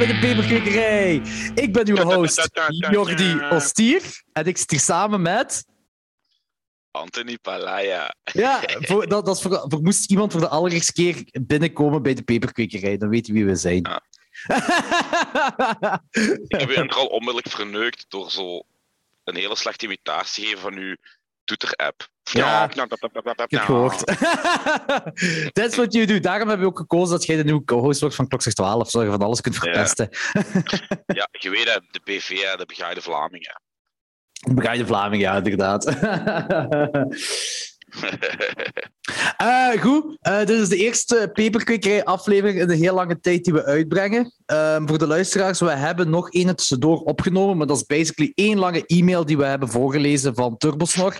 bij de Peperkwekerij. Ik ben uw host, Jordi Ostier. En ik zit hier samen met... Anthony Palaya. Ja, voor, dat, dat is voor, voor, moest iemand voor de allereerste keer binnenkomen bij de Peperkwekerij, dan weet je wie we zijn. Ja. ik ben er al onmiddellijk verneukt door zo een hele slechte imitatie geven van uw Twitter-app. Ja, ik heb het gehoord. Dat is wat je doet. Daarom hebben we ook gekozen dat jij de nieuwe co-host wordt van Klokzicht 12, zodat je van alles kunt verpesten. Ja, je weet dat de BV, de Begaaide Vlamingen. De Begaaide Vlamingen, ja, inderdaad. Uh, goed, uh, dit is de eerste Peperkwekerij aflevering in een heel lange tijd die we uitbrengen. Uh, voor de luisteraars, we hebben nog één tussendoor opgenomen, maar dat is basically één lange e-mail die we hebben voorgelezen van Turbosnor.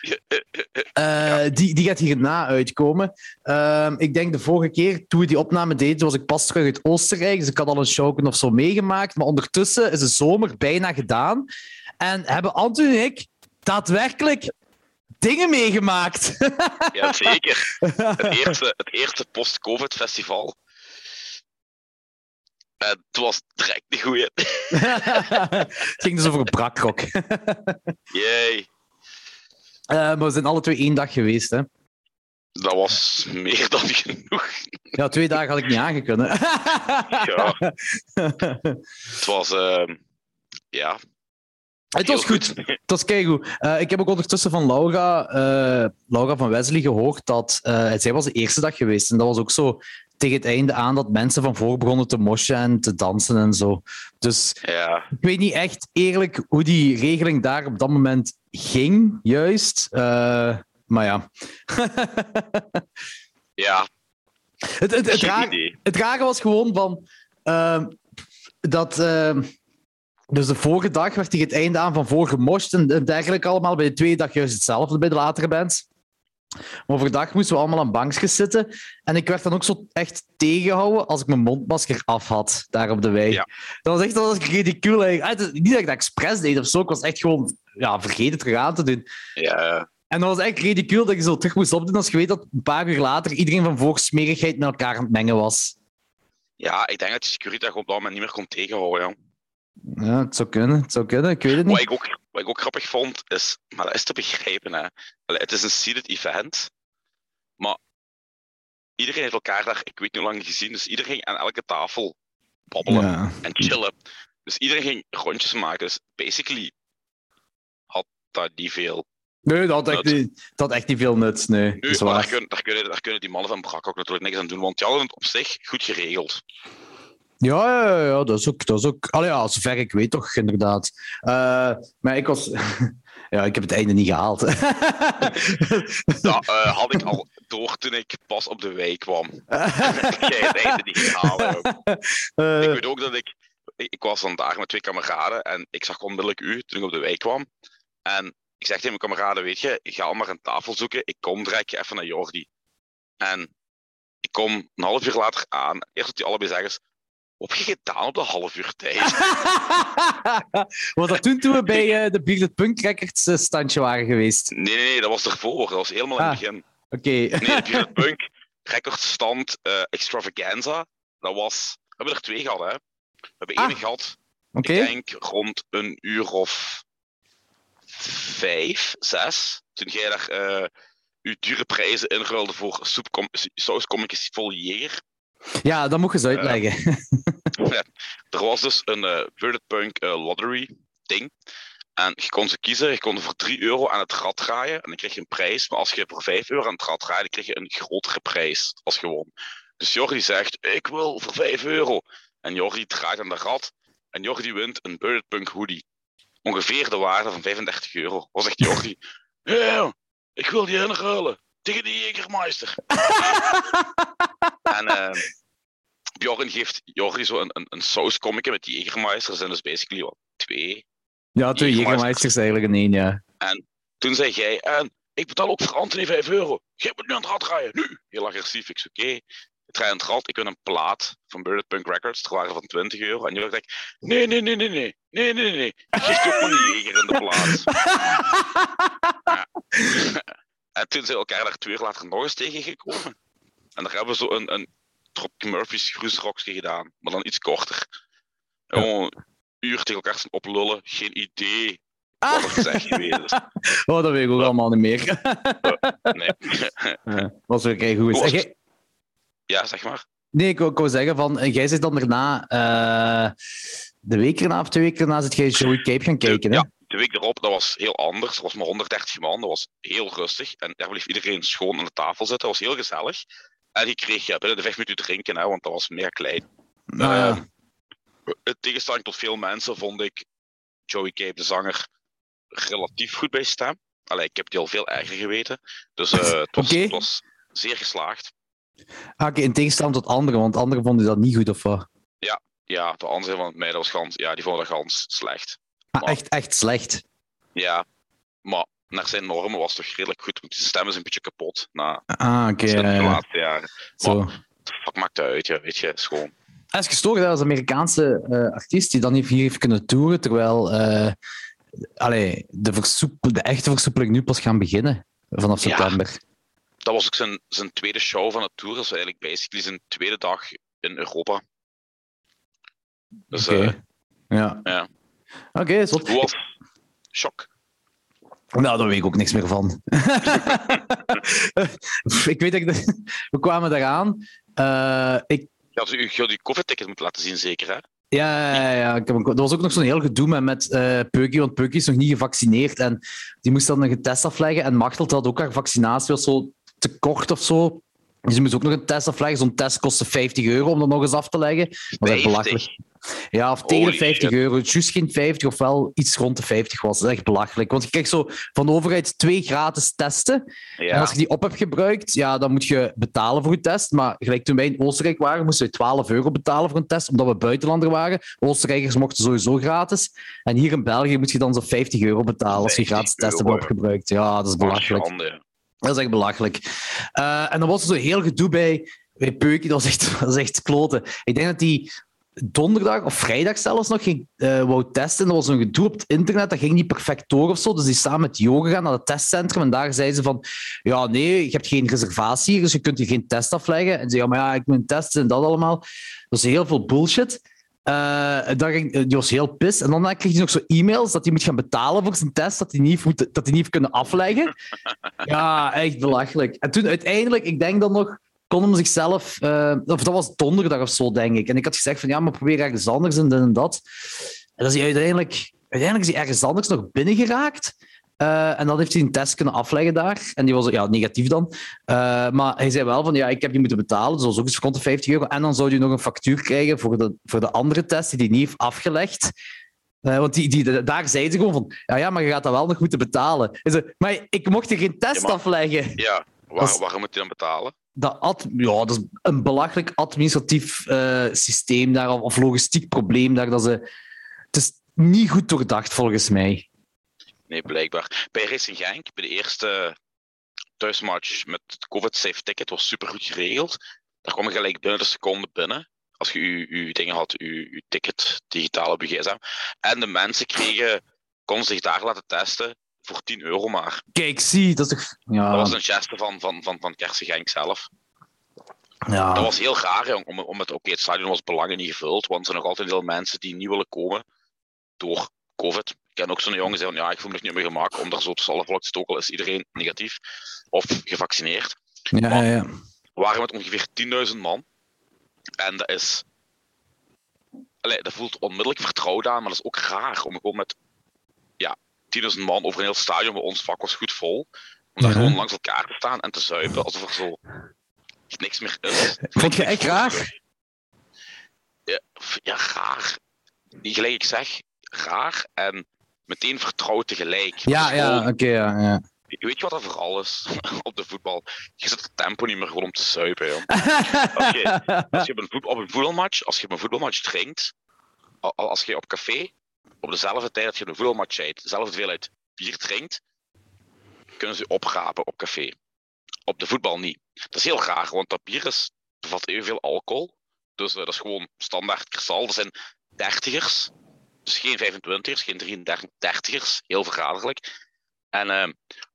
Ja. die, die gaat hierna uitkomen. Ehm, ik denk de vorige keer, toen we die opname deden, was ik pas terug uit Oostenrijk, dus ik had al een show of zo meegemaakt. Maar ondertussen is de zomer bijna gedaan. En hebben Anton en ik daadwerkelijk dingen meegemaakt. Ja, zeker. Het eerste, het eerste post-COVID-festival. En het was direct de goeie. het ging dus over brakrok. Jee. Uh, maar we zijn alle twee één dag geweest, hè? Dat was meer dan genoeg. Ja, twee dagen had ik niet aangekunnen. ja. Het was... Uh, ja, het was goed. Het was keigoed. Uh, ik heb ook ondertussen van Laura, uh, Laura van Wesley gehoord dat uh, zij was de eerste dag geweest. En dat was ook zo tegen het einde aan dat mensen van voor begonnen te moshen en te dansen en zo. Dus ja. ik weet niet echt eerlijk hoe die regeling daar op dat moment ging, juist. maar ja. ja. Het, het, het, rare, het rare was gewoon van dat dus de vorige dag werd tegen het einde aan van voor gemosht en dergelijke allemaal. Bij de tweede dag juist hetzelfde bij de latere bands. Maar overdag moesten we allemaal aan bankjes zitten. En ik werd dan ook zo echt tegengehouden als ik mijn mondmasker af had, daar op de wei. Ja. Dat was echt dat was ridicule. Ah, niet dat ik dat expres deed of zo, ik was echt gewoon ja, vergeten terug aan te doen. Ja. En dat was echt ridicule dat je zo terug moest opdoen als je weet dat een paar uur later iedereen van voor smerigheid met elkaar aan het mengen was. Ja, ik denk dat de security op dat moment niet meer kon tegenhouden. Ja. Ja, het zou kunnen. Het zou kunnen. Ik weet het niet. Wat ik ook, wat ik ook grappig vond, is... Maar dat is te begrijpen, hè. Allee, het is een seated event. Maar iedereen heeft elkaar daar, ik weet niet hoe lang gezien, dus iedereen ging aan elke tafel babbelen Ja. en chillen. Dus iedereen ging rondjes maken. Dus basically had dat niet veel. Nee, dat had echt, niet, dat had echt niet veel nut. Nee, maar daar, kunnen, daar, kunnen, daar kunnen die mannen van Brak ook natuurlijk niks aan doen, want die hadden het op zich goed geregeld. Ja, ja, ja, dat is ook... Dat is ook allee, ja, zover ik weet toch, inderdaad. Eh, maar ik was... ja, ik heb het einde niet gehaald. Dat eh, had ik al door toen ik pas op de wijk kwam. Jij het einde niet gehaald. Eh, Ik weet ook dat ik, ik... Was vandaag met twee kameraden en ik zag onmiddellijk u toen ik op de wijk kwam. En ik zeg tegen mijn kameraden, weet je, ga al maar een tafel zoeken. Ik kom direct even naar Jordi. En ik kom een half uur later aan. Eerst dat die allebei zeggen, wat heb je gedaan op de half uur tijd? was dat toen, toen we bij eh, de Bearded Punk Records eh, standje waren geweest? Nee, nee, nee, dat was ervoor. Dat was helemaal in het Ah. begin. Oké. Nee, de Bearded Punk recordstand eh, Extravaganza. Dat was... We hebben er twee gehad, hè. We hebben één Ah. gehad Oké. Ik denk rond een uur of vijf, zes. Toen jij daar uw dure prijzen inruilde voor sauskommetjes vol jeger. Ja, dat moet je eens uitleggen. Er was dus een eh Bearded Punk eh, lottery ding. En je kon ze kiezen. Je kon voor 3 euro aan het rad draaien. En dan kreeg je een prijs. Maar als je voor 5 euro aan het rad draaide, kreeg je een grotere prijs als gewoon. Dus Jordi zegt, ik wil voor 5 euro. En Jordi draait aan de rad. En Jordi wint een Bearded Punk hoodie. Ongeveer de waarde van 35 euro. Was echt Jordi. Ik wil die inruilen. Tegen die Jägermeister. en eh Bjorn geeft Jordi zo een, een, een met die Jägermeister. Er zijn dus basically wat twee. Ja, twee Jägermeister. Jägermeisters eigenlijk in één, ja. Toen zei jij, en ik betaal ook voor Anthony 5 euro. Jij moet nu aan het rad draaien, nu. Heel agressief. Ik zei, oké. Ik draai aan het rad, ik wil een plaat van Bearded Punk Records. Er waren van 20 euro. En Jordi zegt, nee, nee, nee, nee, nee. Nee, nee, nee. Ik geef ook maar een jeger in de plaats. Ja. En toen zijn we elkaar daar twee uur later nog eens tegengekomen. En daar hebben we zo een, een Tropic Murphy's Groesrockje gedaan, maar dan iets korter. Gewoon een uur tegen elkaar zijn oplullen, geen idee wat er gezegd geweest is. Oh, dat weet ik ook allemaal niet meer. Nee. Ja, was ook kei goed. Jij- ja, zeg maar. Nee, ik wou, ik wou zeggen van, en jij zit dan daarna, eh, de week erna of twee weken erna, zit jij Joey Cape gaan kijken, hè? Ja, de week erop, dat was heel anders. Er was maar 130 man, dat was heel rustig. En daar bleef iedereen schoon aan de tafel zitten. Dat was heel gezellig. En je kreeg ja, binnen de vijf minuten drinken, hè, want dat was meer klein. Nou ja. Ehm, in tegenstelling tot veel mensen vond ik Joey Cape, de zanger, relatief goed bij stem. Allee, ik heb die al veel erger geweten. Dus eh, het, was, het was zeer geslaagd. Ah, Oké, in tegenstelling tot anderen, want anderen vonden dat niet goed of wat? Ja, de andere van mij, dat was gans, ja, die vonden dat gans slecht. Ah, echt, echt slecht. Ja, maar naar zijn normen was het toch redelijk goed. Want zijn stem is een beetje kapot na Ah, oké. de laatste jaren. Zo. Wat maakt dat uit, ja, weet je, is gewoon... Hij is gestoord hè, als Amerikaanse eh, artiest die dan hier heeft kunnen toeren, terwijl allee, de, versoepel- de echte versoepeling nu pas gaan beginnen vanaf Ja. september. Dat was ook zijn, zijn tweede show van de tour. Dat was eigenlijk basically zijn tweede dag in Europa. Dus Oké. eh, Ja. ja. Oké, zot. hoe was shock? Nou, daar weet ik ook niks meer van. ik weet dat ik... de- We kwamen eraan. Eh, ik, Je had je, had je COVID-ticket moeten laten zien, zeker, hè? ja, ja, ja, ik heb een- er was ook nog zo'n heel gedoe met, met eh Peukie, want Peukie is nog niet gevaccineerd. En die moest dan een test afleggen. En Machteld had ook haar vaccinatie was zo te kort of zo. Dus die moest ook nog een test afleggen. Zo'n test kostte 50 euro om dat nog eens af te leggen. Dat was echt 50. belachelijk. Ja, of tegen de Holy 50 shit. euro. Juist geen 50, of wel iets rond de 50 was. Dat is echt belachelijk. Want je krijgt zo van de overheid twee gratis testen. En als je die op hebt gebruikt, ja, dan moet je betalen voor je test. Maar gelijk toen wij in Oostenrijk waren, moesten we 12 euro betalen voor een test, omdat we buitenlander waren. Oostenrijkers mochten sowieso gratis. En hier in België moet je dan zo'n 50 euro betalen als je 50 gratis test hebt opgebruikt. Ja, dat is belachelijk. Dat is echt belachelijk. Eh, en dan was er zo heel gedoe bij, bij Peukie. Dat was echt, dat is echt kloten. Ik denk dat die donderdag of vrijdag zelfs nog ging, eh wou testen. Er was een gedoe op het internet. Dat ging niet perfect door of zo. Dus die samen met Jo gegaan naar het testcentrum. En daar zeiden ze van... Ja, nee, je hebt geen reservatie hier, dus je kunt hier geen test afleggen. En ze ja, maar ja, ik moet een test en dat allemaal. Dat is heel veel bullshit. Eh, dan ging, die was heel pis. En dan kreeg hij nog zo e-mails dat hij moet gaan betalen voor zijn test, dat hij niet, moet, dat hij niet heeft kunnen afleggen. Ja, echt belachelijk. En toen uiteindelijk, ik denk dan nog, kon hem zichzelf... eh, of dat was donderdag of zo, denk ik. En ik had gezegd van, ja, maar probeer ergens anders en dit en dat. En dan is hij uiteindelijk... Uiteindelijk is hij ergens anders nog binnengeraakt. Eh, en dan heeft hij een test kunnen afleggen daar. En die was ja, negatief dan. Eh, maar hij zei wel van, ja, ik heb die moeten betalen. Dus dat was ook eens rond de 50 euro. En dan zou hij nog een factuur krijgen voor de, voor de andere test die hij niet heeft afgelegd. Want die, die, daar zeiden ze gewoon van, ja, ja, maar je gaat dat wel nog moeten betalen. Hij zei, maar ik mocht er geen test Ja, maar- afleggen. Ja, waar, Dat waarom moet je dan betalen? Dat, ja, dat is een belachelijk administratief eh, systeem daar, of, logistiek probleem daar. Dat ze, het is niet goed doordacht, volgens mij. Nee, blijkbaar. Bij Racing Genk, bij de eerste thuismatch met het COVID-safe ticket, was super goed geregeld. Daar kwam je gelijk binnen de seconde binnen. Als je je, dingen had, je, ticket digitaal op gsm. En de mensen kregen, konden zich daar laten testen voor 10 euro maar. Kijk, zie, dat is toch... Ja, Dat was een geste van, van, van, van Kersen Genk zelf. ja. Dat was heel raar, jong, om, om het, oké, het stadion was belangen niet gevuld, want er zijn nog altijd veel mensen die niet willen komen door COVID. Ik ken ook zo'n jongen die zei van, ja, ik voel me niet meer gemak om daar zo te zalven, ook al is iedereen negatief of gevaccineerd. ja, ja, ja. We waren met ongeveer 10.000 man. En dat is... Allee, dat voelt onmiddellijk vertrouwd aan, maar dat is ook raar om gewoon met 10.000 man over een heel stadion, bij ons vak was goed vol, om daar Ja. gewoon langs elkaar te staan en te zuipen, alsof er zo niks meer is. Vond je echt raar? Ja, ja, raar. Gelijk ik zeg, raar en meteen vertrouwd tegelijk. Ja, ja, oké, ja, ja. Weet je wat dat vooral is op de voetbal? Je zet het tempo niet meer gewoon om te zuipen. Joh. Als je, als je op, een voet- op een voetbalmatch, als je op een voetbalmatch drinkt, als je op café op dezelfde tijd dat je een voetbalmatch eet, dezelfde hoeveelheid bier drinkt, kunnen ze oprapen op café. Op de voetbal niet. Dat is heel raar, want dat bier is, bevat evenveel alcohol. Dus eh, dat is gewoon standaard kristal. Dat zijn dertigers. Dus geen 25ers, geen 33 dertigers. Heel verraderlijk. En ehm,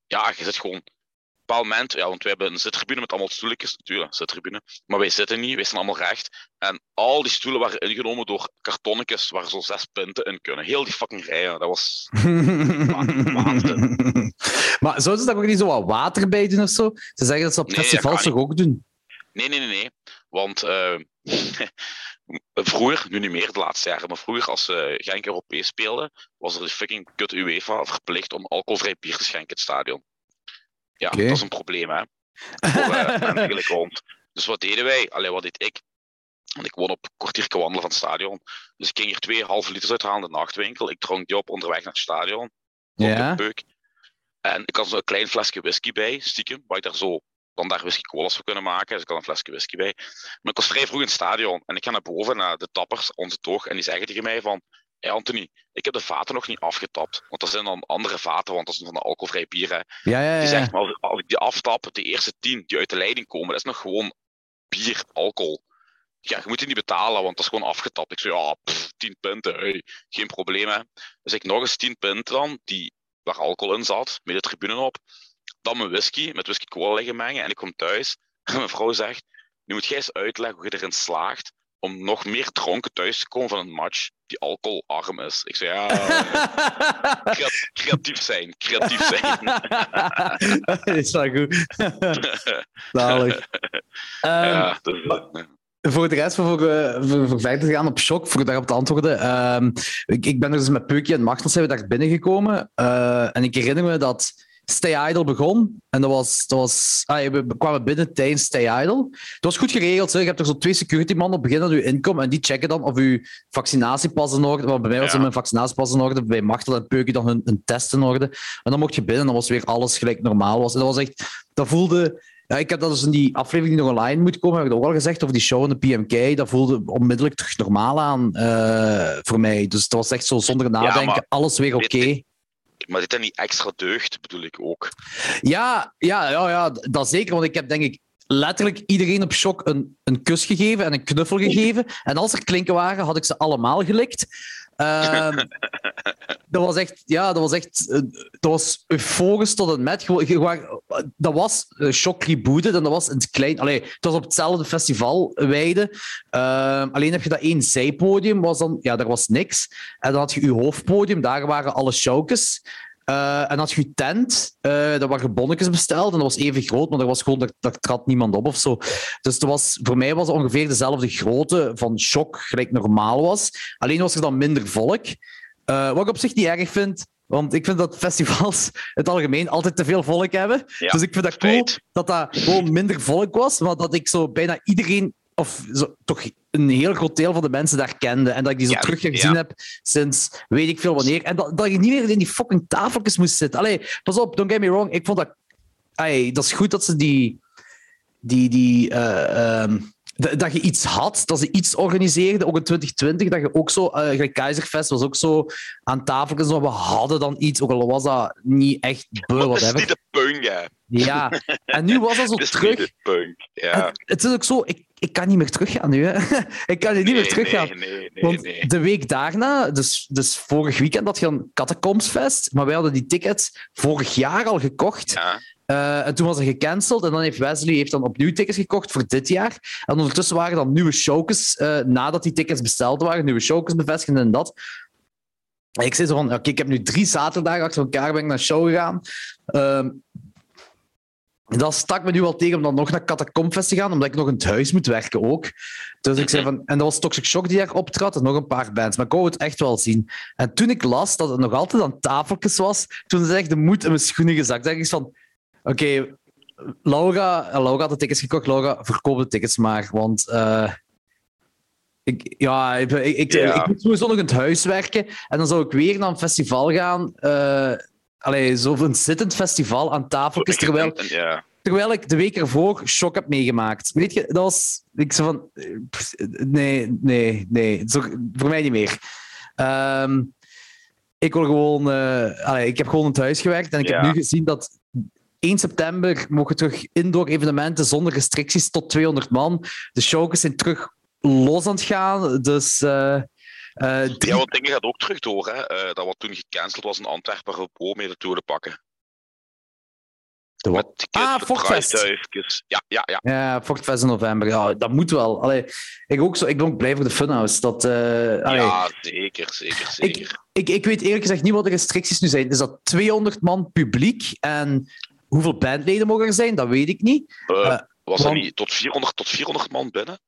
ja, je zit gewoon bepaald moment, ja, want wij hebben een zittribune met allemaal stoeltjes, natuurlijk, zittribune. Maar wij zitten niet, wij staan allemaal recht. En al die stoelen waren ingenomen door kartonnetjes waar zo zes punten in kunnen. Heel die fucking rijen, dat was Maar zouden ze daar ook niet zo wat water bij doen of zo? Ze zeggen dat ze op nee, festivals toch ook doen? Nee, nee, nee, nee. Want uh, vroeger, nu niet meer de laatste jaren, maar vroeger als uh, Genk Europees speelde, was er de fucking kut UEFA verplicht om alcoholvrij bier te schenken in het stadion. Ja, dat is een probleem, hè. Voor uh, rond. Dus wat deden wij? Allee, wat deed ik? Want ik woon op een kwartiertje wandelen van het stadion. Dus ik ging hier twee halve liters uithalen in de nachtwinkel. Ik dronk die op onderweg naar het stadion. Ja. Peuk. En ik had zo'n klein flesje whisky bij, stiekem, waar ik daar zo dan daar whisky colas voor kunnen maken. Dus ik had een flesje whisky bij. Maar ik was vrij vroeg in het stadion. En ik ga naar boven, naar de tappers, onze toog. En die zeggen tegen mij van... Hey Anthony, ik heb de vaten nog niet afgetapt. Want er zijn dan andere vaten, want dat is van de alcoholvrij bier. Hè. Ja, ja, ja. Die zegt, maar als ik die aftap, de eerste tien die uit de leiding komen, dat is nog gewoon bier, alcohol. Ja, je moet die niet betalen, want dat is gewoon afgetapt. Ik zei, ja, pff, 10 punten, hey, geen probleem. Hè. Dus ik nog eens 10 punten dan, die, waar alcohol in zat, met de tribune op. Dan mijn whisky, met whisky cola liggen mengen. En ik kom thuis en mijn vrouw zegt, nu moet jij eens uitleggen hoe je erin slaagt om nog meer dronken thuis te komen van een match die alcoholarm is. Ik zei, ja, creatief zijn, creatief zijn. dat is wel goed. Zalig. ja, dus, voor de rest, voor, voor, voor, verder te gaan op shock, voor daarop te antwoorden. Uh, ik, ik, ben er dus met Peukie en Machtels zijn we daar binnengekomen. Uh, en ik herinner me dat Stay Idle begon. En dat was, dat was, ah, we kwamen binnen tijdens Stay Idle. Dat was goed geregeld. Hè. Je hebt er zo twee security mannen op het begin dat u inkomt en die checken dan of uw vaccinatiepas in orde Maar bij mij was ja. mijn vaccinatiepas in orde. Bij Machtel en Peukie dan hun, hun test in orde. En dan mocht je binnen en dan was weer alles gelijk normaal was. En dat was echt... Dat voelde... Ja, ik heb dat dus in die aflevering die nog online moet komen, heb ik ook al gezegd over die show in de PMK. Dat voelde onmiddellijk terug normaal aan uh, voor mij. Dus het was echt zo zonder nadenken, ja, alles weer oké. Okay. Maar dit is niet extra deugd, bedoel ik ook. Ja, ja, ja, ja, dat zeker. Want ik heb denk ik letterlijk iedereen op shock een, een kus gegeven en een knuffel gegeven. En als er klinken waren, had ik ze allemaal gelikt. Uh, dat was echt, ja, dat was echt, eh, dat was euforisch tot een met. Dat was shock rebooted en dat was in het klein. Allee, het was op hetzelfde festival weide. Uh, alleen heb je dat één zijpodium, was dan, ja, daar was niks. En dan had je je hoofdpodium, daar waren alle showkes. Uh, en als je tent, uh, daar waren bonnetjes besteld en dat was even groot, maar er was gewoon, daar, daar trad niemand op of zo. Dus dat was, voor mij was het ongeveer dezelfde grootte van shock, gelijk normaal was. Alleen was er dan minder volk. Uh, wat ik op zich niet erg vind, want ik vind dat festivals in het algemeen altijd te veel volk hebben. Ja, dus ik vind dat cool dat dat gewoon minder volk was, maar dat ik zo bijna iedereen of zo, toch een heel groot deel van de mensen daar kende. En dat ik die zo ja, terug gezien heb sinds weet ik veel wanneer. En dat, dat je niet meer in die fucking tafeltjes moest zitten. Allee, pas op, don't get me wrong. Ik vond dat... Allee, dat is goed dat ze die... die, die uh, um, dat je iets had, dat ze iets organiseerden, ook in 2020, dat je ook zo, uh, Keizerfest was ook zo aan tafeltjes, we hadden dan iets, ook al was dat niet echt beu, wat Dat is niet de punk, ja. Ja, en nu was dat zo terug. Niet de punk, ja. Het, het, is ook zo, ik, ik kan niet meer teruggaan nu. Hè. ik kan niet meer teruggaan. Nee, nee, Want de week daarna, dus, dus vorig weekend, had je een Catacombsfest, maar wij hadden die tickets vorig jaar al gekocht. Ja. Uh, en toen was er gecanceld en dan heeft Wesley heeft dan opnieuw tickets gekocht voor dit jaar. En ondertussen waren dan nieuwe showkes, uh, nadat die tickets besteld waren, nieuwe showkes bevestigd en dat. En ik zei zo van, oké, ik heb nu drie zaterdagen achter elkaar ben ik naar de show gegaan. Uh, dat stak me nu wel tegen om dan nog naar Catacombfest te gaan, omdat ik nog in het huis moet werken ook. Dus ik zei van, en dat was Toxic Shock die daar optrad en nog een paar bands. Maar ik wou het echt wel zien. En toen ik las dat het nog altijd aan tafeltjes was, toen zei ik de moed in mijn schoenen gezakt. Zeg ik van, oké, okay, Laura, Laura had de tickets gekocht. Laura, verkoop de tickets maar, want... Uh, ik, ja, ik, ik, ja. ik, moet sowieso nog in het huis werken. En dan zou ik weer naar een festival gaan. Uh, allee, zo'n zittend festival aan tafeltjes, terwijl, ja. terwijl ik de week ervoor shock heb meegemaakt. Weet je, dat was... Ik zei van... Nee, nee, nee. Zo, voor mij niet meer. Um, ik wil gewoon... Uh, allee, ik heb gewoon in het huis gewerkt en ik ja. heb nu gezien dat 1 september mogen terug indoor evenementen zonder restricties tot 200 man. De showkes zijn terug los aan het gaan. Dus... Uh, uh, drie... Ja, want dingen gaat ook terug door. Hè? Uh, dat wat toen gecanceld was in Antwerpen, om mee de Tour te pakken. De wat? ah, Fortfest. Ja, ja, ja. Ja, Fortfest in november. Ja, dat moet wel. Allee, ik, ook zo, ik ben ook blij voor de Funhouse. Dat, uh, ja, zeker, zeker, zeker. Ik, ik, ik, weet eerlijk gezegd niet wat de restricties nu zijn. Is dat 200 man publiek en hoeveel bandleden mogen er zijn? Dat weet ik niet. Uh, was dat niet tot 400, tot 400 man binnen?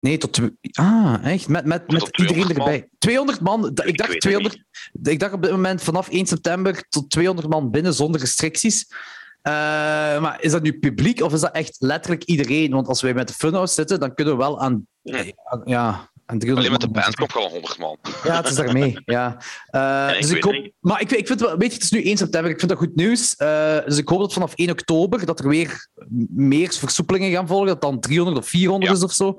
Nee, tot. Ah, echt? Met, met, met iedereen erbij. 200 man. Ik, dacht 200. Ik dacht op dit moment vanaf 1 september tot 200 man binnen zonder restricties. Uh, maar is dat nu publiek of is dat echt letterlijk iedereen? Want als wij met de Funhouse zitten, dan kunnen we wel aan. Hm. Ja, Alleen met de band komt al 100 man. Ja, het is daarmee. Ja. Uh, dus ik hoop, maar ik, ik vind wel, weet je, het is nu 1 september, ik vind dat goed nieuws. Uh, dus ik hoop dat vanaf 1 oktober dat er weer meer versoepelingen gaan volgen, dat dan 300 of 400 is of zo.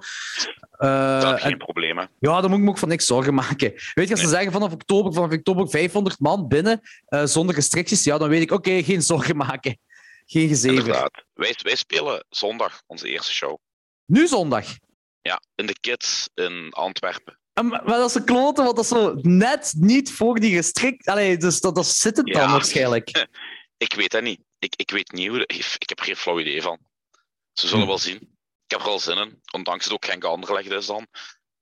Uh, dat geen problemen. Ja, dan moet ik me ook van niks zorgen maken. Weet je, als ze zeggen vanaf oktober, vanaf oktober 500 man binnen, zonder restricties, ja, dan weet ik, oké, geen zorgen maken. Geen gezeven. Wij, wij spelen zondag onze eerste show. Nu zondag? Ja, in de Kids in Antwerpen. Maar dat is een klote, want dat is zo net niet voor die gestrikt. Allee, dus dat, dat zit het dan waarschijnlijk. ik weet dat niet. Ik, ik weet niet hoe. Ik heb geen flauw idee van. Ze zullen hm. wel zien. Ik heb er al zin in, ondanks het ook geen Anderlecht is dan.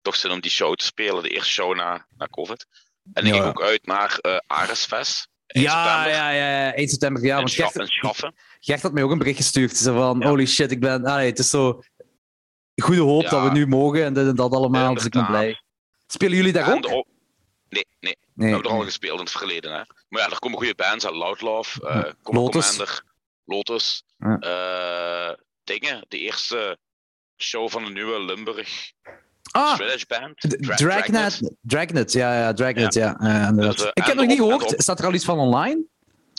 Toch zin om die show te spelen, de eerste show na, na COVID. En ik ging ook uit naar uh, Aresfest. Ja, ja, ja, 1 september. Ja, want Gert. Gert had mij ook een bericht gestuurd. Zo van, holy shit, ik ben... Allee, het is zo goede hoop dat we nu mogen en dit en dat allemaal, dus ik ben blij. Spelen jullie daar ook? Nee, nee, We hebben er al gespeeld in het verleden. Hè. Maar ja, er komen goede bands uit. Loudlove, uh, Lotus. Commander, Lotus. Uh, dingen, de eerste show van de nieuwe Limburg Ah, band. Dragnet. Dragnet, ja, ja, Dragnet, ja. ja. Dus, uh, ik heb nog niet gehoord. Staat er al iets van online?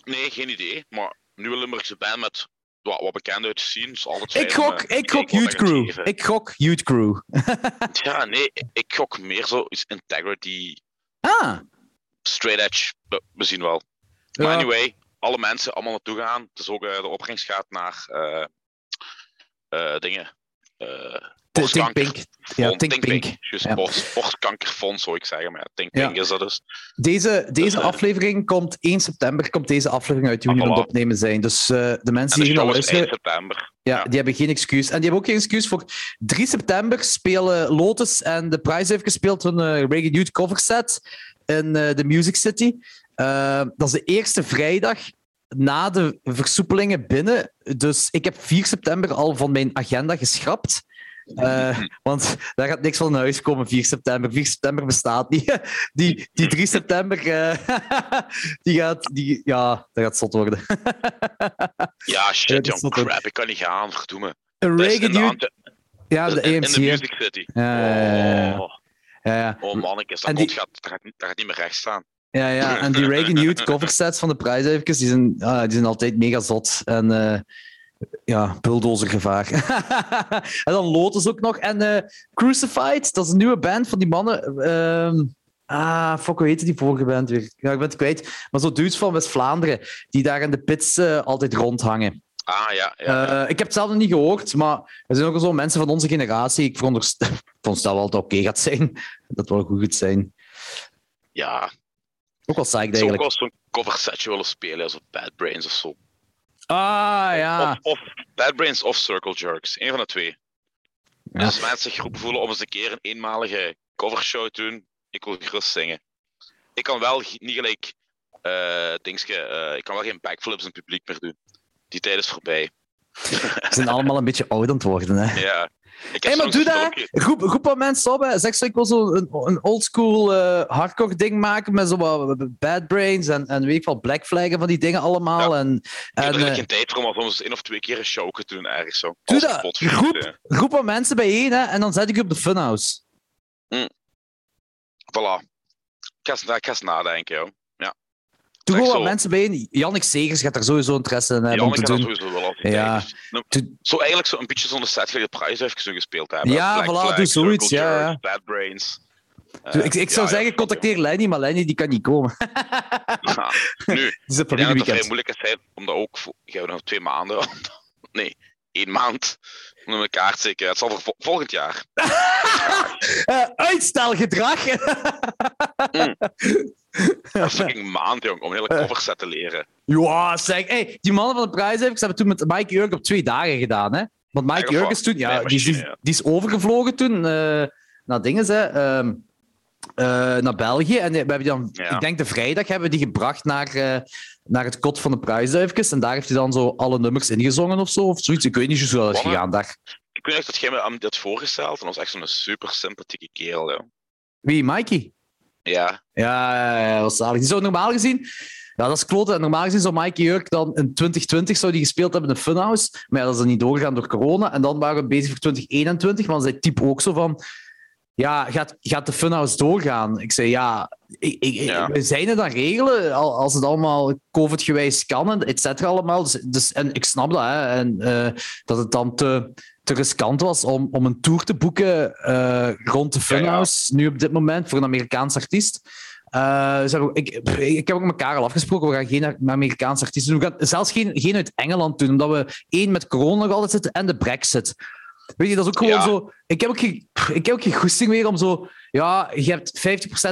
Nee, geen idee. Maar nieuwe Limburgse band met wat, wat bekend uit te zien. Altijd ik gok, ik gok Youth Crew. Ik gok Youth Crew. ja, nee, ik gok meer zo is Integrity. Ah. Straight Edge, we zien wel. Maar anyway, alle mensen allemaal naartoe gaan. Het is ook uh, de opbrengst gaat naar uh, uh, dingen. Think Pink. Ja, Think, Pink. Just borstkankerfonds, zou ik zeggen. Maar ja, Think Pink is dat dus. Deze, deze aflevering komt 1 september, komt deze aflevering uit die we nu aan het opnemen zijn. Dus uh, de mensen die hier naar luisteren... 1 september. Ja, die hebben geen excuus. En die hebben ook geen excuus voor 3 september spelen Lotus en de Prize heeft gespeeld hun uh, Reggae Youth cover set in uh, de Music City. dat is de eerste vrijdag na de versoepelingen binnen. Dus ik heb 4 september al van mijn agenda geschrapt. Uh, want daar gaat niks van naar huis komen 4 september. 4 september bestaat niet. Die, die 3 september, uh, die gaat, die, ja, dat gaat zot worden. ja, shit, jong, crap, ik kan niet gaan, verdoemen. Een Reagan. Ja, de AMC. In de Music City. Ja, oh. ja, oh mannetjes, dat, die... gaat, dat, gaat, dat gaat niet meer recht staan. Ja, ja, en die Reagan Youth cover sets van de prijs die zijn, uh, die zijn altijd mega zot. En uh, ja, bulldozergevaar. en dan Lotus ook nog. En uh, Crucified, dat is een nieuwe band van die mannen. Uh, ah, fuck, hoe heette die vorige band weer? Ja, ik ben het kwijt. Maar zo dudes van West-Vlaanderen, die daar in de pits uh, altijd rondhangen. Ah, ja. ja, uh, ik heb het zelf nog niet gehoord, maar er zijn ook al zo mensen van onze generatie. Ik veronderstel, veronderstel wel dat het oké gaat zijn. Dat wel goed zijn. Ja. Ook wel saai eigenlijk. Ik zou ook wel zo'n cover setje willen spelen, als Bad Brains of zo. Ah, ja. Of, of Bad Brains of Circle Jerks. Een van de twee. Ja. als mensen zich geroepen voelen om eens een keer een eenmalige covershow te doen, ik wil gerust zingen. Ik kan wel niet gelijk, uh, dingske, uh, ik kan wel geen backflips in het publiek meer doen. Die tijd is voorbij. Ze zijn allemaal een beetje oud aan het worden, hè? Ja. Hey, maar doe dat. Groep, groep wat mensen op. Zeg zo, ik wil zo een, een oldschool uh, hardcore ding maken met zo wat Bad Brains en, en weet ik Black Flaggen van die dingen allemaal. Ja. En, en, ik heb er uh, geen tijd voor om één of twee keer een show te doen ergens zo. Doe dat. Groep, groep wat mensen bijeen hè, en dan zet ik je op de Funhouse. Mm. Voilà. Ik ga, ik ga eens nadenken, joh. Doe gewoon wat mensen bij. Jannik Segers gaat er sowieso interesse in hebben om te doen. sowieso wel altijd. Ja. Nou, zo eigenlijk zo een beetje zo'n set gelijk de Prize even gespeeld hebben. Ja, Black voilà, doe zoiets. Ja, ja. Bad Brains. Uh, ik, ik zou ja, zeggen, contacteer Lenny, maar Lenny die kan niet komen. ja, nu, is het ik denk dat het vrij moeilijk is om dat ook... Gaan we nog twee maanden... nee, één maand om een kaart zeker. Het zal voor volgend jaar. uh, uitstelgedrag. Dat is een maand, jong, om hele coverset te leren. Ja, zeg. Hey, die mannen van de prijs hebben toen met Mike Jurk op twee dagen gedaan, hè? Want Mike Jurk is toen, ja, die, die, die, is overgevlogen toen uh, naar dingen, hè. Um, uh, naar België. En we hebben dan, ja. ik denk de vrijdag hebben we die gebracht naar, uh, naar het kot van de prijsduifjes. En daar heeft hij dan zo alle nummers ingezongen of zo. Of zoiets. Ik weet niet hoe dat is gegaan daar. Ik weet echt dat jij me aan dat voorgesteld. En dat was echt zo'n super sympathieke kerel. Ja. Wie, Mikey? Ja. Ja, ja, was zalig. Die zou normaal gezien... Ja, dat is klote. Normaal gezien zou Mikey Jurk dan in 2020 zou die gespeeld hebben in de Funhouse. Maar ja, dat is dan niet doorgegaan door corona. En dan waren we bezig voor 2021. Want zij type ook zo van ja, gaat, gaat de Funhouse doorgaan? Ik zei, ja, ik, ik, we zijn het aan regelen als het allemaal COVID-gewijs kan, et cetera, allemaal. Dus, dus, en ik snap dat, hè, en, uh, dat het dan te, te riskant was om, om een tour te boeken uh, rond de Funhouse, nu op dit moment, voor een Amerikaans artiest. Uh, dus ik, ik, heb ook met Karel afgesproken, we gaan geen Amerikaanse artiesten doen. We gaan zelfs geen, geen uit Engeland doen, omdat we één met corona nog altijd zitten en de brexit. Weet je, dat is ook gewoon zo. Ik heb ook, geen, ik heb ook geen goesting meer om zo. Ja, je hebt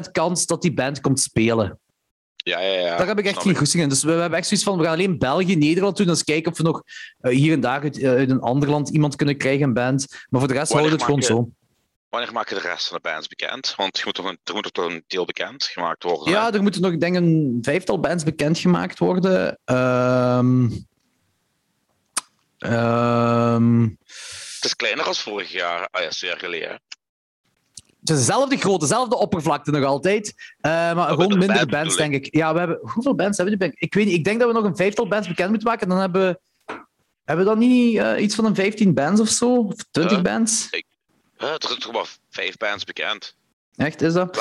50% kans dat die band komt spelen. Ja, ja, ja. Daar heb ik echt geen goesting in. Dus we, hebben echt zoiets van: we gaan alleen België, Nederland doen. eens kijken of we nog uh, hier en daar uit, uh, uit, een ander land iemand kunnen krijgen, een band. Maar voor de rest houden we het gewoon zo. Wanneer maken de rest van de bands bekend? Want je moet toch een, er moet toch een deel bekend gemaakt worden? Ja, er moeten nog, ik denk, een vijftal bands bekend gemaakt worden. Um, um, het is kleiner als vorig jaar, ah ja, jaar geleden. Het is dezelfde grootte, dezelfde oppervlakte nog altijd. Uh, maar gewoon minder bands, denk ik. Ja, we hebben... Hoeveel bands hebben we? Ik weet niet. Ik denk dat we nog een vijftal bands bekend moeten maken. Dan hebben we... Hebben we dan niet uh, iets van een 15 bands of zo? Of 20 uh, bands? Ik, er zijn toch maar vijf bands bekend. Echt, is dat?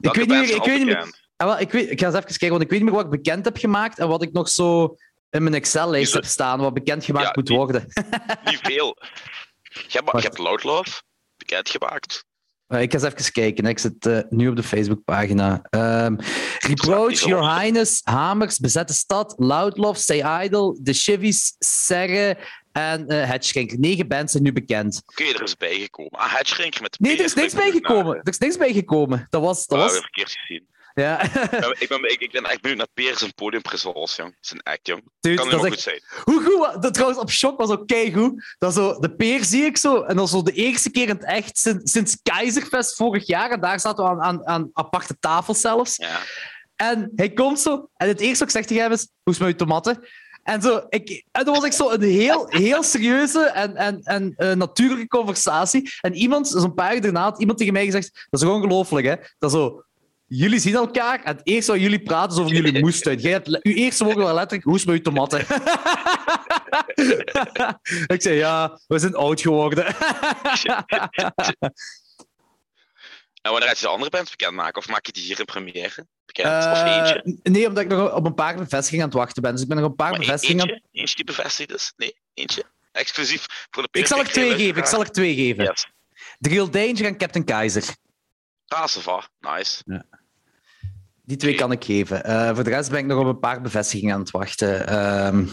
Welke, ik weet niet. Ik, weet niet meer ah, wel, ik, weet, ik ga eens even kijken, want ik weet niet meer wat ik bekend heb gemaakt en wat ik nog zo in mijn Excel-lijst heb staan, wat bekend gemaakt ja, moet worden. niet veel. Je hebt, je hebt Loud Love bekendgemaakt. Uh, ik ga eens even kijken. Ik zit uh, nu op de Facebookpagina. Um, Reproach, Your Highness, Hamers, Bezette Stad, Loud Love, Stay Idle, The Chivies, Serre en uh, eh. Negen bands zijn nu bekend. Oké, okay, er is bijgekomen. Ah, met Nee, er is niks bijgekomen. Er is niks bijgekomen. Dat was... Dat was... verkeerd gezien. Ja. ik, ben, ik, ik ben echt benieuwd naar Peer zijn podiumpresence, jong. Zijn act, jong. Dude, kan dat goed zijn. Hoe goed, dat, trouwens, op shock was ook goed. Dat zo, de Peer zie ik zo, en dan zo de eerste keer in het echt sinds, sinds Keizerfest vorig jaar, en daar zaten we aan, aan, aan aparte tafels zelfs. Ja. En hij komt zo, en het eerste wat ik zeg tegen hem is, hoe is met je tomaten? En, zo, ik, en dat was echt zo een heel, heel serieuze en, en, en uh, natuurlijke conversatie. En iemand, zo'n paar jaar daarna, had iemand tegen mij gezegd, dat is ongelooflijk, hè. Dat zo, Jullie zien elkaar en het eerste wat jullie praten is over jullie moestuin. Jij hebt, uw eerste woord wel letterlijk, hoe is met uw tomaten? ik zei, ja, we zijn oud geworden. en wanneer gaat je de andere bands bekendmaken? Of maak je die hier in première bekend? Uh, of eentje? Nee, omdat ik nog op een paar bevestigingen aan het wachten ben. Dus ik ben nog een paar maar bevestigingen... Eentje? eentje die bevestigd is? Nee, eentje. Exclusief voor de Ik zal er twee geven. Ik zal er twee geven. Yes. The Real Danger en Captain Kaiser. Ah, Nice. Ja. Die twee kan ik geven. Uh, voor de rest ben ik nog op een paar bevestigingen aan het wachten. Um,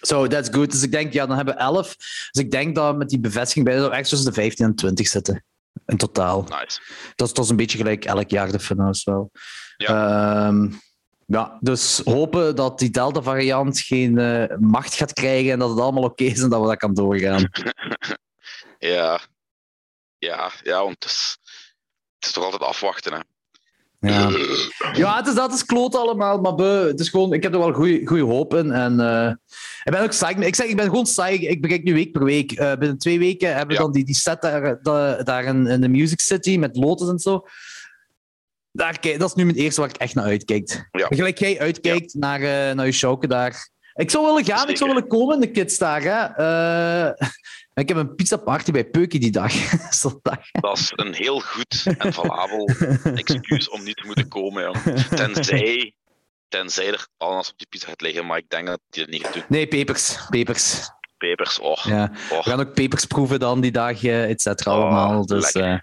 so, that's good. Dus ik denk, ja, dan hebben we elf. Dus ik denk dat met die bevestiging bij echt tussen de 15 en 20 zitten. In totaal. Nice. Dat is, dat is een beetje gelijk elk jaar de finals wel. Ja. Um, ja, dus hopen dat die Delta-variant geen uh, macht gaat krijgen en dat het allemaal oké okay is en dat we dat kan doorgaan. ja. Ja, ja, want het is, is toch altijd afwachten, hè. Ja, ja het is, dat is kloot allemaal, maar be, het is gewoon, ik heb er wel goede hoop in. En, uh, ik ben ook saai. Ik zeg, ik ben gewoon saai. Ik begin nu week per week. Uh, binnen twee weken hebben we dan die, die set daar, daar in, in, de Music City met Lotus en zo. Daar, dat is nu mijn eerste waar ik echt naar uitkijk. Ja. Gelijk jij uitkijkt ja. naar, uh, naar je showke daar. Ik zou willen gaan, Zeker. ik zou willen komen in de kids daar. Hè. Ik heb een pizza party bij Peukie die dag. dat is een heel goed en valabel excuus om niet te moeten komen. Tenzij, tenzij er alles op die pizza gaat liggen, maar ik denk dat die het niet gaat doen. Nee, pepers. Pepers. Pepers, oh. Ja. oh. We gaan ook pepers proeven dan die dag, et cetera, oh, allemaal. Dus, lekker. Uh,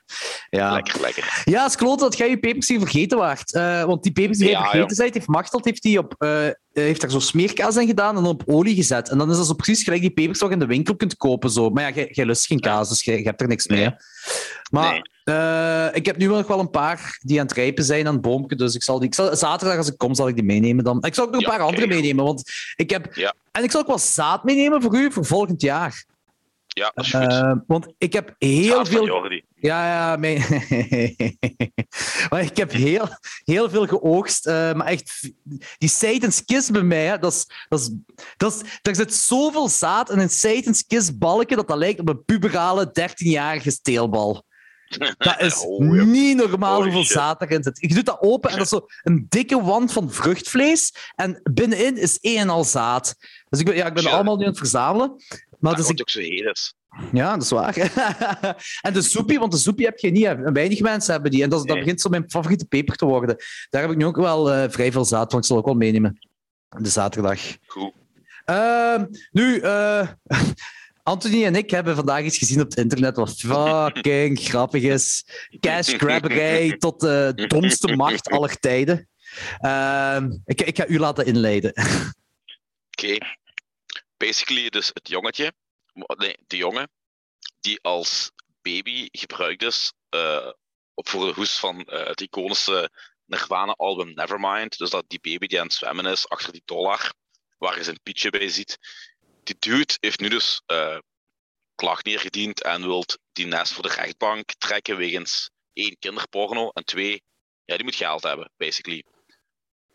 ja. lekker, lekker. Ja, het is kloot dat jij je pepers hier vergeten waart. Uh, want die pepers die jij ja, vergeten bent, heeft Machteld heeft die op... Uh, heeft daar zo smeerkaas in gedaan en op olie gezet. En dan is dat zo precies gelijk die pepers in de winkel kunt kopen. Zo. Maar ja, jij, lust geen kaas, dus jij, jij hebt er niks mee. Maar nee. Uh, ik heb nu nog wel een paar die aan het rijpen zijn aan het. Dus ik zal die, ik zal, zaterdag als ik kom, zal ik die meenemen dan. Ik zal ook nog een paar andere meenemen. Want ik heb, ja. En ik zal ook wel zaad meenemen voor u voor volgend jaar. Ja, dat is goed. Uh, want ik heb heel veel. Ja, ja, mijn... maar ik heb heel, heel veel geoogst. Uh, maar echt, die Satan's Kiss bij mij, dat is, dat is, dat is, er zit zoveel zaad in een Satan's Kiss balken dat dat lijkt op een puberale 13-jarige steelbal. Dat is oh, niet normaal hoeveel zaad erin zit. Je doet dat open en dat is zo een dikke wand van vruchtvlees. En binnenin is één en al zaad. Dus ik ben, ja, ik ben allemaal nu aan het verzamelen. Maar dat dus ook zo heet Ja, dat is waar. en de soepie, want de soepie heb je niet. Weinig mensen hebben die. En dat, dat begint zo mijn favoriete peper te worden. Daar heb ik nu ook wel uh, vrij veel zaad van. Ik zal ook wel meenemen. De zaterdag. Goed. Uh, nu, uh, Anthony en ik hebben vandaag iets gezien op het internet wat fucking grappig is. Cash grabberij tot de domste macht aller tijden. Uh, ik, ik ga u laten inleiden. Oké. Basically, dus het jongetje nee, de jongen, die als baby gebruikt is op voor de hoes van uh, het iconische Nirvana-album Nevermind. Dus dat die baby die aan het zwemmen is achter die dollar, waar je zijn pietje bij ziet. Die dude heeft nu dus uh, klacht neergediend en wil die nest voor de rechtbank trekken wegens één, kinderporno en twee, ja, die moet geld hebben, basically.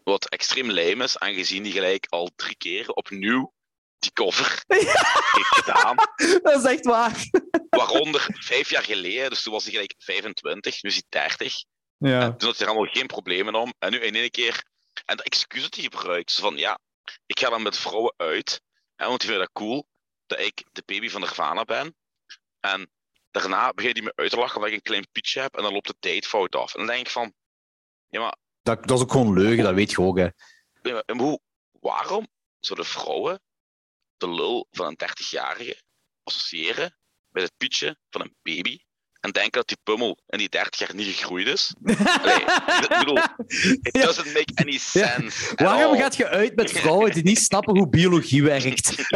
Wat extreem lijm is, aangezien die gelijk al drie keer opnieuw die cover heeft gedaan. Dat is echt waar. Waaronder vijf jaar geleden, dus toen was hij gelijk 25, nu is hij 30. Ja. En toen had hij er allemaal geen problemen om. En nu in één keer. En de excuus dat hij gebruikt, is van ja, ik ga dan met vrouwen uit. Hè, want die vinden dat cool dat ik de baby van Nirvana ben. En daarna begint hij me uit te lachen dat ik een klein pietje heb en dan loopt de date fout af. En dan denk ik van, ja maar... Dat, dat is ook gewoon leugen, dat weet je ook, hè. hoe, waarom zouden vrouwen de lul van een 30-jarige associëren met het pietje van een baby en denken dat die pummel in die 30 jaar niet gegroeid is. Allee, ik bedoel, it doesn't make any sense. Waarom gaat je uit met vrouwen die niet snappen hoe biologie werkt?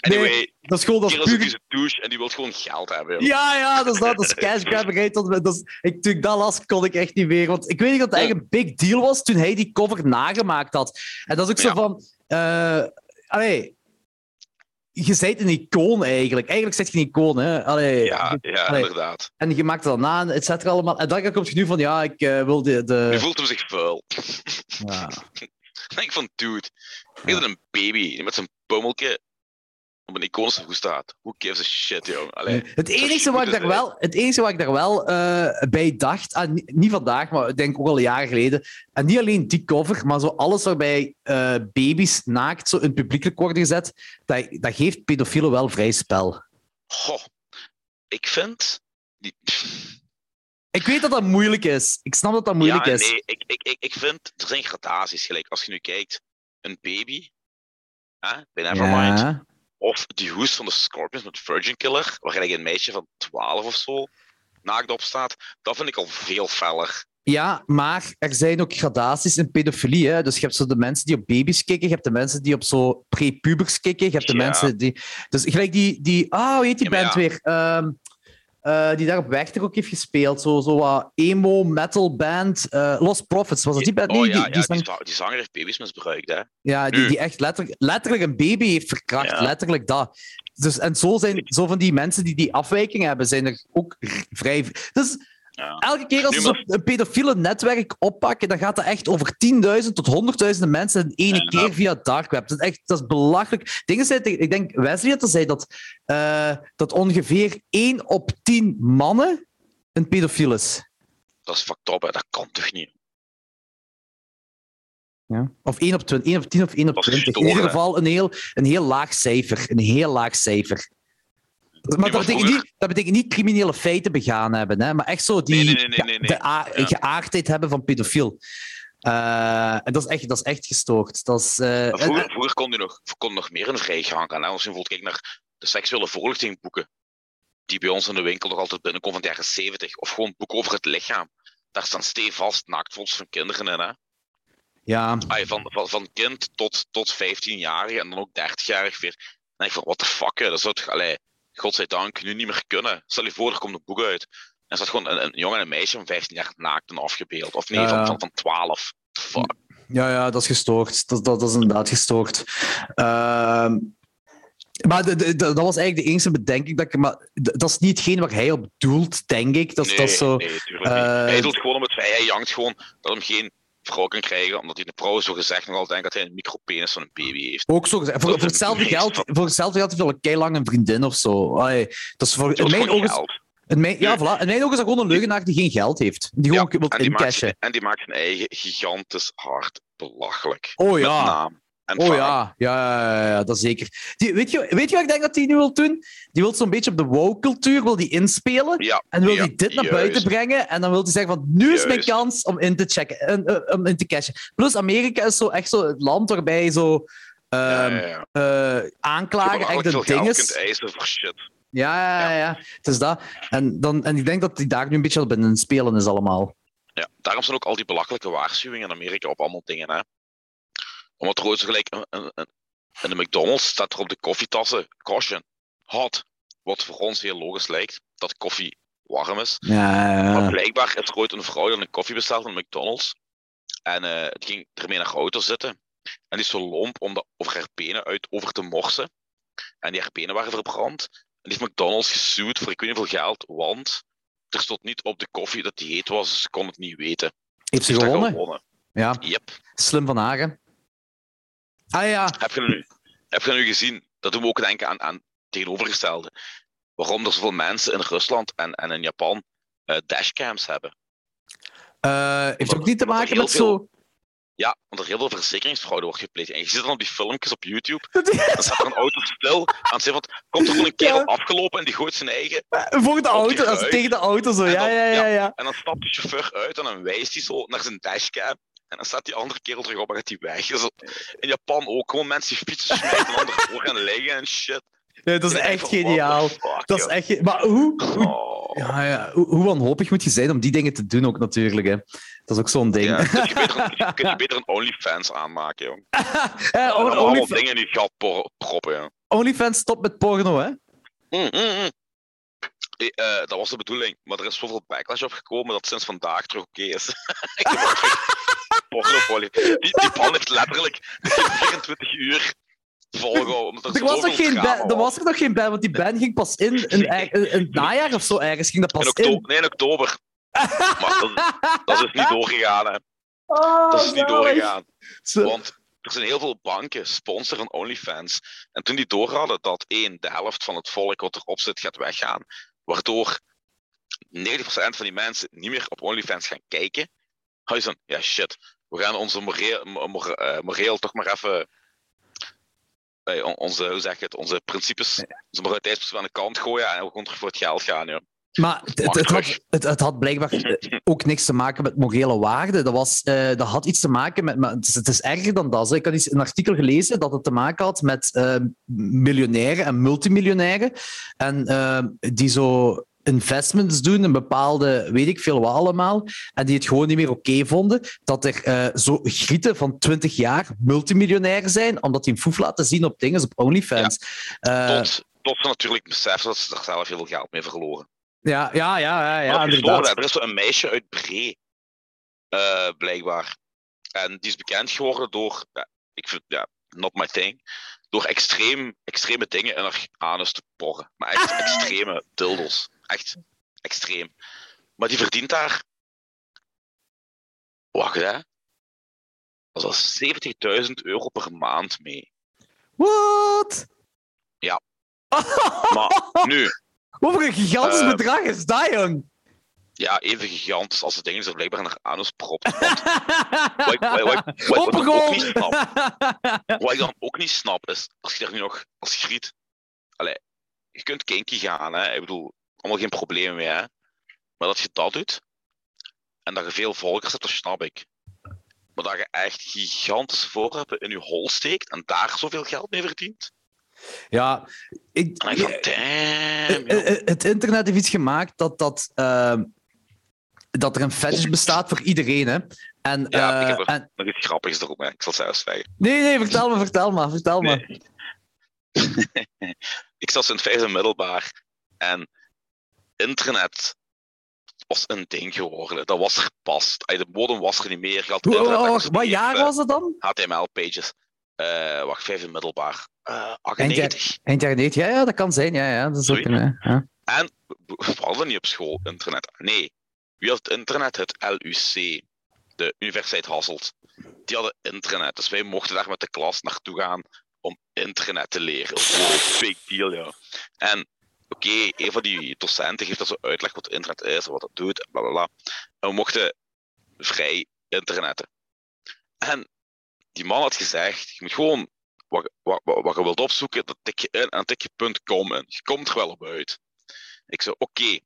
anyway, nee, dat is gewoon dat is puur... douche en die wil gewoon geld hebben. Ja, ja, dat is dat. Dat is cash grabberij. Dat is, ik, toen ik dat las, kon ik echt niet meer. Want ik weet niet dat het eigenlijk een big deal was toen hij die cover nagemaakt had. En dat is ook zo van... Uh, allee, je bent een icoon eigenlijk. Eigenlijk zit je een icoon, hè? Allee, ja, ja inderdaad. En je maakt het dan aan, et cetera, allemaal. En dan komt je nu van, ja, ik uh, wil de, de... Je voelt hem zich vuil. Ja. Dan denk van, dude, ja. een baby met zijn pummeltje op een iconische hoe staat. Who gives a shit, joh. Allee, het, enige wat ik daar wel, het enige wat ik daar wel uh, bij dacht, ah, niet vandaag, maar ik denk ook al jaren geleden, en niet alleen die cover, maar zo alles waarbij uh, baby's naakt zo in publiekelijk worden gezet, dat, dat geeft pedofielen wel vrij spel. Goh, ik vind... Die... Ik weet dat dat moeilijk is. Ik snap dat dat moeilijk ja, is. Nee, ik, ik, ik, ik vind... Er zijn gradaties, gelijk. Als je nu kijkt, een baby... Hè, bij Nevermind... Ja of die hoes van de Scorpions met Virgin Killer, waar een meisje van 12 of zo naakt op staat. Dat vind ik al veel feller. Ja, maar er zijn ook gradaties in pedofilie. Hè? Dus je hebt zo de mensen die op baby's kijken, je hebt de mensen die op zo prepubers kijken, je hebt de mensen die... Dus gelijk die... die ah, hoe heet die band weer? Um, uh, die daar op Werchter ook heeft gespeeld. Zo, zo wat emo metal band. Uh, Lost Prophets, was dat die band? Nee, oh, ja, die, die, ja, die, die, zanger heeft baby's misbruikt, hè? Ja, die, die echt letterlijk, letterlijk een baby heeft verkracht. Letterlijk dat. Dus, en zo, zijn, zo van die mensen die die afwijking hebben, zijn er ook vrij... Dus ja. Elke keer als ze een pedofiele netwerk oppakken, dan gaat dat echt over 10.000 tot 100.000 mensen in één keer via dark web. Dat is echt dat is belachelijk. Dingen zijn, ik denk, Wesley had al zei dat, uh, dat ongeveer 1 op 10 mannen een pedofiel is. Dat is fucked up, hè. dat kan toch niet? Ja. Of 1 op, 20, 1 op 10 of 1 op 20. In ieder geval een heel, een heel laag cijfer. Een heel laag cijfer. Maar dat betekent, niet, dat betekent niet criminele feiten begaan hebben, hè? maar echt zo die nee, nee, nee, de geaardheid hebben van pedofiel. Uh, en dat is echt, dat is echt gestoord. Dat is, uh, vroeger, vroeger, kon je nog, kon nog meer een vrijgang aan. Als je bijvoorbeeld kijkt naar de seksuele voorlichtingboeken, die bij ons in de winkel nog altijd binnenkomen van de jaren 70, of gewoon boeken over het lichaam. Daar staan stevast naaktfoto's van kinderen in. Hè? Ja. Ay, van, van, van kind tot, tot 15 jaar en dan ook 30 jaar weer. Dan denk ik van, what the fuck, hè? dat is het, allee, godzijdank, nu niet meer kunnen. Stel je voor, er komt een boek uit. En staat gewoon een, een jongen en een meisje van 15 jaar naakt en afgebeeld. Of nee, van, van, van 12. Fuck. Ja, ja, dat is gestoord. Dat, dat, dat is inderdaad gestoord. Ehm, maar de, de- de- dat was eigenlijk de enige bedenking dat ik... Maar dat is niet hetgeen waar hij op doelt, denk ik. Dat, nee, dat zo... nee, niet. eh, Hij doet gewoon om het feit, hij jankt gewoon dat hem geen vrouw kan krijgen, omdat hij de vrouw zo gezegd nog altijd denkt dat hij een micropenis van een baby heeft. Ook zo gezegd. Voor, hetzelfde het geld, voor hetzelfde geld heeft hij al een keilang een vriendin of zo. Allee, dat is voor, Dat in, mijn ogen, in, mijn, ja, voilà. in mijn ogen is dat gewoon een leugenaar die geen geld heeft. Die gewoon wil en, die incashen. en die maakt zijn eigen gigantisch hart belachelijk. Oh Met ja. naam en Oh ja, ja, ja, ja, dat zeker. Die, weet, je, weet je wat ik denk dat hij nu wil doen? Die wil zo'n beetje op de woke-cultuur wil die inspelen. Ja, En wil ja, hij dit naar juist. buiten brengen? En dan wil hij zeggen van, nu is mijn kans om in te checken, en, eh, om in te cashen. Plus, Amerika is zo echt zo het land waarbij zo Ja, ehm, ja, eh, aanklagen echt veel ding is. kunt eisen voor shit. Ja, ja, ja, ja. Het is dat. En, dan, en ik denk dat hij daar nu een beetje op in spelen is allemaal. Ja, daarom zijn ook al die belachelijke waarschuwingen in Amerika op allemaal dingen. Hè. Omdat er ooit zo gelijk een, een, een- in de McDonald's staat er op de koffietassen caution, hot. Wat voor ons heel logisch lijkt, dat koffie warm is. Ja, ja, Maar blijkbaar is er ooit een vrouw die een koffie besteld van McDonald's. En eh, die ging ermee naar auto zitten. En die is zo lomp om de, over haar benen uit over te morsen. En die haar benen waren verbrand. En die heeft McDonald's gesuwd voor ik weet niet hoeveel geld, want er stond niet op de koffie dat die heet was, dus ze kon het niet weten. Heeft ze Dus dat gewonnen? gewonnen. Ja, Yep. slim van Hagen. Ah ja, Heb je nu, heb je nu gezien? Dat doen we ook denken aan, aan tegenovergestelde. Waarom er zoveel mensen in Rusland en, en in Japan eh, dashcams hebben. eh, heeft ook niet te maken met zo... Ja, want er heel veel verzekeringsfraude wordt gepleegd. En je ziet dan op die filmpjes op YouTube, dan staat er een auto stil aan het van, komt er gewoon een kerel afgelopen en die gooit zijn eigen. Voor de auto, als tegen de auto zo. Ja, dan- ja, ja, ja. En dan stapt de chauffeur uit en dan wijst hij zo naar zijn dashcam. En dan staat die andere kerel terug op en gaat hij weg. Dus in Japan ook gewoon mensen die fietsen smijten en anderen voor gaan liggen en shit. Dat is echt van, geniaal. fuck, Dat is echt... ge- Maar hoe... hoe Oh. ja, ja, hoe, hoe wanhopig moet je zijn om die dingen te doen ook natuurlijk, hè. Dat is ook zo'n ding. Ja, kun je beter, kun je- kun je beter een OnlyFans aanmaken, jong. Eh, on- allemaal dingen in je gat proppen, ja. OnlyFans stopt met porno, hè. Mm, mm, mm. Eh, eh, dat was de bedoeling, maar er is zoveel backlash op gekomen dat sinds vandaag terug oké is. Ik heb pornofolie. Die, die pan heeft letterlijk 24 uur volgehouden. omdat Er was, nog geen ban, er was er nog geen ban, want die ban ging pas in in, in, in het najaar of zo ergens. Ging dat In pas in. oktober, nee, in oktober. Maar dat, dat is niet doorgegaan, hè. Oh, Dat is niet doorgegaan. Want er zijn heel veel banken, sponsor van OnlyFans. En toen die door hadden dat één, de helft van het volk wat erop zit gaat weggaan, waardoor 90% van die mensen niet meer op OnlyFans gaan kijken, zo, ja shit, we gaan onze moreel, mo- mor- eh, moreel toch maar even, eh, on- onze, hoe zeg je het, onze principes, onze moraliteitsprincipes aan de kant gooien en terug voor het geld gaan. Maar het, het, het had, het, het had blijkbaar ook niks te maken met morele waarde. Dat, was, eh, dat had iets te maken met. Maar het, is, het is erger dan dat. hè. Ik had iets, een artikel gelezen dat het te maken had met eh, miljonairen en multimiljonairen. En die zo investments doen, een bepaalde, weet ik veel wat allemaal, en die het gewoon niet meer oké vonden, dat er eh, zo grieten van 20 jaar multimiljonair zijn, omdat die een foef laten zien op dingen, op OnlyFans. Ja, Tot, tot ze natuurlijk beseffen dat ze er zelf heel veel geld mee verloren. ja, ja, ja, ja, inderdaad. Er is zo een meisje uit Bree, eh, blijkbaar. En die is bekend geworden door, ja, ik vind, ja, not my thing, door extreem, extreme dingen in haar anus te porren. Maar echt extreme dildos. Echt extreem. Maar die verdient daar, wacht hè, dat is 70.000 euro per maand mee. What? Ja. Maar nu, Wat een gigantisch Eh, bedrag is dat, jong? ja, even gigantisch als de dingen er blijkbaar in haar anus propt. Wat ik- wat wat wat dan ook niet snap, Wat ik dan ook niet snap is, als je er nu nog als griet. Allee, je kunt kinky gaan, hè. Ik bedoel, allemaal geen problemen mee, hè. Maar dat je dat doet, en dat je veel volgers hebt, dat snap ik. Maar dat je echt gigantische voorwerpen in je hol steekt en daar zoveel geld mee verdient. Ja, ik, En damn, eh, joh. eh, het internet heeft iets gemaakt dat, dat, ehm, dat er een fetish bestaat voor iedereen. Hè? En, Ja, ik eh, heb er- en, nog iets grappigs erop, hè. ik zal het zelfs zeggen. nee, nee, vertel me, vertel me, vertel me. Nee. ik zat in het vijfde middelbaar en internet was een ding geworden. Dat was er pas. De bodem was er niet meer. Had Hoe, oh, wat jaar was het dan? HTML-pages. Uh, wacht, vijfde middelbaar. Uh, 98. Eind jaar 90, ja, ja, dat kan zijn. Ja, ja, dat is ook een, ja. En we hadden niet op school internet. Nee, wie had het internet? Het LUC, de Universiteit Hasselt. Die hadden internet, dus wij mochten daar met de klas naartoe gaan om internet te leren. Wow, big deal, ja. En oké, een van die docenten geeft dat zo uitleg wat internet is, wat het doet, bla bla bla. En we mochten vrij internetten. En die man had gezegd, je moet gewoon wat, wat, wat je wilt opzoeken, dat tik je in en dan tik je. Je komt er wel op uit. Ik zei, oké. Okay.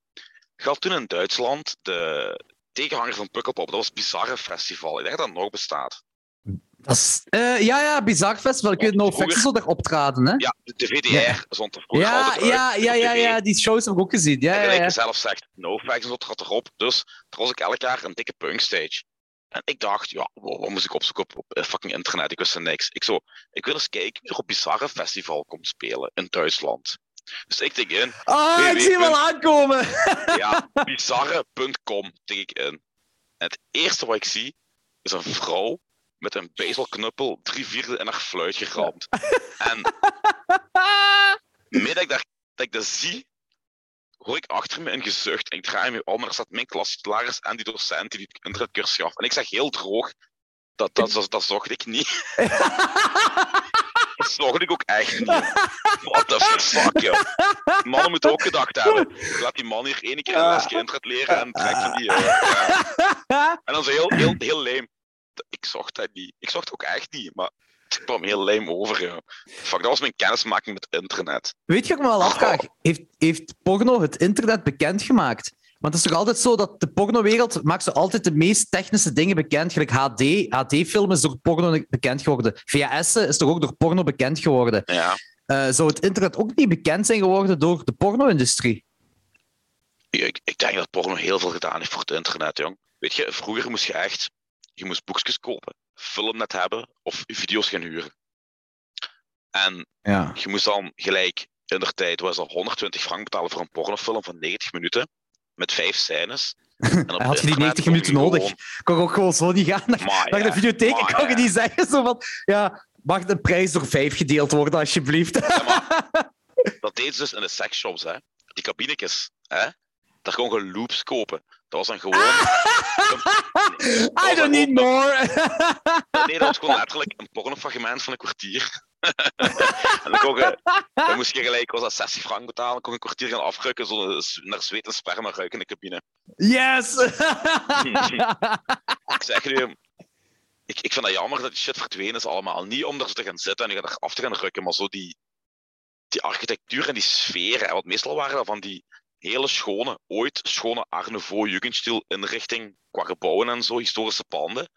Ik had toen in Duitsland de tegenhanger van Pukkelpop. Dat was het Bizarre Festival. Ik denk dat dat nog bestaat. Dat is, uh, ja, ja, Bizar Festival. Ik weet nog vroeger... zo optraden, hè? Ja, de VDR ja. zond er vroeger ja, ja, ja, ja, ja, die shows heb ik ook gezien. Ja, en ja, ja. zelf zegt, no facts erop. Dus er was ik elk jaar een dikke punkstage. En ik dacht, ja, wat moest ik opzoeken op, op, fucking internet? Ik wist er niks. Ik zo, ik wil eens kijken wie er op Bizarre Festival komt spelen in Duitsland. Dus ik tik in. Ah, ik zie hem wel aankomen. ja, bizarre.com tik ik in. En het eerste wat ik zie is een vrouw met een baseballknuppel drie vierde in haar fluit geramd. en midden dat ik, dat, dat ik dat zie, hoor ik achter me een gezucht. En ik draai me om en er staat mijn klaslerares en die docent die die internetcursus gaf. En ik zeg heel droog, dat, dat, dat, dat zocht ik niet. dat zocht ik ook echt niet. What the fuck, joh. Mannen moeten ook gedacht hebben. Laat die man hier één keer een lesje internet leren en trekt van die. Ja. En dan zo heel, heel, heel leem. Ik zocht dat niet. Ik zocht ook echt niet, maar het kwam heel leem over. Ja. Fuck, dat was mijn kennismaking met internet. Weet je wat ik me wel afvraag? Heeft, heeft porno het internet bekendgemaakt? Want het is toch altijd zo dat de pornowereld maakt zo altijd de meest technische dingen bekend. Gelijk HD, HD-film is door porno bekend geworden. VHS is toch ook door porno bekend geworden. Ja. Uh, zou het internet ook niet bekend zijn geworden door de porno-industrie? Ik, ik, denk dat porno heel veel gedaan heeft voor het internet, jong. Weet je, vroeger moest je echt je moest boekjes kopen, filmnet hebben of video's gaan huren. En ja. je moest dan gelijk in de tijd was al 120 frank betalen voor een pornofilm van 90 minuten met vijf scènes. En op had je die 90 minuten nodig? Gewoon... Kon ook gewoon zo niet gaan naar, naar de videotheek. Maar, kon je niet zeggen zo van, ja, mag de prijs door vijf gedeeld worden, alsjeblieft? dat deed ze dus in de sexshops, hè. Die kabinetjes, hè. Daar kon je loops kopen. Dat was dan gewoon... I don't need more! nee, dat was gewoon letterlijk een pornofragment van een kwartier. en dan, kon je, dan moest je gelijk, was dat 60 frank betalen, dan kon je een kwartier gaan afrukken, zo naar zweet en sperma ruiken in de cabine. Yes! ik zeg nu, ik, ik vind dat jammer dat die shit verdwenen is allemaal. Niet om er te gaan zitten en er af te gaan rukken, maar zo die, die architectuur en die sfeer. Want meestal waren dat van die hele schone, ooit schone Art Nouveau Jugendstil inrichting qua gebouwen en zo, historische panden.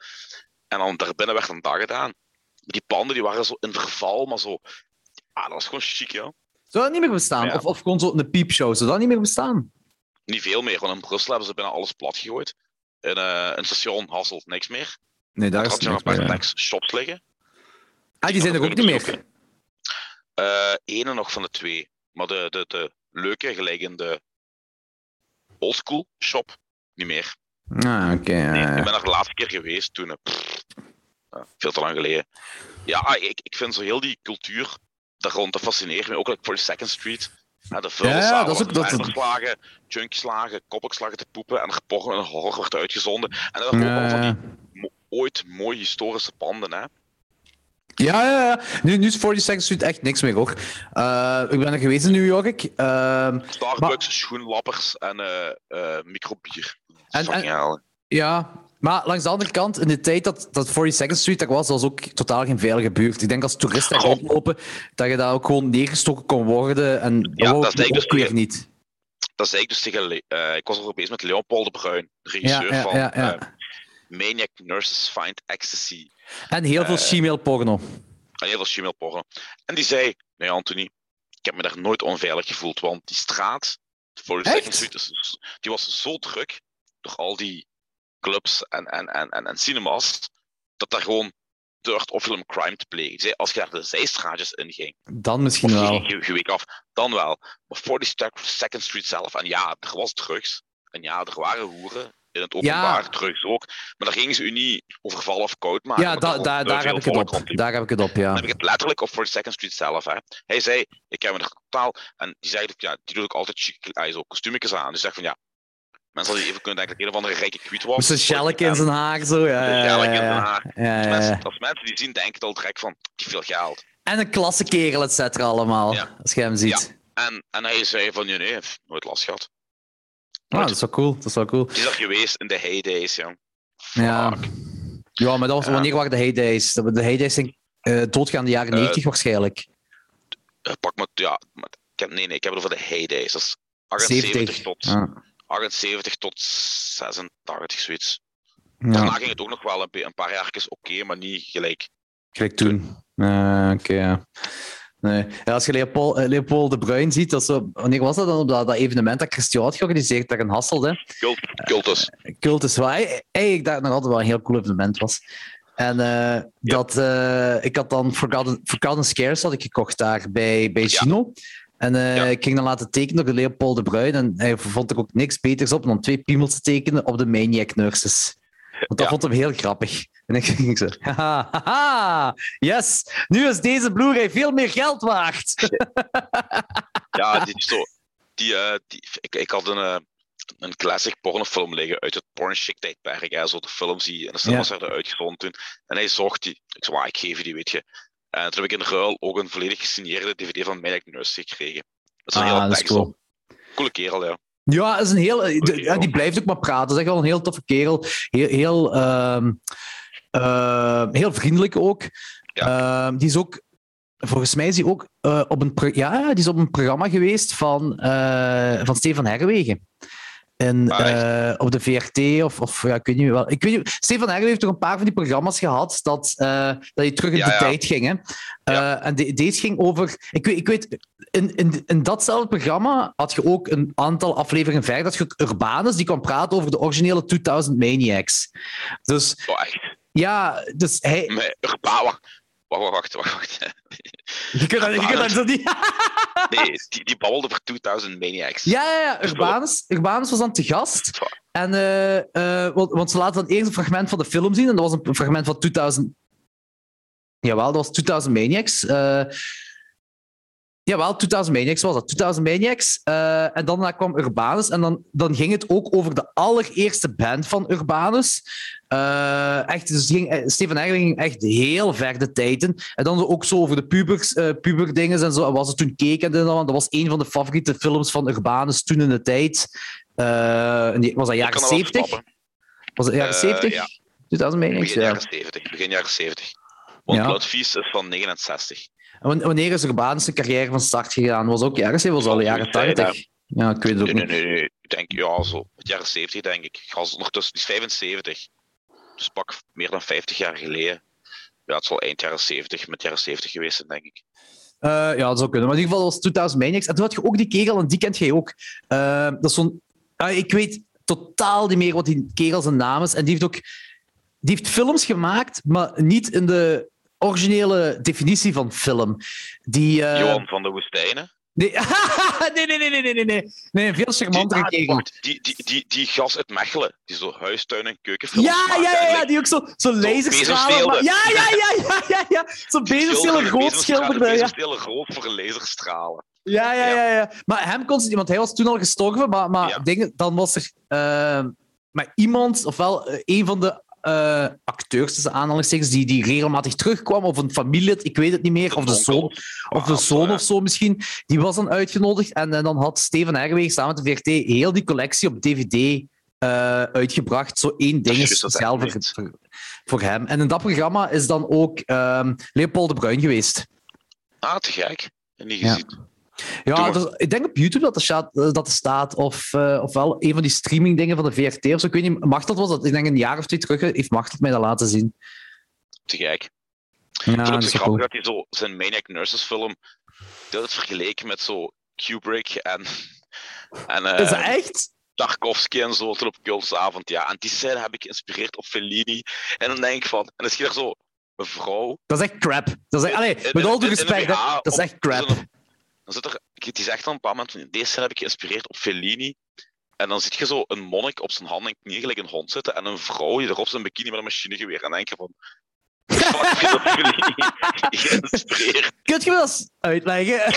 En dan daarbinnen werd een dag gedaan. Die panden die waren zo in verval, maar zo... Ah, dat was gewoon chic, ja. Zou dat niet meer bestaan? Of, of gewoon zo een piepshow, zou dat niet meer bestaan? Niet veel meer, want in Brussel hebben ze bijna alles plat gegooid. In uh, een station Hasselt niks meer. Nee, daar is nog een paar shops liggen. Ah, die zijn er ook niet meer? Uh, ene nog van de twee. Maar de, de, de leuke, gelijk in de oldschool shop niet meer. Ah, oké. nee, ik ben er de laatste keer geweest toen. Pff, veel te lang geleden. Ja, ah, ik, ik vind zo heel die cultuur daar rond te fascineert me. Ook like voor Second Street. Ja, de vuilniszaal, ja, dat is ook dat... slagen, junkslagen, koppelslagen te poepen en er porno en horror wordt uitgezonden. En dat ja. van die ooit mooie historische panden, hè. Ja, ja, ja. Nu, nu is 42nd Street echt niks meer, hoor. Uh, ik ben er geweest in New York. Uh, Starbucks, maar... schoenlappers en uh, microbier. En, en, ja, maar langs de andere kant, in de tijd dat, dat 42nd Street er was, was ook totaal geen veilige buurt. Ik denk als toeristen daar rondlopen, dat je daar ook gewoon neergestoken kon worden. En dat ja, dat is dus weer niet. Dat zei ik dus tegen... ik was er bezig met Leopold de Bruin, de regisseur ja, ja, van Maniac Nurses Find Ecstasy. En heel veel female eh, porno. En heel veel female porno. En die zei, nee Anthony, ik heb me daar nooit onveilig gevoeld, want die straat, voor de Street, die was zo druk door al die clubs en, en, en, en, en cinemas, dat daar gewoon durft of film crime te plegen. Die zei, als je daar de zijstraatjes in ging, dan misschien wel. Je, je, week af, dan wel. Maar 42nd Street zelf, en ja, er was drugs. En ja, er waren hoeren in het openbaar, ja. drugs ook. Maar daar gingen ze u niet overvallen of koud maken. Ja, da, da, daar, heb ik het op. daar heb ik het op. Ja. Dan heb ik het letterlijk op 42nd Street zelf. Hè. Hij zei, ik heb me er totaal. En die zei, ja, die doe ik altijd chic, zo kostuumjes aan. Dus zegt van ja. Mensen hadden even kunnen denken dat een of andere rijke kwiet was. Met zijn in zijn haar, zo. Ja, ja, ja, in zijn haar. Ja, ja, ja. Als mensen die zien, denken al direct van, die veel geld. En een klasse kerel, et cetera, allemaal. Als je hem ziet. En, en hij zei van, nee, nee, nooit last gehad. Ah, dat is wel cool. Dat is wel cool. Die is er geweest in de heydays, ja. Ja. Ja, maar dat was, wanneer waren de heydays? De heydays zijn uh, doodgaande jaren 90 uh, waarschijnlijk. Uh, pak maar, ja. ik heb, nee, nee, ik heb het over de heydays. Dat is 78 tot, ja. 78 tot 86, zoiets. Ja. Daarna ging het ook nog wel een, een paar jaar oké, maar niet gelijk. Gelijk toen. Uh, oké, ja. Nee. Als je Leopold, uh, Leopold de Bruin ziet, dat zo, wanneer was dat dan op dat, dat evenement dat Christian had georganiseerd, dat in Hasselt? Hè? Cultus. Uh, Cultus, wel. ik dacht nog altijd wel een heel cool evenement was. En uh, dat, ik had dan Forgotten, Forgotten Scares had ik gekocht daar bij, bij Chino. En uh, ik ging dan laten tekenen door Leopold de Bruin. En hij vond er ook niks beters op dan twee piemels te tekenen op de Maniac Nurses. Want dat vond hem heel grappig. En ik ging zo, haha, haha, yes, nu is deze Blu-ray veel meer geld waard. ja, die, zo, die, uh, die, ik, ik had een, uh, een classic pornofilm liggen uit het porn chic tijdperk. Zo de films die in de cinemas ja. werden uitgezonden toen. En hij zocht die. Ik zei, ik geef je die, weet je. En toen heb ik in ruil ook een volledig gesigneerde DVD van Maniac Nurse gekregen. Dat is een ah, heel cool. Coole kerel, ja. Ja, is een heel, ja, die blijft ook maar praten. Dat is echt wel een heel toffe kerel. Heel, heel, uh, uh, heel vriendelijk ook. Ja. Uh, die is ook, volgens mij is hij ook uh, op, een, ja, die is op een programma geweest van, uh, van Stefan Herwegen. En, uh, op de VRT of, of ja, ik weet niet wel. Ik weet niet, Stefan Herwegen heeft toch een paar van die programma's gehad dat, uh, dat hij terug in ja, de ja. tijd ging. Hè? Uh, en de, deze ging over. Ik weet, ik weet in, in, in datzelfde programma had je ook een aantal afleveringen verder dat je Urbanus die kwam praten over de originele 2000 Maniacs. Dus. Oh? Ja, dus hij. Nee, Urbanus. Wacht, wacht, wacht, wacht. Je kunt dat, je kunt dat niet... nee, die, die babbelde voor 2000 Maniacs. Ja, ja, ja. Urbanus, Urbanus was dan te gast. En, uh, uh, want, want, ze laten dan eerst een fragment van de film zien. En dat was een fragment van 2000... Jawel, dat was 2000 Maniacs. Uh, Jawel, 2000 Maniacs was dat. 2000 Maniacs. Uh, en dan kwam Urbanus. En dan, dan ging het ook over de allereerste band van Urbanus. Uh, echt, dus ging, eh, Steven Erling ging echt heel ver de tijden. En dan ook zo over de pubers, uh, puberdingen en zo. Was het toen keken. Dat was een van de favoriete films van Urbanus toen in de tijd. was dat jaren 70? Was het jaren 70? Ja. 2000 Maniacs? Begin jaren 70. Begin jaren 70. Want ja. Is van 69. En wanneer is Urbanus zijn carrière van start gegaan? Was ook ergens, was al de jaren 80. Ja, ik weet het ook nee, nee, nee, nee. Ik denk, ja, zo. Het jaren 70, denk ik. Ik was ondertussen, die is 75. Dus pak meer dan 50 jaar geleden. Ja, het zal eind jaren 70, met jaren 70 geweest zijn, denk ik. Uh, ja, dat zou kunnen. Maar in ieder geval was 2000 Maniacs. En toen had je ook die kegel, en die kent jij ook. Uh, dat is zo'n... Uh, ik weet totaal niet meer wat die kegel zijn naam is. En die heeft ook... Die heeft films gemaakt, maar niet in de originele definitie van film. Die, uh... Johan van de Woestijnen? Nee. nee, nee, nee, nee, nee, nee. Nee, een veel die, kegel. Die, die, die, die gas uit Mechelen, die zo huistuin- en keukenfilms ja, maakt. Ja, ja, ja, die ook zo, zo laserstralen. Ja, ja, ja, ja, ja, ja. Zo'n bezemstelen rood schilderde. Rood voor laserstralen. Ja, ja, ja, ja. Maar hem kon ze want hij was toen al gestorven, maar, maar ja. dingen, dan was er uh, maar iemand, ofwel uh, een van de uh, acteurs, tussen aanhalingstekens, die, die regelmatig terugkwam, of een familielid, ik weet het niet meer, of de zoon, of, de zoon of zo misschien, die was dan uitgenodigd. En, en dan had Steven Herweg samen met de VRT heel die collectie op DVD uh, uitgebracht. Zo één ding is speciaal voor, hem. En in dat programma is dan ook um, Leopold de Bruin geweest. Ah, te gek. Niet gezien. Ja. Ja, dus, ik denk op YouTube dat er staat, dat er staat of, uh, ofwel een van die streaming dingen van de VRT of zo. Ik weet niet, Machteld was dat, ik denk een jaar of twee terug, heeft Machteld mij dat laten zien. Te gek. Ja, ik vind het zo grappig dat hij zo zijn Maniac Nurses film dat het vergeleken met zo Kubrick en... en uh, Is dat echt? Tarkovsky en zo, op Kultsavond, ja. En die scène heb ik geïnspireerd op Fellini. En dan denk ik van... En dan schiet er zo een vrouw. Dat is echt crap. Dat is echt, allee, met al respect, dat is echt crap. Dan zit er, die zegt dan op een bepaald moment, deze scène heb ik geïnspireerd op Fellini. En dan zie je zo een monnik op zijn handen en knieën gelijk een hond zitten en een vrouw die erop zijn bikini met een machinegeweer. En dan denk je van, fuck je dat Fellini geïnspireerd? Kun je wel eens uitleggen?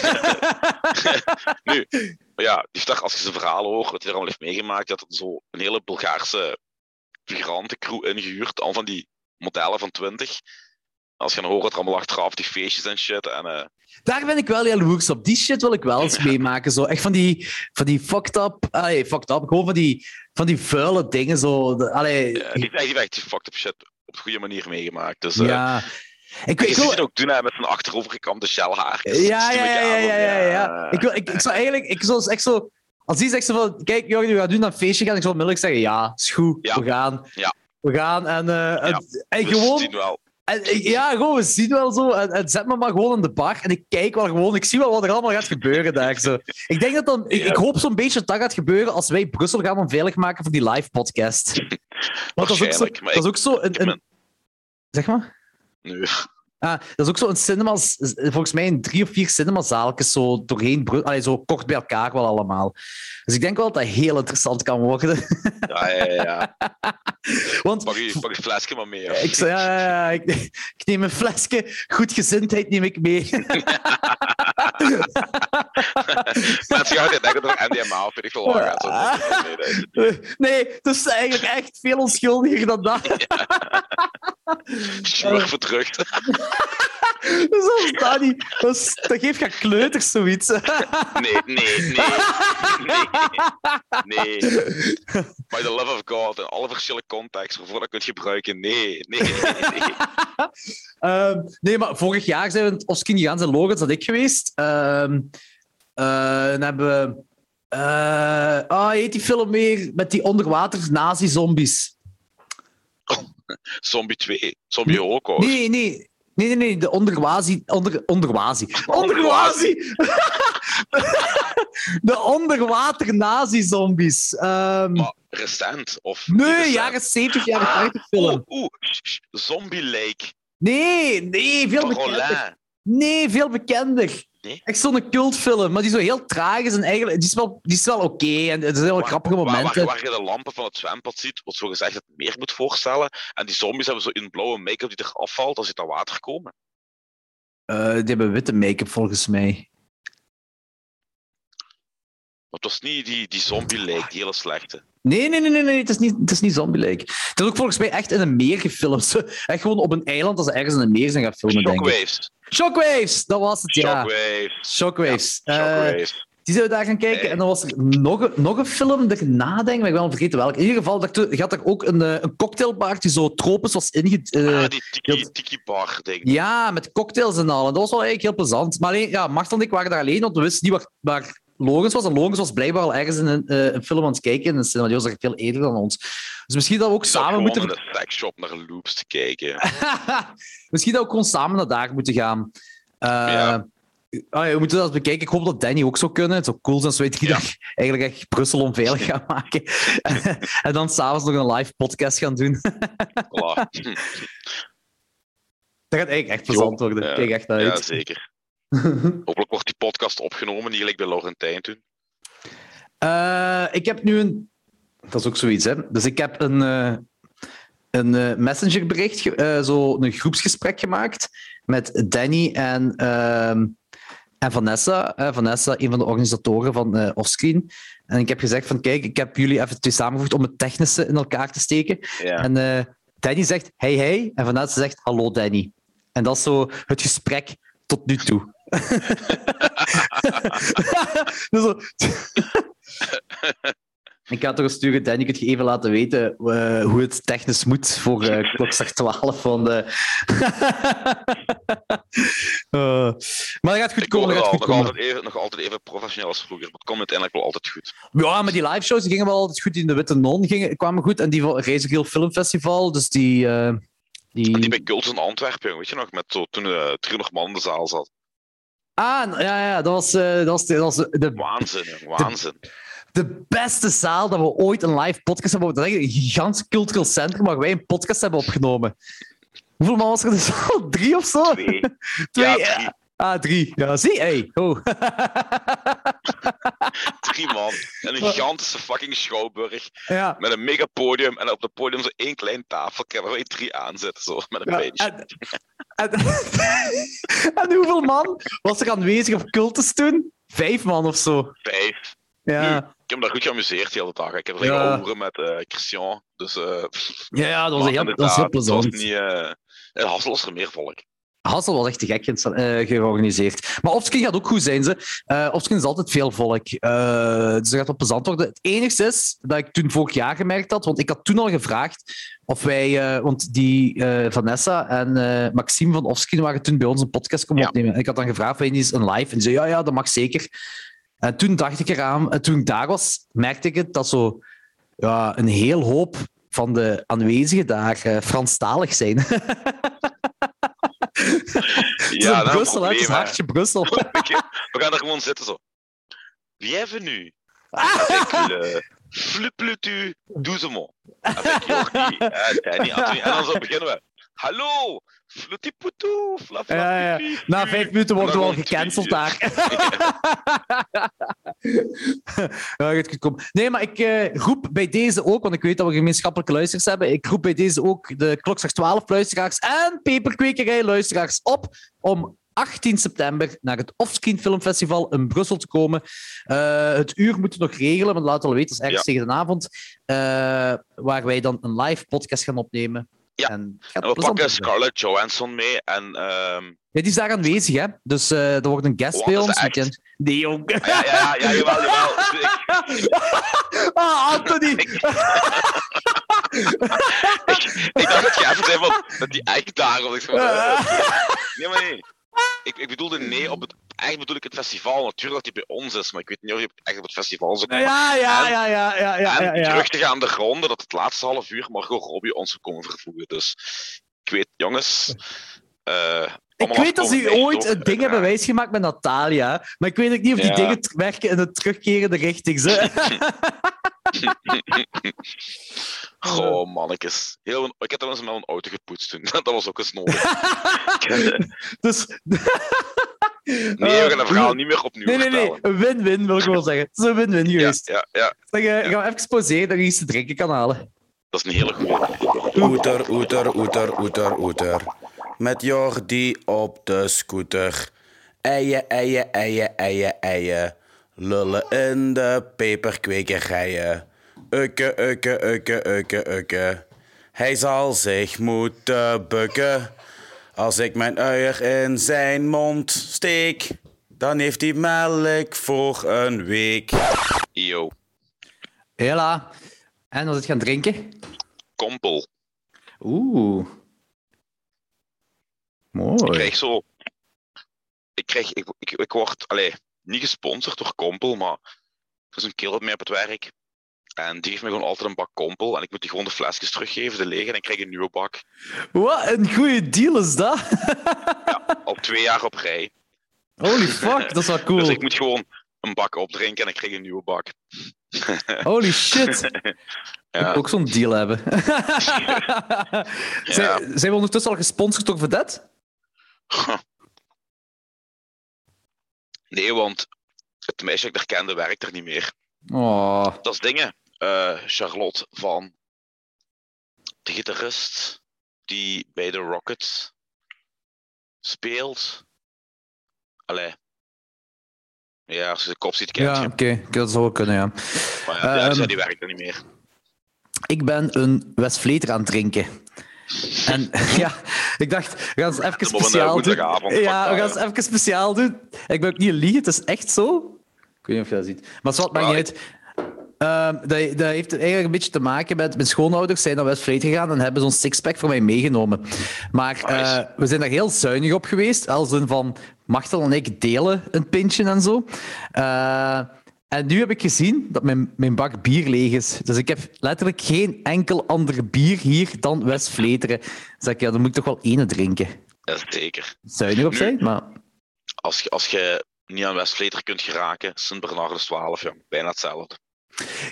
nu, ja, die als je zijn verhaal hoort, wat hij er allemaal heeft meegemaakt, dat er zo een hele Bulgaarse migrantencrew ingehuurd, al van die modellen van 20. Als je dan hoort er allemaal achteraf die feestjes en shit. En, uh... Daar ben ik wel jaloers op. Die shit wil ik wel eens meemaken. Zo. Echt van die, van die fucked up. Allee, fucked up. Gewoon van die, van die vuile dingen. Zo. Allee. Ja, die, die, die, die fucked up shit op de goede manier meegemaakt. Dus, uh... ja. Ik, ik, wil... het ook doen hè, met zijn achterovergekamde shellhaar. Ja, ja, ja, ja, ja, ja, ja. Ik, wil, ik, ik zou eigenlijk, ik zou echt zo, als die zegt zo van, kijk, Jorgen, we gaan nu naar een feestje gaan, ik zou onmiddellijk zeggen, ja, is goed, ja. we gaan. Ja. We gaan en, uh, ja, en, en gewoon... wel. En, ja, gewoon, we zien wel zo. En, en, zet me maar gewoon aan de bar. En ik kijk wel gewoon. Ik zie wel wat er allemaal gaat gebeuren daar. Zo. Ik denk dat dan. Ik, ik hoop zo'n beetje dat dat gaat gebeuren als wij Brussel gaan onveilig maken voor die live podcast. Want dat is ook zo. Dat is ook zo een, een... Zeg maar? Nee. Ah, dat is ook zo een cinema, volgens mij een drie of vier cinemazaaltjes zo doorheen, allee, zo kort bij elkaar wel allemaal. Dus ik denk wel dat dat heel interessant kan worden. Ja, ja, ja. Want, pak, je, pak je flesje maar mee. Ik, ja, ja, ik, ik, neem een flesje goedgezindheid neem ik mee. Mensen gaan denken dat er MDMA op ik wel Nee, nee, het is eigenlijk echt veel onschuldiger dan dat. Sjoerd verdrukt. Dat is dat niet. Dat, is, dat geeft geen kleuters zoiets. nee, nee, nee. Nee. Nee. By the love of God, in alle verschillende contexten, waarvoor dat kunt gebruiken. Nee, nee, nee. Nee. um, nee, maar vorig jaar zijn we in het Oskin Jans en Logans, dat ik geweest. Um, uh, dan hebben we... Uh, oh, heet die film meer met die onderwater nazi-zombies? Zombie 2. Zombie Holocaust. Nee, nee. Nee, nee, nee, de onderwazi... Onder, onderwazi. Onderwazi! de onderwater nazi-zombies. Um... recent? Of nee, recent? jaren 70, jaren 80 ah, film. Oeh, oeh. Zombie Lake. Nee, nee, veel bekender. Nee, veel bekender. Nee? Echt zo'n cultfilm, maar die zo heel traag is en eigenlijk... Die is wel, die is wel oké okay, en er zijn heel grappige momenten. Waar, waar, je de lampen van het zwembad ziet, wat zo gezegd het meer moet voorstellen. En die zombies hebben zo in blauwe make-up die er afvalt als ze naar water komen. Uh, die hebben witte make-up volgens mij. Maar het was niet die, die zombie-lijk, die hele slechte. Nee, nee, nee, nee, nee. Het, is niet, het is niet zombie-like. Het is ook volgens mij echt in een meer gefilmd. Echt gewoon op een eiland als ze ergens in een meer zijn gaan filmen, Shockwaves. denk ik. Shockwaves! Dat was het, ja. Shockwaves. Shockwaves. Ja, Shockwaves. Uh, die zijn we daar gaan kijken. En dan was er nog een, nog een film dat ik nadenk, maar ik ben al vergeten welke. In ieder geval, dat ik, had er ook een, eh, een cocktailbar die zo tropisch was inge... Uh, ah, die tiki, tiki bar, denk ik. Ja, met cocktails en al. En dat was wel eigenlijk heel plezant. Maar alleen, ja, Martel en ik waren daar alleen, want we wisten niet waar, waar Logans was. En Logans was blijkbaar al ergens in een, uh, een film aan het kijken in een cinema. Die was echt veel eerder dan ons. Dus misschien dat we ook samen moeten... in de seksshop naar loops te kijken. misschien dat we ook gewoon samen naar daar moeten gaan. Uh, ja. Oh ja, we moeten dat bekijken. Ik hoop dat Danny ook zou kunnen. Het zou cool zijn als ja. dat eigenlijk echt Brussel onveilig gaan maken. en dan s'avonds nog een live podcast gaan doen. voilà. Dat gaat eigenlijk echt plezant worden. Kijk echt uit. Ja, zeker. Hopelijk wordt die podcast opgenomen, niet gelijk bij Laurentijn toen. Uh, ik heb nu een... Dat is ook zoiets, hè. Dus ik heb een, uh, een uh, messengerbericht, zo een groepsgesprek gemaakt met Danny en, ehm, en Vanessa. Vanessa, een van de organisatoren van Offscreen. En ik heb gezegd van, kijk, ik heb jullie even twee samengevoegd om het technische in elkaar te steken. Ja. En Danny zegt, hey, hey. En Vanessa zegt, hallo, Danny. En dat is zo het gesprek tot nu toe. Dus ik ga toch sturen, Danny, kunt je even laten weten uh, hoe het technisch moet voor uh, klokslag 12 van de... uh, maar dat gaat goed komen. Gaat goed nog, komen. Altijd even, nog altijd even professioneel als vroeger, maar het komt uiteindelijk wel altijd goed. Ja, maar die live shows gingen wel altijd goed. In de Witte Non gingen, kwamen goed. En die Reis Heel Filmfestival, dus die... die... die bij in Antwerpen, weet je nog, met zo, toen uh, 300 man in de zaal zat. Ah, ja, ja, dat was, uh, dat was, dat was de... Waanzin, waanzin. De, de, beste zaal dat we ooit een live podcast hebben. Dat is een gigantisch cultureel centrum waar wij een podcast hebben opgenomen. Hoeveel man was er dus al? Drie of zo? Twee. Twee. Ja, drie. Ah, drie. Ja, zie. Hey. Oh. Drie man. En een gigantische fucking schouwburg. ja. Met een mega podium. En op het podium zo één klein tafeltje waar je drie aan zit. Zo, met een Ja, en, en, en hoeveel man was er aanwezig op cultus toen? Vijf man of zo. Vijf. Ja, Ik heb me daar goed geamuseerd de hele dag. Ik heb er Ja. horen met eh, Christian. Dus eh ja, ja dat was, heel, dat was heel inderdaad, het was plezant. niet... eh in Hassel was er meer volk. Hassel was echt te gek eh, georganiseerd. Maar Opskin gaat ook goed zijn. Ze. Opskin is altijd veel volk. Eh, dus dat gaat wel plezant worden. Het enige is dat ik toen vorig jaar gemerkt had, want ik had toen al gevraagd of wij, want die Vanessa en Maxime van Opskin waren toen bij ons een podcast komen Ja. opnemen. En ik had dan gevraagd of eens een live. En zei ja, ja, dat mag zeker. En toen dacht ik eraan, en toen ik daar was, merkte ik het dat zo ja, een heel hoop van de aanwezigen daar Franstalig zijn. Het Ja, dat een Brussel, het probleem, hè. hartje Brussel. We gaan er gewoon zitten zo. Bienvenue. Ah! Avec le flupletu doucement. Avec Jordi, eh, Anthony. En dan zo beginnen we. Hallo, flutiputu. Ja, ja. pipi. Na vijf minuten worden we al gecanceld daar. ja, goed. Nee, maar ik eh, roep bij deze ook, want ik weet dat we gemeenschappelijke luisteraars hebben. Ik roep bij deze ook de Klokslag 12 luisteraars en Peperkwekerij luisteraars op om 18 september naar het Offscreen Filmfestival in Brussel te komen. Eh, het uur moeten we nog regelen, want laten we wel weten, het is ergens tegen de avond. eh, waar wij dan een live podcast gaan opnemen. Ja. En En we pakken. Scarlett Johansson mee. En ehm, Ja, die is daar aanwezig, hè? Dus eh er wordt een guest bij is ons. echt? Nee, jong. ja, ja, ja, ja, jawel, jawel. Ik, Ah, Anthony! ik, ik dacht dat je even zei van, dat die echt daar was. Ik zei van, Nee, maar nee. Ik, ik bedoelde nee op het... Eigenlijk bedoel ik het festival. Natuurlijk dat hij bij ons is, maar ik weet niet of hij echt op het festival zou komen. Ja, ja, ja, ja, ja, ja, en ja, ja. terug te gaan de ronde dat het laatste half uur Margot Robbie ons zou komen vervoegen. Dus ik weet, jongens... eh, Ik weet dat ze ooit een ding hebben wijsgemaakt met Natalia, maar ik weet ook niet of die Ja. dingen werken in de terugkerende richting. Ze. Goh, mannetjes. Heel, een- ik heb trouwens met een auto gepoetst toen. Dat was ook eens nodig. dus... nee, we gaan het verhaal niet meer opnieuw Nee, nee, nee. vertellen. Een win-win, wil ik wel zeggen. Het is een win-win Ja, geweest. ja, ja, eh, gaan we even pauzeren dat je iets te drinken kan halen. dat is een hele goede. Oeter, oeter, oeter, oeter, oeter. Met Jordi op de scooter. Eien, eien, eien, eien, eien. Lullen in de peperkwekerijen. Ukke, ukke, ukke, ukke, ukke. Hij zal zich moeten bukken. Als ik mijn uier in zijn mond steek, dan heeft hij melk voor een week. Yo, Hela. En wat is het gaan drinken? kompel. Oeh. Ik Mooi. krijg zo... Ik krijg... Ik, ik, ik word... Allee, niet gesponsord door kompel, maar... Er is een kerel bij mij op het werk. En die geeft me gewoon altijd een bak kompel. En ik moet die gewoon de flesjes teruggeven, de lege. En ik krijg een nieuwe bak. Wat een goede deal is dat. Al twee jaar op rij. Holy fuck, dat is wel cool. Dus ik moet gewoon een bak opdrinken en ik krijg een nieuwe bak. Holy shit. Ik Ja. wil ook zo'n deal hebben. zijn, zijn we ondertussen al gesponsord door Vedette? Nee, want het meisje dat ik er kende werkt er niet meer. Oh. Dat is dingen. Eh, Charlotte van de gitarist die bij de Rockets speelt. Allee. Ja, als je de kop ziet, kent Ja, oké. Dat zou kunnen, ja. Maar ja, ja, Ehm, die werkt er niet meer. Ik ben een Westvleter aan het drinken. En ja, ik dacht, we gaan het even speciaal eh, doen. Ja, we gaan dat, het even speciaal doen. Ik ben ook niet liegen, het is echt zo. Ik weet niet of je dat ziet. Maar het maakt Ja, niet uit. Ehm, dat, dat heeft eigenlijk een beetje te maken met... Mijn schoonouders zijn naar Westvleter gegaan en hebben zo'n sixpack voor mij meegenomen. Maar eh, we zijn daar heel zuinig op geweest. Als in van, Machtel en ik delen een pintje en zo. Eh, en nu heb ik gezien dat mijn, mijn bak bier leeg is. Dus ik heb letterlijk geen enkel ander bier hier dan Westvleteren. Dus ik, ja, dan moet ik toch wel ene drinken. Is zeker. Zuinig op Nu- zijn, maar... Als je, als je niet aan Westvleter kunt geraken, Sint Bernardus 12, ja, bijna hetzelfde.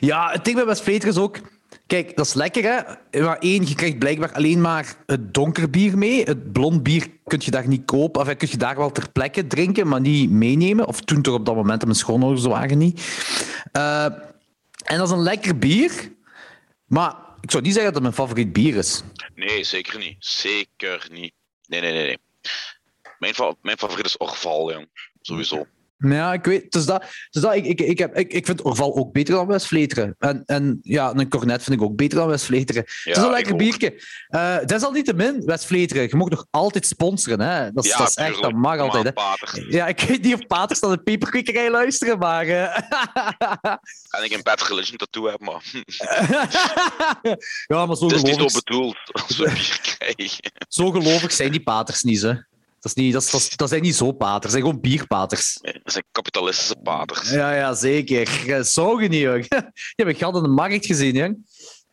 Ja, het ding bij Westvleteren is ook... Kijk, dat is lekker, hè? Maar één, je krijgt blijkbaar alleen maar het donker bier mee. Het blond bier kun je daar niet kopen. Of kun je daar wel ter plekke drinken, maar niet meenemen. Of toen toch op dat moment, mijn schoonouders waren niet. Uh, en dat is een lekker bier. Maar ik zou niet zeggen dat het mijn favoriet bier is. Nee, zeker niet. Zeker niet. Nee, nee, nee. nee. Mijn, mijn favoriet is Orval, jong. Sowieso. Ja, ik weet. Dus dat, dus dat, ik, ik, ik, heb, ik, ik vind Orval ook beter dan Westvleteren. En, en ja, een cornet vind ik ook beter dan Westvleteren. Ja, het is een lekker biertje. Uh, dat is al niet te min, Westvleteren. Je mag nog altijd sponsoren. Hè? Dat, is, dat is echt, dat mag altijd. Hè? Ja, ik weet niet of paters naar de peperkwikkerij luisteren, maar... Uh... en ik een Bad Religion tattoo heb, maar... ja, maar zo Het is niet zo bedoeld als we bier krijgen. Zo gelovig zijn die paters niet, hè. Dat, is niet, dat, is, dat, zijn niet zo paters, dat zijn gewoon bierpaters. Nee, dat zijn kapitalistische paters. Ja, ja zeker. Zorgen niet, jong. Je hebt gat in de markt gezien, jong.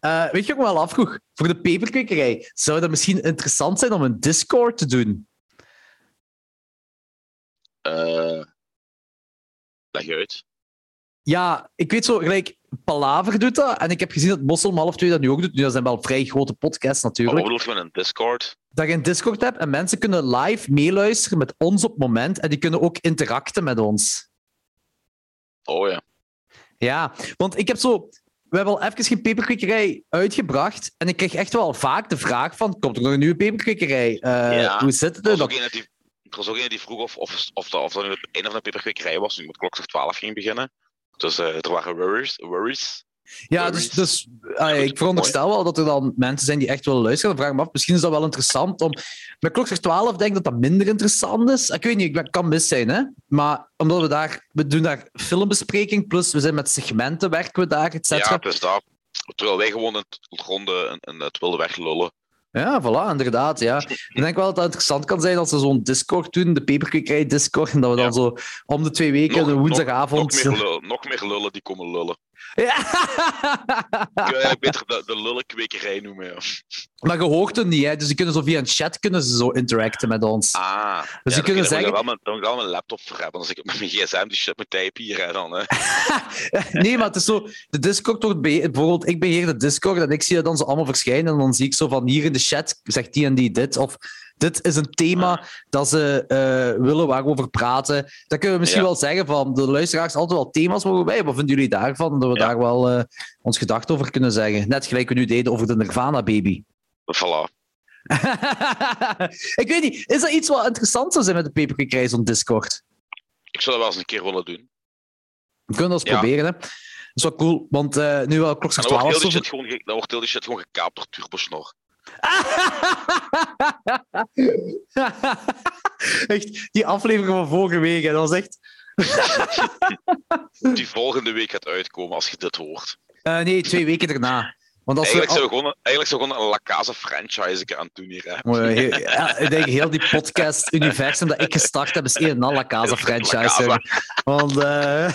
Uh, weet je ook wel afvroeg? Voor de peperkwekerij, zou dat misschien interessant zijn om een Discord te doen? Uh, leg je uit. Ja, ik weet zo, gelijk, Palaver doet dat. En ik heb gezien dat Mossel half twee dat nu ook doet. Nu, dat zijn wel vrij grote podcasts natuurlijk. Bedoel je een Discord? Dat je een Discord hebt en mensen kunnen live meeluisteren met ons op het moment. En die kunnen ook interacten met ons. Oh ja. Ja, want ik heb zo... We hebben al even geen peperkwekerij uitgebracht. En ik kreeg echt wel vaak de vraag van... Komt er nog een nieuwe peperkwekerij? Uh, ja. Hoe zit het? Er die, er was ook een die vroeg of, of, of, of, dat nu het einde van de peperkwekerij was. Nu met klok 12 ging beginnen. Dus uh, er waren worries. worries. Ja, dus, dus uh, ik veronderstel wel dat er dan mensen zijn die echt willen luisteren. Dan vraag ik me af, misschien is dat wel interessant om... Met klok 12 denk ik dat dat minder interessant is. Ik weet niet, ik kan mis zijn, hè. Maar omdat we daar... We doen daar filmbespreking, plus we zijn met segmenten, werken we daar, et cetera. Ja, dus dat. Terwijl wij gewoon het ronde en het wilde weglullen. Ja, voilà, inderdaad. Ja. Ik denk wel dat het interessant kan zijn als ze zo'n Discord doen, de Peperkwekerij Discord, en dat we dan zo om de twee weken, nog, woensdagavond... Nog, nog, meer lullen, nog meer lullen die komen lullen. Ja. Ik wil beter de, de lullenkwekerij noemen. Ja. Maar je hoort het niet, hè? dus die kunnen zo via een chat kunnen ze zo interacten met ons. Ah, dus ja, kunnen zeggen. Dan moet ik wel mijn laptop voor hebben, als ik met mijn gsm die shit moet typen hier. Hè, dan, hè. nee, maar het is zo. De Discord wordt bijvoorbeeld, ik beheer de Discord en ik zie dat dan allemaal verschijnen. En dan zie ik zo van hier in de chat zegt die en die dit. Of dit is een thema ah. dat ze uh, willen waarover praten. Dan kunnen we misschien wel zeggen van de luisteraars altijd wel thema's mogen bij. Wat vinden jullie daarvan? Dat we daar wel uh, ons gedacht over kunnen zeggen. Net gelijk we nu deden over de Nirvana Baby. Voilà. ik weet niet, is er iets wat interessant zou zijn met de Paperclip zo'n Discord? Ik zou dat wel eens een keer willen doen. We kunnen dat eens proberen, hè. Dat is wel cool, want uh, nu wel klok 12 Dan wordt heel die shit gewoon gekaapt door Turbosnor. echt, die aflevering van vorige week, dat was echt... die volgende week gaat uitkomen als je dit hoort. Uh, nee, twee weken daarna. Want als eigenlijk, zou gewoon, eigenlijk zou gewoon een La Casa franchise aan doen hier. Hè. ja, ik denk heel die podcast-universum dat ik gestart heb, is één en al La Casa franchise. Want uh,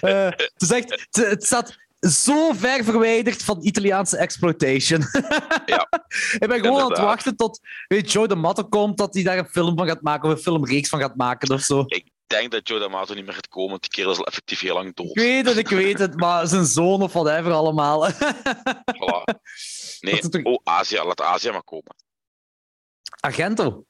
uh, het, is echt, het staat zo ver verwijderd van Italiaanse exploitation. ja, ik ben gewoon aan het wachten tot weet, Joe de Matte komt, dat hij daar een film van gaat maken of een filmreeks van gaat maken of zo. Ik denk dat Joe D'Amato niet meer gaat komen, want die kerel is al effectief heel lang dood. Ik weet het, ik weet het, maar zijn zoon of whatever allemaal. voilà. Nee, toch... oh, Azië, laat Azië maar komen. Argento?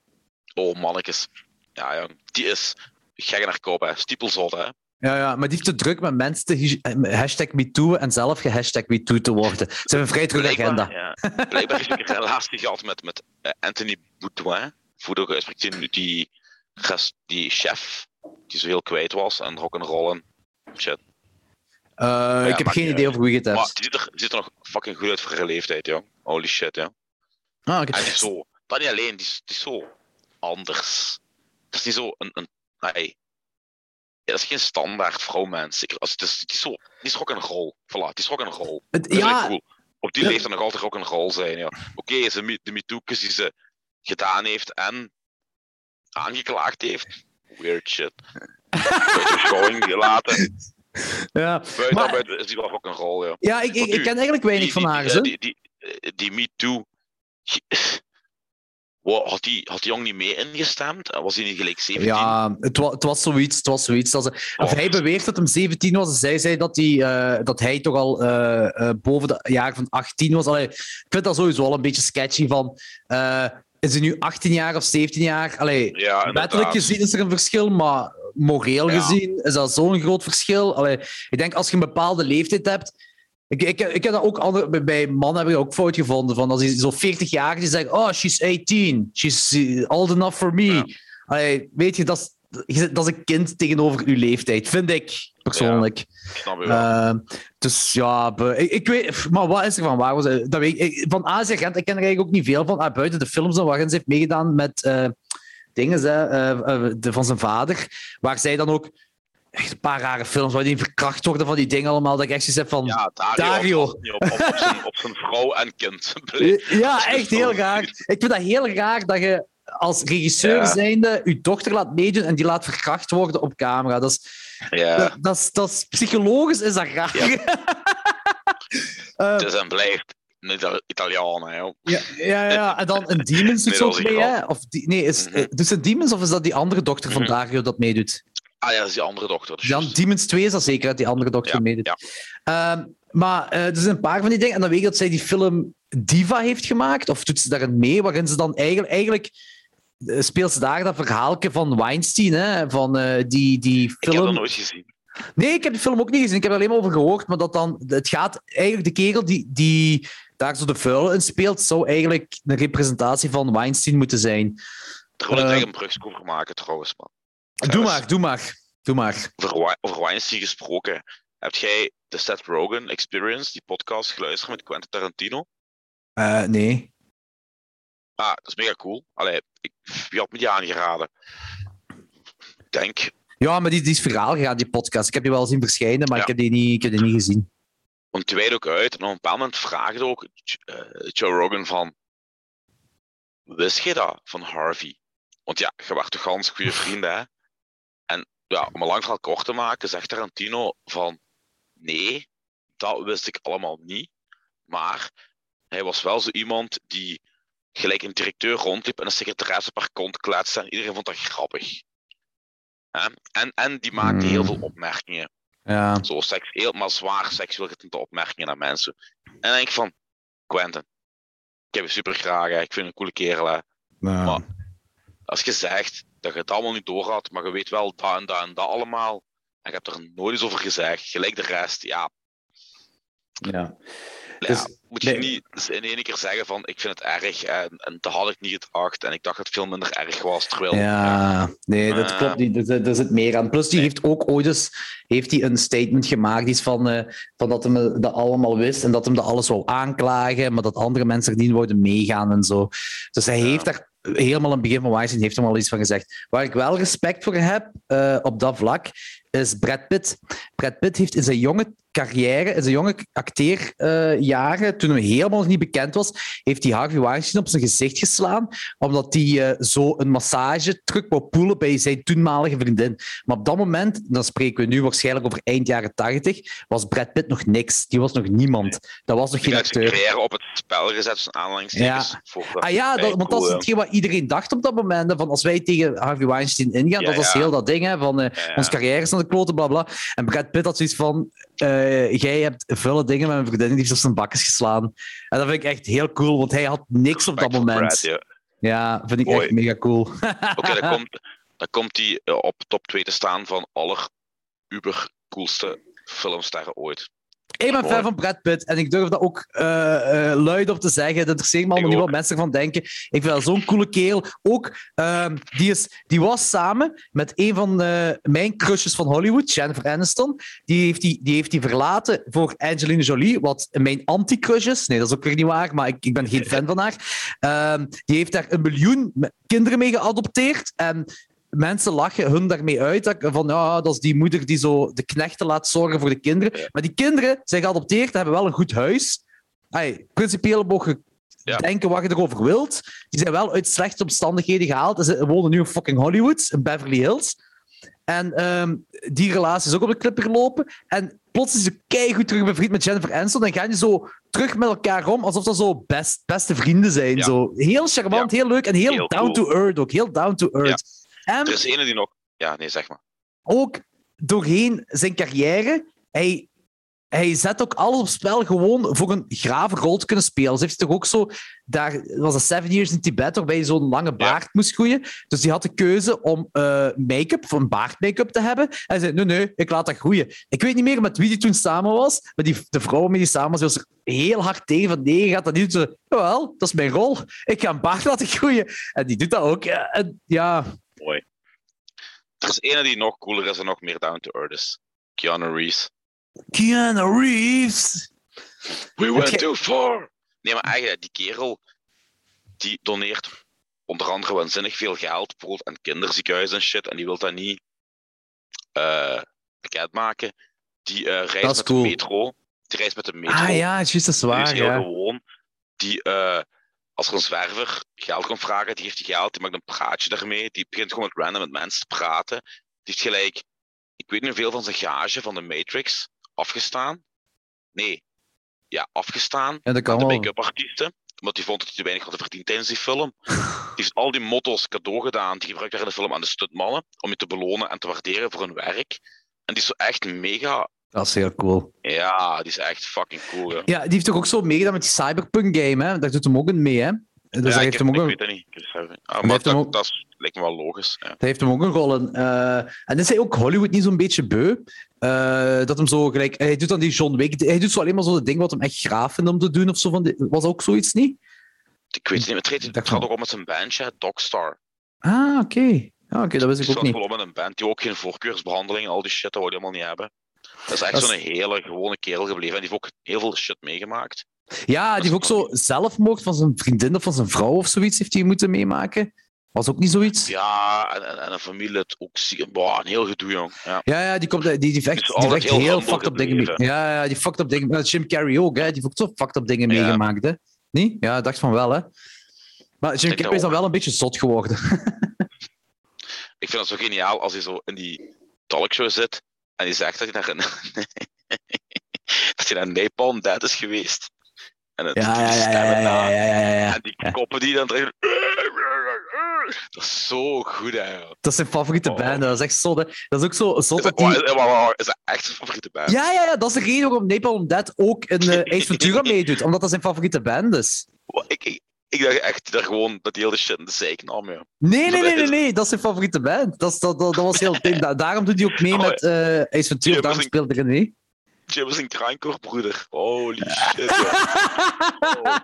Oh, mannetjes. Ja, ja, die is gek naar kop, hè. Stiepelzot, hè. Ja, ja, maar die heeft te druk met mensen te hashtag MeToo en zelf gehashtag MeToo te worden. Ze hebben een vrij terug agenda. Ja. Blijkbaar hij een relatie gehad met, met uh, Anthony Boudouin. Voeder die, die, die chef die zo heel kwijt was en rock'n'rollen. Shit. Uh, ja, ik heb geen idee over wie het hebt. Maar die ziet, er, ziet er nog fucking goed uit voor haar leeftijd, joh. Holy shit, ja. Ah, okay. En die is zo... Dat niet alleen, die is, die is zo anders. Dat is niet zo een... een nee, ja, dat is geen standaard vrouwmens. Als, het is, die is, die is rock'n'roll. Voilà, die is rock'n'roll. Ja. Cool. Op die ja. leeftijd nog altijd rock'n'roll zijn, ja. Oké, okay, ze de MeToo'kes die ze gedaan heeft en aangeklaagd heeft. Weird shit. Beschouwing gelaten. Ja, buiten, maar, buiten is die wel rock'n'roll, ja. Ja, ik, ik, ik ken eigenlijk weinig die, van haar, die, die, die, die, die MeToo... had, die, had die jong niet mee ingestemd? Was hij niet gelijk 17? Ja, het, was, het was zoiets. Het was zoiets als, of Oh. hij beweert dat hem 17 was. en Zij zei dat hij, eh, dat hij toch al eh, eh, boven de jaar van 18 was. Allee, ik vind dat sowieso al een beetje sketchy. Van, is hij nu 18 jaar of 17 jaar? Allee, Ja, wettelijk gezien is er een verschil, maar moreel Ja. gezien is dat zo'n groot verschil. Allee, ik denk als je een bepaalde leeftijd hebt. Ik, ik, ik heb dat ook andere, bij- mannen heb ik ook fout gevonden. Van als die zo 40 jaar die zeggen: Oh, she's 18. She's eh, old enough for me. Ja. Allee, weet je, dat is, dat is een kind tegenover uw leeftijd, vind ik persoonlijk. Ehm, dus ja, ik, ik weet, maar wat is er van waar? Was, het? dat weet ik, van Azië Gent, ik ken er eigenlijk ook niet veel van. Ah, buiten de films dan, waarin ze heeft meegedaan met eh, dingen hè, eh, eh, de, van zijn vader, waar zij dan ook echt een paar rare films waar die verkracht worden van die dingen allemaal, dat ik echt zoiets heb van... ja, Dario, Op, op, op, zijn, op zijn vrouw en kind. Ja, echt heel raar. Ik vind dat heel raar dat je als regisseur Ja. zijnde je dochter laat meedoen en die laat verkracht worden op camera. Dat is, Ja, dat, dat is, dat is, psychologisch is dat raar. Eh, het is en blijft een Ita- Italiaan, hè, joh. Ja, ja, ja. En dan een Demons doet Nee, ook was mee, een hè? Of die, nee, is, Mhm. doet ze Demons of is dat die andere dochter van Mhm. Dario dat meedoet? Ah ja, dat is die andere dochter. dus Dan juist. Demons 2 is dat zeker, dat die andere dochter Ja, meedoet. ja. Ehm, maar eh, er zijn een paar van die dingen. En dan weet ik dat zij die film Diva heeft gemaakt. Of doet ze daarin mee, waarin ze dan eigenlijk... eigenlijk eh, speelt ze daar dat verhaaltje van Weinstein, hè? Van eh, die, die Ik heb film... dat nooit gezien. Nee, ik heb de film ook niet gezien. Ik heb er alleen maar over gehoord. Maar dat dan, het gaat eigenlijk de kerel die, die daar zo de vuil in speelt, zou eigenlijk een representatie van Weinstein moeten zijn. Daar wil ik een brugsel over maken, trouwens, man. Doe maar, doe maar. Doe maar. Over, over Weinstein gesproken. Heb jij de Seth Rogen Experience, die podcast, geluisterd met Quentin Tarantino? Eh, nee. Ah, dat is mega cool. Allee, ik, wie had me die aangeraden? Ik denk, Ja, maar die, die is verhaal gegaan, die podcast. Ik heb die wel zien verschijnen, maar Ja. ik, heb die niet, ik heb die niet gezien. want die ook uit. En op een bepaald moment vraagde ook eh, Joe Rogan van... Wist je dat van Harvey? Want ja, je werd toch gans goede vrienden, hè? Ja, om een lang verhaal kort te maken, zegt Tarantino van... Nee, dat wist ik allemaal niet. Maar hij was wel zo iemand die gelijk een directeur rondliep en een secretaresse per kont kletste en iedereen vond dat grappig. En, en die maakte heel veel opmerkingen. Ja. Zo seksueel, maar zwaar seksueel getinte opmerkingen naar mensen. En dan denk ik van, Quentin, ik heb je super graag, hè. ik vind je een coole kerel. Hè. Ja. Maar- Als je zegt dat je het allemaal niet door had, maar je weet wel dat en dat en dat allemaal, en je hebt er nooit eens over gezegd, gelijk de rest, ja, ja. ja Dus- moet je nee. niet dus in één keer zeggen van, ik vind het erg, en, en dat had ik niet gedacht, en ik dacht dat het veel minder erg was, terwijl... Ja, nee, dat Eh. klopt niet. Er, zit- er zit meer aan. Plus, die Nee. heeft ook ooit eens heeft hij een statement gemaakt die is van, eh, van dat hij dat allemaal wist en dat hem dat alles wou aanklagen, maar dat andere mensen er niet wouden meegaan en zo. Dus hij Ja. heeft daar helemaal aan het begin van Weinstein heeft hem al iets van gezegd. Waar ik wel respect voor heb eh, op dat vlak, is Brad Pitt. Brad Pitt heeft in zijn jonge carrière, in zijn jonge acteerjaren, toen hij helemaal nog niet bekend was, heeft hij Harvey Weinstein op zijn gezicht geslaan, omdat hij eh, zo een massage terug wou poelen bij zijn toenmalige vriendin. Maar op dat moment, dan spreken we nu waarschijnlijk over eind jaren tachtig, was Brad Pitt nog niks. Die was nog niemand. Dat was nog geen heeft zijn acteur. carrière op het spel gezet, tussen aanhalingstekens. voor dat Ah ja, dat, want dat is hetgeen wat iedereen dacht op dat moment. Van als wij tegen Harvey Weinstein ingaan, Ja, dat was ja. heel dat ding. Hè, van Ja, ja. ons carrière is aan de kloten, bla bla. En Brad Pitt had zoiets van: eh, Jij hebt vuile dingen met mijn vriendin, die heeft op zijn bakjes geslaan. En dat vind ik echt heel cool, want hij had niks op dat moment. Brad, ja. Ja, vind ik Mooi. echt mega cool. Oké, dan komt, dan komt hij eh, op top 2 te staan van aller uber coolste filmsterren ooit. Ik ben fan van Brad Pitt en ik durf dat ook eh, luid op te zeggen. Het interesseert me allemaal niet wat mensen ervan denken. Ik vind dat zo'n coole kerel. Ook, ehm, die, is, die was samen met een van eh, mijn crushes van Hollywood, Jennifer Aniston. Die heeft die, die heeft die verlaten voor Angelina Jolie, wat mijn anti-crush is. Nee, dat is ook weer niet waar, maar ik, ik ben geen fan van haar. Ehm, die heeft daar een miljoen kinderen mee geadopteerd. En mensen lachen hun daarmee uit. dat- Van ja, dat is die moeder die zo de knechten laat zorgen voor de kinderen. Maar die kinderen zijn geadopteerd, hebben wel een goed huis. Ay, principieel mogen Ja. denken wat je erover wilt. Die zijn wel uit slechte omstandigheden gehaald. Ze wonen nu in fucking Hollywood, in Beverly Hills. En ehm, die relatie is ook op de klippen gelopen. En plots is hij keihard terug bevriend met Jennifer Aniston. En gaan die zo terug met elkaar om, alsof dat zo best, beste vrienden zijn. Zo. Heel charmant, heel leuk en heel, down to earth ook. Heel down to earth. En er is ene die nog... Ja, nee, zeg maar. Ook doorheen zijn carrière, hij hij zet ook alles op spel gewoon voor een grave rol te kunnen spelen. Ze heeft toch ook zo, daar was dat Seven Years in Tibet, waarbij je zo'n lange baard moest groeien. Dus die had de keuze om uh, make-up, van baardmake-up te hebben. En hij zei, nee, nee, ik laat dat groeien. Ik weet niet meer met wie die toen samen was, maar die, de vrouw met die samen was, was er heel hard tegen van, nee, je gaat dat niet doen. Wel, dat is mijn rol. Ik ga een baard laten groeien. En die doet dat ook. En, ja. Mooi. Er is ene die nog cooler is en nog meer down to earth is. Keanu Reeves. Keanu Reeves. We went too far. Nee, maar eigenlijk, die kerel die doneert onder andere waanzinnig veel geld, bijvoorbeeld aan kinderziekenhuizen en shit, en die wil dat niet uh, bekendmaken. Die uh, reist met de metro. Die reist met de metro. Ah ja, is juist dat zwaar. Die is heel gewoon. Die, uh, als er een zwerver geld komt vragen, die geeft die geld, die maakt een praatje daarmee, die begint gewoon met random met mensen te praten. Die heeft gelijk, ik weet niet hoeveel van zijn gage van de Matrix, afgestaan. Nee, ja, afgestaan ja, dat kan aan de make-up artiesten. Omdat hij vond dat hij te weinig had verdiend tijdens die film. die heeft al die motto's cadeau gedaan. Die gebruikt daar in de film aan de stuntmannen. Om je te belonen en te waarderen voor hun werk. En die is zo echt mega... Dat is heel cool. Ja, die is echt fucking cool. Ja, ja die heeft toch ook zo meegedaan met die Cyberpunk game, hè? Daar doet hem ook een mee, hè? Dus ja, heeft hem ook ik weet het niet. Ah, maar dat, ook... dat lijkt me wel logisch. Ja. Dat heeft hem ook een rol in. Uh, en is hij ook Hollywood niet zo'n beetje beu? Uh, dat hem zo gelijk... Hij doet dan die John Wick... Hij doet zo alleen maar zo de ding wat hem echt graaf vindt om te doen of zo. Van die, was ook zoiets niet? Ik weet het niet. Het, het gaat ook om met zijn bandje, Dogstar. Ah, oké. Okay. Ah, oké, dat wist ik ook niet. Het gaat met een band die ook geen voorkeursbehandeling, al die shit, dat je helemaal niet hebben. Dat is echt zo'n hele gewone kerel gebleven. En die heeft ook heel veel shit meegemaakt. Ja, die heeft ook zo zelfmoord van zijn vriendin of van zijn vrouw of zoiets heeft hij moeten meemaken. Was ook niet zoiets? Ja, en, en een familie het ook zie Boah, een heel gedoe, jong. Ja, ja, ja die, komt, die, die vecht, die vecht heel, heel fucked up dingen Ja, ja, die fucked up dingen. Jim Carrey ook, hè. Die heeft ook zo fucked up dingen ja. meegemaakt, hè. Niet? Ja, dacht van wel, hè. Maar Jim Carrey is dan wel een beetje zot geworden. ik vind het zo geniaal als hij zo in die talkshow zit en hij zegt dat hij naar een... dat hij naar Nepal Dead is geweest. En het, ja, ja, ja, ja, ja, ja, ja, En die koppen die dan trekken. Dat is zo goed, hè. Dat is zijn favoriete oh. band. Dat is echt zo. Dat is ook zo. zo is, dat, die... is dat echt zijn favoriete band? Ja, ja, ja, dat is de reden waarom Napalm Dead ook in uh, Ace Ventura meedoet. Omdat dat zijn favoriete band is. Ik, ik, ik dacht echt dat gewoon dat die hele shit in de zeik nam, ja. Nee, nee, nee, nee, nee, dat is zijn favoriete band. Dat, dat, dat, dat was heel ding. Daarom doet hij ook mee met uh, Ace Ventura. Daarom speelde René. Jim is een kraankorbroeder. Holy shit, oh.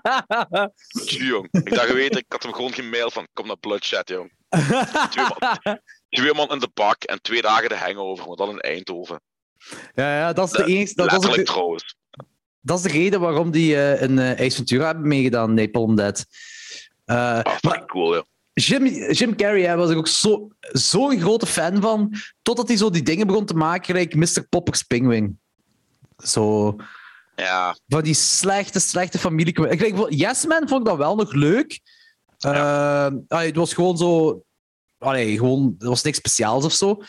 jong. Ik dacht geweten, ik had hem gewoon gemaild van kom naar Bloodshot, jong. Twee man, twee man in de bak en twee dagen de hangover, want dan in Eindhoven. Ja, ja, dat is de enige... Dat, dat is trouwens. Dat is de reden waarom die uh, een uh, Ace Ventura hebben meegedaan, Napalm Dead. Uh, ah, maar, cool, ja. Jim, Jim Carrey was ik ook zo'n zo grote fan van, totdat hij zo die dingen begon te maken, like Mr. Popper's Pingwing. Zo. Ja. Van die slechte, slechte familie. Ik denk, Yes Man vond ik dat wel nog leuk. Ja. Uh, het was gewoon zo. Allee, gewoon, het was niks speciaals of zo.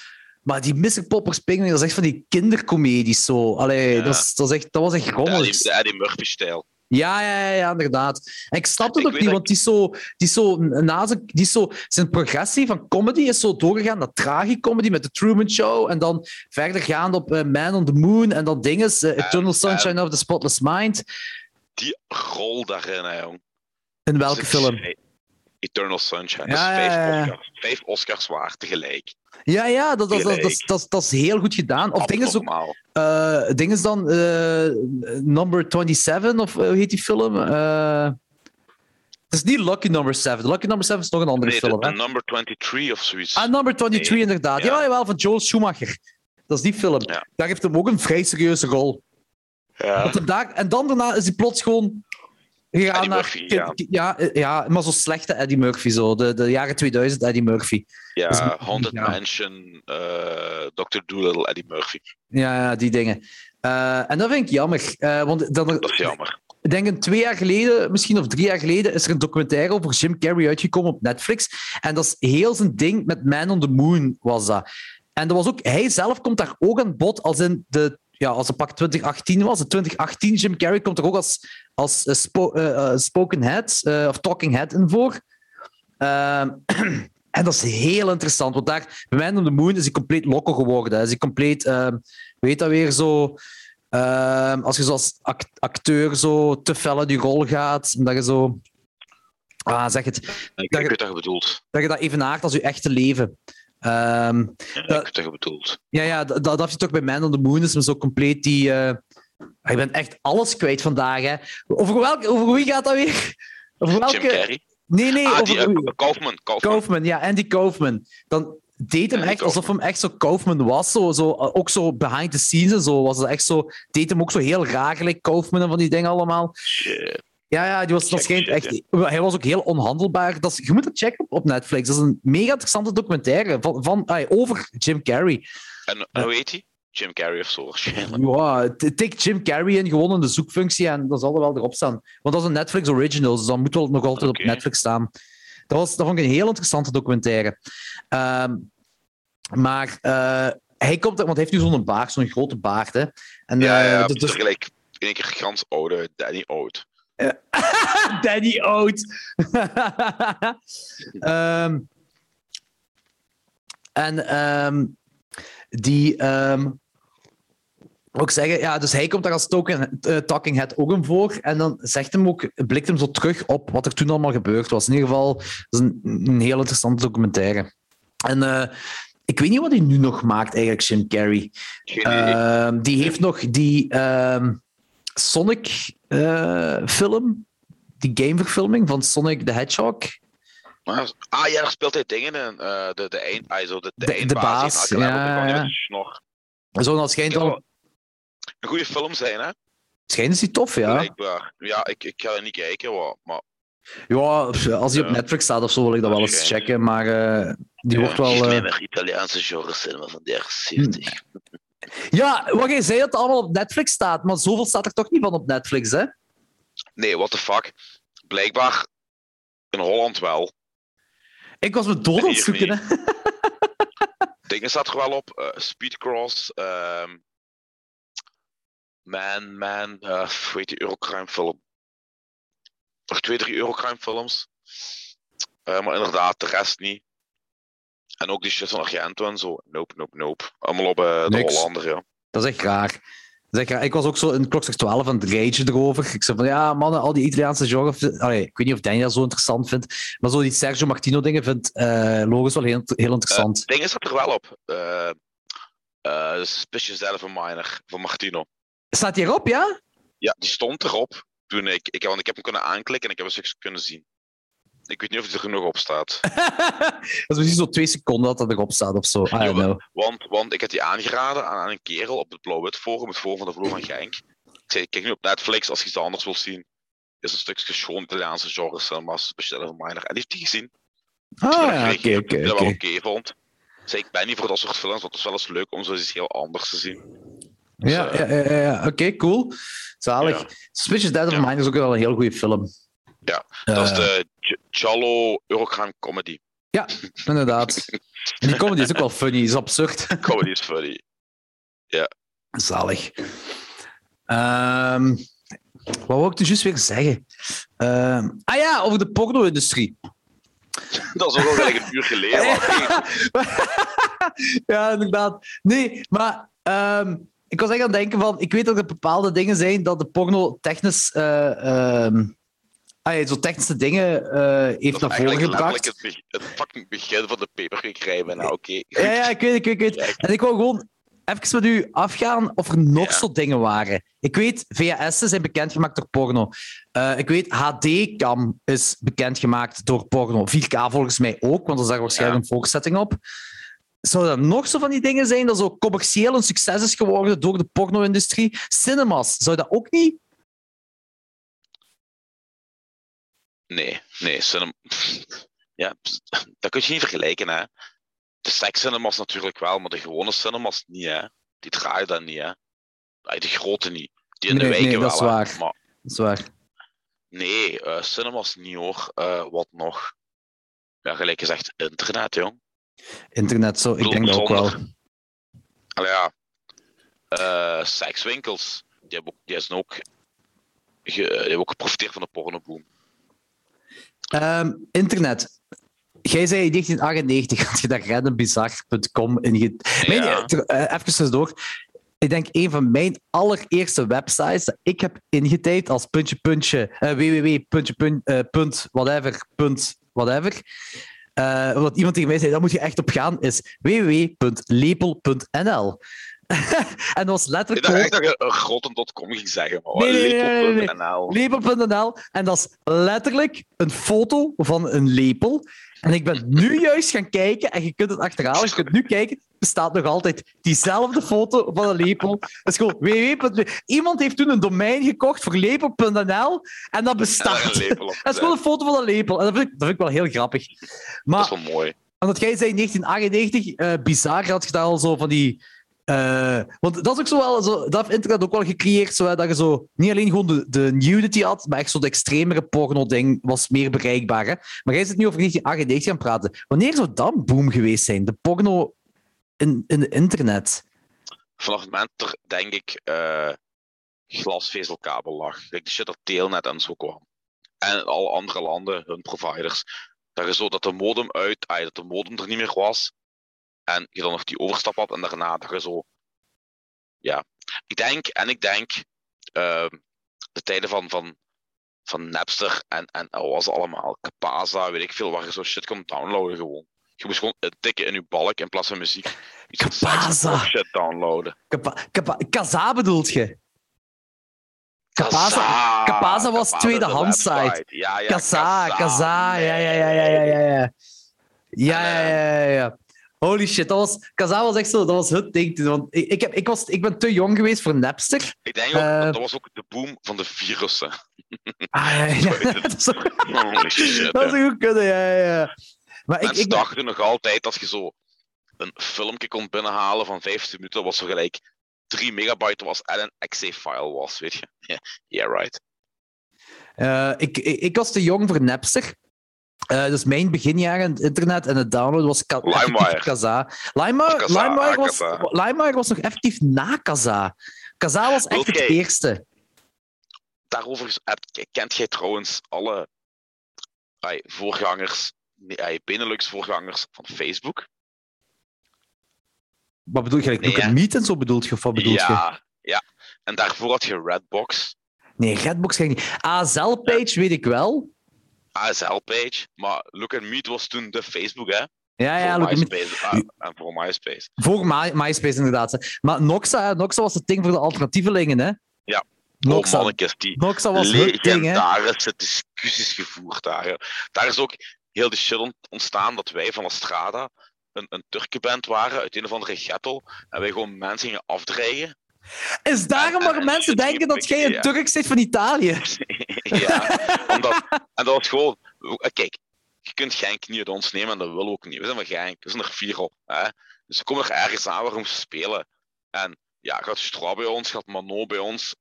Maar die Mr. Popper's Penguin, dat is echt van die kindercomedies zo. Allee, dat, is, dat, is echt, dat was echt rommelig. Ja, die, die Murphy-stijl. Ja, ja, ja, inderdaad. En ik snap het ook niet, want die is zo, die is zo, na zijn, die is zo, zijn progressie van comedy is zo doorgegaan naar tragicomedy met The Truman Show en dan verder gaan op uh, Man on the Moon en dan dingen, uh, Eternal Sunshine of the Spotless Mind. Die rol daarin, hè, jong. In welke film? Eternal Sunshine. Ja, dat is vijf, Oscars, vijf Oscars waard tegelijk. Ja, ja dat, dat, dat, dat, dat, is heel goed gedaan. Of dingen is ook. Uh, ding is dan uh, Number 27, of hoe heet die film? Uh, het is niet Lucky Number 7. Lucky Number 7 is nog een andere nee, film. De, Number 23 of zoiets. Ah, Number 23, nee. inderdaad. Ja. ja, wel van Joel Schumacher. Dat is die film. Ja. Daar heeft hem ook een vrij serieuze rol. Ja. Daar, en dan daarna is hij plots gewoon Eddie Murphy, ja. ja. Ja, maar zo slechte Eddie Murphy, zo. De, de jaren 2000 Eddie Murphy. Ja, dus, Haunted ja. Mansion, uh, Dr. Dolittle, Eddie Murphy. Ja, ja die dingen. Uh, en dat vind ik jammer. Uh, want dan, dat is jammer. Ik denk twee jaar geleden, misschien of drie jaar geleden, is er een documentaire over Jim Carrey uitgekomen op Netflix. En dat is heel zijn ding met Man on the Moon, was dat. En dat was ook, hij zelf komt daar ook aan bod als in de ja, als het pak 2018 was, in 2018, Jim Carrey komt er ook als, als spoken head of talking head in voor. Ehm, en dat is heel interessant, want daar, bij Man on the Moon is hij compleet loco geworden. Is hij compleet, uh, weet dat weer zo... Uh, als je zoals acteur zo te fel in die rol gaat, dat je zo... Ah, zeg het. Ik, dat, weet wat je bedoelt. Dat je dat evenaart als je echte leven. Um, ja, dat, ik je bedoelt. Ja, ja dat, dat heb je toch bij Man on the Moon, is zo compleet die... Uh, je bent echt alles kwijt vandaag, hè. Over, welke, over wie gaat dat weer? Over welke... Jim Carrey. Nee, nee. Ah, die, uh, Kaufman, Kaufman. Kaufman. ja, Andy Kaufman. Dan deed hem echt alsof hem echt zo Kaufman was. Zo, zo, uh, ook zo behind the scenes en zo. Was het echt zo, deed hem ook zo heel raar, gelijk Kaufman en van die dingen allemaal. Shit. Ja, ja, die was, dat schijnt echt, hij was ook heel onhandelbaar. Dat is, je moet het checken op Netflix. Dat is een mega interessante documentaire van, van, ay, over Jim Carrey. En hoe heet hij? Jim Carrey of zo waarschijnlijk. Ja, tik Jim Carrey in gewoon in de zoekfunctie en dan zal er wel erop staan. Want dat is een Netflix original, dus dan moet wel nog altijd okay. op Netflix staan. Dat, was, dat vond ik een heel interessante documentaire. Um, maar uh, hij komt, want hij heeft nu zo'n baard, zo'n grote baard. Hè. En, ja, ja, uh, dus, gelijk in één keer gans oude Danny Oud. Danny Oud. um, en um, die, um, ook zeggen, ja, dus hij komt daar als token, uh, talking head ook in voor. En dan zegt hem ook, blikt hem zo terug op wat er toen allemaal gebeurd was. In ieder geval, dat is een, een heel interessante documentaire. En uh, ik weet niet wat hij nu nog maakt, eigenlijk, Jim Carrey. Uh, die heeft nog die ehm, Sonic-film, die gameverfilming van Sonic the Hedgehog. Ah ja, daar speelt hij dingen in. Uh, de, de, eind, also de, de, de, de baas. Ja, ja, ja. Zo, dat schijnt wel een goede film zijn, hè? Schijnt is die tof, ja. Blijkbaar. Ja, ik, ik ga er niet kijken, maar... Ja, als die op Netflix staat of zo, wil ik dat wel eens checken, maar uh, die wordt wel... Uh... Italiaanse genre cinema van de jaren 70. Ja, wat jij zei dat het allemaal op Netflix staat, maar zoveel staat er toch niet van op Netflix, hè? Nee, what the fuck. Blijkbaar in Holland wel. Ik was me dood aan het zoeken, hè. Dingen staat er wel op. Uh, Speedcross, um, Man, Man, uh, weet je, Eurocrime film. Nog twee, drie Eurocrime films. Uh, maar inderdaad, de rest niet. En ook die shit van Argento en zo. Nope, nope, nope. Allemaal op uh, de Hollander, ja. Dat is echt raar. Zeg, ik was ook zo in klokslag 12 aan het rage erover. Ik zei van ja, mannen, al die Italiaanse genre. Allee, ik weet niet of Danny dat zo interessant vindt. Maar zo die Sergio Martino dingen vindt uh, Logos wel heel, heel interessant. Uh, dingen staat er wel op. Uh, uh, Suspicious Minor van Martino. Staat die erop, ja? Ja, die stond erop. Toen ik, ik, want ik heb hem kunnen aanklikken en ik heb een stukje kunnen zien. Ik weet niet of hij er genoeg op staat. dat is misschien zo twee seconden dat dat erop staat of zo. I don't know. Want, want ik heb die aangeraden aan, een kerel op het Blauw-Wit Forum, het forum van de Vloer van Genk. Ik zei, kijk nu op Netflix als je iets anders wilt zien. Is een stukje schoon Italiaanse genre cinema, speciale van Miner. En die heeft die gezien. Ah, ja, oké, oké. Dat wel oké vond. Ik zei, ik ben niet voor dat soort films, want het is wel eens leuk om zo iets heel anders te zien. Ja, ja, ja, ja. oké, okay, cool. Zalig. Ja. Suspicious Dead of. Mine is ook wel een heel goede film. Ja, dat is de Jallo Eurocrime comedy. Ja, inderdaad. en die comedy is ook wel funny, is absurd. comedy is funny. Ja. Zalig. Um, wat wou ik dus juist weer zeggen? Um, ah ja, over de porno-industrie. Dat is ook al gelijk een uur geleden. ja, inderdaad. Nee, maar um, ik was echt aan het denken van... Ik weet dat er bepaalde dingen zijn dat de porno technisch... Uh, Ah, zo technische dingen uh, heeft naar voren gebracht. Het, het fucking begin van de paperkwekerij nou oké. Okay. Ja, ja, ik weet, ik weet, ik weet. En ik wil gewoon even met u afgaan of er nog ja. zo dingen waren. Ik weet, VHS'en zijn bekendgemaakt door porno. Uh, ik weet, HD-cam is bekendgemaakt door porno. 4K volgens mij ook, want er daar waarschijnlijk ja. een voorzetting op. Zou er nog zo van die dingen zijn dat zo commercieel een succes is geworden door de porno-industrie? Cinemas, zou dat ook niet Nee, nee. Cinema... Ja, dat kun je niet vergelijken, hè. De sekscinemas natuurlijk wel, maar de gewone cinemas niet, hè. Die draaien dan niet, hè. De grote niet. Die in nee, de wijken nee, wel, dat is waar. Maar... Dat is waar. Nee, uh, cinemas niet, hoor. Uh, wat nog? Ja, gelijk gezegd, internet, jong. Internet, zo. Ik denk dat ook wel. Allee, ja. uh, sekswinkels. Die, hebben ook, die, zijn ook ge, die hebben ook geprofiteerd van de pornoboom. Um, internet. Jij zei in 1998 had je daar randombizar.com in. Ge... Ja. uh, even door. Ik denk een van mijn allereerste websites dat ik heb ingetypt als puntje puntje uh, www. Puntje, punt, uh, punt, whatever, punt, whatever. Uh, wat iemand tegen mij zei, daar moet je echt op gaan, is www.lepel.nl. en dat was letterlijk. Ik dacht dat je grotten.com ging zeggen, maar nee, nee, lepel.nl. Lepel.nl. En dat is letterlijk een foto van een lepel. En ik ben nu juist gaan kijken, en je kunt het achterhalen, je kunt nu kijken, bestaat nog altijd diezelfde foto van een lepel. Dat is gewoon www. Iemand heeft toen een domein gekocht voor lepel.nl en dat bestaat. dat is gewoon een foto van een lepel. En dat vind ik, dat vind ik wel heel grappig. Maar, dat is wel mooi. Omdat jij zei in 1998, uh, bizar had je daar al zo van die uh, want dat is ook zo wel, zo, dat heeft internet ook wel gecreëerd, zo, dat je zo niet alleen gewoon de, nudity had, maar echt zo de extremere porno-ding was meer bereikbaar. Hè? Maar jij zit nu over 1998 gaan praten. Wanneer zou dat boom geweest zijn? De porno in, in internet? Vanaf het moment er, denk ik, uh, glasvezelkabel lag. de shit dat Telnet en zo kwam. En alle andere landen, hun providers. Dat, je zo, dat de modem uit, dat de modem er niet meer was. En je dan nog die overstap had en daarna dat je zo. Ja, ik denk, en ik denk, uh, de tijden van, van, van Napster en, en wat was allemaal, Capaza, weet ik veel, waar je zo shit kon downloaden gewoon. Je moest gewoon tikken in je balk in plaats van muziek. Capaza. shit downloaden. Kaza bedoelt je? Capaza, Capaza was tweedehands site. Ja, ja, Kaza, Kaza, ja, ja, ja, ja, ja, ja. Ja, ja, ja, ja. ja. Holy shit, dat was, Kazaa was echt zo, dat was het ding. Want ik, ik, heb, ik, was, ik ben te jong geweest voor Napster. Ik denk ook, uh, dat was ook de boom van de virussen. Ah, ja, ja. dat is ook, Holy shit, dat is goed kunnen, ja, ja. Maar Mensen ik, ik dachten nog altijd dat je zo een filmpje kon binnenhalen van 15 minuten, wat zo gelijk 3 megabyte was en een exe-file was, weet je. Yeah, yeah right. Uh, ik, ik, ik, was te jong voor Napster. Uh, dus mijn beginjaren in het internet en het downloaden was Ka LimeWire. Kaza. LimeWire, LimeWire, was, LimeWire was nog effectief na Kaza. Kaza was echt het eerste. Daarover kent jij trouwens alle ay, voorgangers, Benelux-voorgangers van Facebook? Wat bedoel je? Nee, Look Meet en zo bedoelt je? Of wat bedoelt ja, je? Ja, en daarvoor had je Redbox. Nee, Redbox ik niet. ASL-page weet ik wel. ASL-page, maar Look at Meet was toen de Facebook, hè? Ja, ja, voor MySpace, uh, en voor MySpace. Voor My, MySpace, inderdaad. Maar Noxa, Noxa was het ding voor de alternatievelingen, hè? Ja. Noxa, oh, die Noxa was? Legendarische discussies gevoerd daar. Daar is ook heel de shit ontstaan dat wij van La Strada een, een Turkenband waren uit een of andere ghetto en wij gewoon mensen gingen afdreigen is daarom waar mensen denken dat jij een Turk zit van Italië? ja, omdat, en dat was gewoon... Eh, kijk, je kunt Genk niet uit ons nemen en dat willen we ook niet. We zijn van Genk, we zijn er vier op. Hè? Dus we komen er ergens aan waarom ze spelen. En ja, gaat Stra bij ons, gaat Mano bij ons,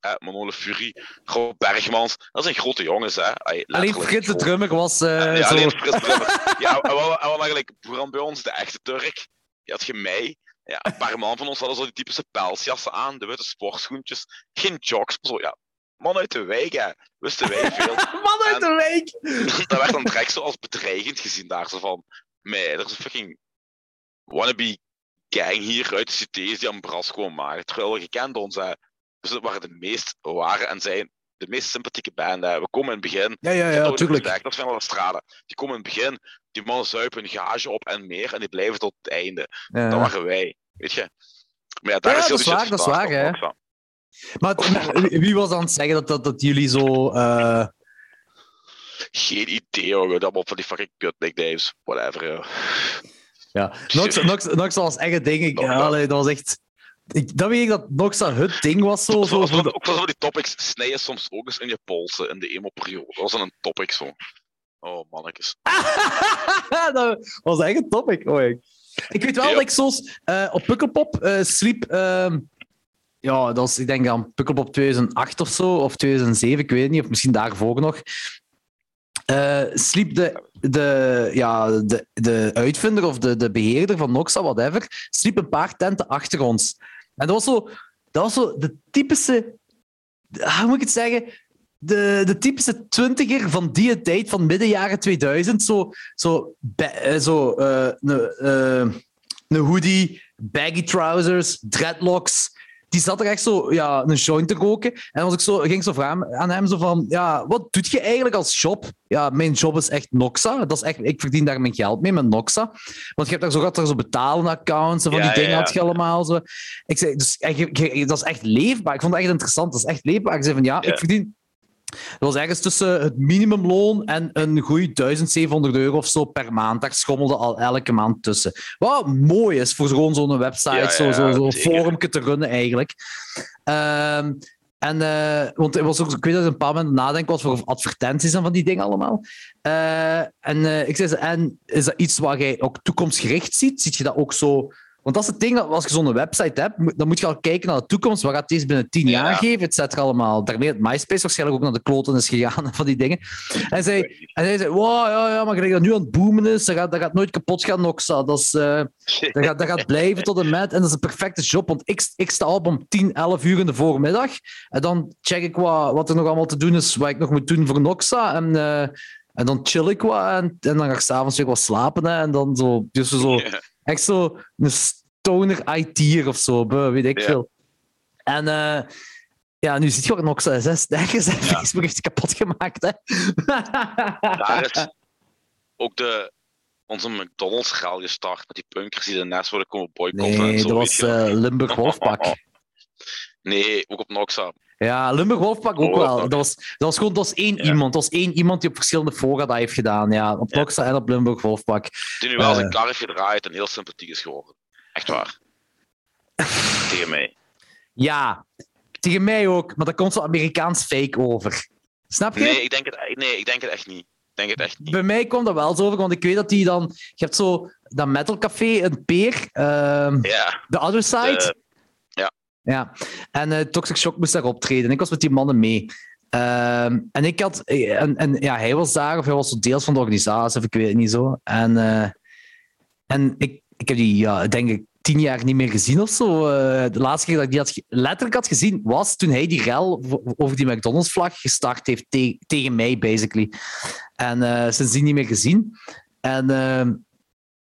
eh, Manole Fury, Rob Bergmans. Dat zijn grote jongens, hè. alleen Frits de Drummer was... Uh, ja, alleen Frits de Drummer. ja, en wat, eigenlijk vooral bij ons, de echte Turk, die had je mij, ja, een paar man van ons hadden zo die typische pelsjassen aan, de witte sportschoentjes, geen jocks, zo ja. Man uit de wijk, hè. Wisten wij veel. man uit de wijk! dat werd dan direct zo als bedreigend gezien daar, zo van, mij, er is een fucking wannabe gang hier uit de cities die een bras komen maken. Terwijl we gekend ons, hè. Dus dat waren de meest ware en zijn de meest sympathieke band. Hè. We komen in het begin. Ja, ja, ja, natuurlijk. Dat zijn wel de straten. Die komen in het begin, die mannen zuipen een gage op en meer en die blijven tot het einde. Ja. Dat waren wij, weet je. Maar ja, daar ja, is dat is waar, dat is waar, hè. Maar wie was aan het zeggen dat, dat, dat jullie zo... Uh... Geen idee, hoor. Dat allemaal van die fucking kut nicknames. Whatever, ja. Ja, Nox, Nox, Nox was echt een ding. Ik, ja. dat was echt... Ik, dat weet ik dat Noxa het ding was. Zo, zo, zo, ook van die topics snijden soms ook eens in je polsen in de emo-periode. Dat was een topic zo. Oh, mannetjes. dat was echt een topic. Oh, ik. ik weet wel dat ik soms uh, op Pukkelpop uh, sliep. Uh, ja, dat was, ik denk aan Pukkelpop 2008 of zo, of 2007, ik weet niet, of misschien daarvoor nog. Uh, sliep de, de, ja, de, de uitvinder of de, de beheerder van Noxa, whatever, sliep een paar tenten achter ons. En dat was zo, dat was zo de typische, hoe moet ik het zeggen? De, de typische twintiger van die tijd, van midden jaren 2000. Zo, zo, eh, zo uh, een hoodie, baggy trousers, dreadlocks die zat er echt zo ja, een joint te roken. En als ik zo, ging zo vragen aan hem zo van, ja, wat doet je eigenlijk als job? Ja, mijn job is echt Noxa. Dat is echt, ik verdien daar mijn geld mee, met Noxa. Want je hebt daar zo, gaat er zo betalen accounts en van die dingen had je allemaal. Zo. Ik zei, dus dat is echt leefbaar. Ik vond het echt interessant. Dat is echt leefbaar. Ik zei van, ja, ik verdien dat was ergens tussen het minimumloon en een goede 1700 euro of zo per maand. Daar schommelde al elke maand tussen. Wat mooi is voor gewoon zo'n website, ja, zo'n zo, zo forumje te runnen eigenlijk. Ehm, en, uh, want het was ook, ik weet dat een paar mensen nadenken was voor advertenties en van die dingen allemaal. Uh, en uh, ik zei ze, en is dat iets waar jij ook toekomstgericht ziet? Ziet je dat ook zo want dat is het ding, als je zo'n website hebt, dan moet je al kijken naar de toekomst. Wat gaat deze binnen tien jaar geven, et cetera, allemaal. Daarmee het MySpace waarschijnlijk ook naar de kloten is gegaan van die dingen. En zij, en zei, wow, ja, ja, maar gelijk dat nu aan het boomen is, dat gaat, dat gaat nooit kapot gaan, Noxa. Dat, is, uh, dat, gaat, dat gaat blijven tot en met. En dat is een perfecte job, want ik, ik sta op om 10, 11 uur in de voormiddag. En dan check ik wat, wat er nog allemaal te doen is, wat ik nog moet doen voor Noxa. En... Uh, en dan chill ik wat en, en dan ga ik s'avonds weer wat slapen. Hè, en dan zo, dus zo, echt zo een stoner IT'er of zo, weet ik veel. En uh, ja, nu zit je ook nog zes dagen zijn ja. Facebook heeft kapot gemaakt. Hè? Daar is ook de, onze McDonald's graal gestart met die punkers die daarnaast worden komen boycotten. Nee, dat was uh, Limburg Wolfpack. nee, ook op Noxa. Ja, Limburg Wolfpack ook oh, wel. Dat was, dat was gewoon dat was één iemand. Dat was één iemand die op verschillende fora dat heeft gedaan. Ja, op Noxa en op Limburg Wolfpack. Die nu wel uh, zijn kar heeft gedraaid en heel sympathiek is geworden. Echt waar. tegen mij. Ja, tegen mij ook, maar dat komt zo Amerikaans fake over. Snap je? Nee, ik denk het, nee, ik denk het echt niet. Denk het echt niet. Bij mij komt dat wel zo over, want ik weet dat die dan... Je hebt zo dat Metal Café, een peer. Uh, ja. The Other Side. Ja. En uh, Toxic Shock moest daar optreden. Ik was met die mannen mee. Uh, en ik had... En, en ja, hij was daar, of hij was deels van de organisatie, of ik weet het niet zo. En, uh, en ik ik heb die, ja, denk ik, tien jaar niet meer gezien of zo. De laatste keer dat ik die had, letterlijk had gezien, was toen hij die rel over die McDonald's-vlag gestart heeft te tegen mij, basically. En sindsdien niet meer gezien. En uh,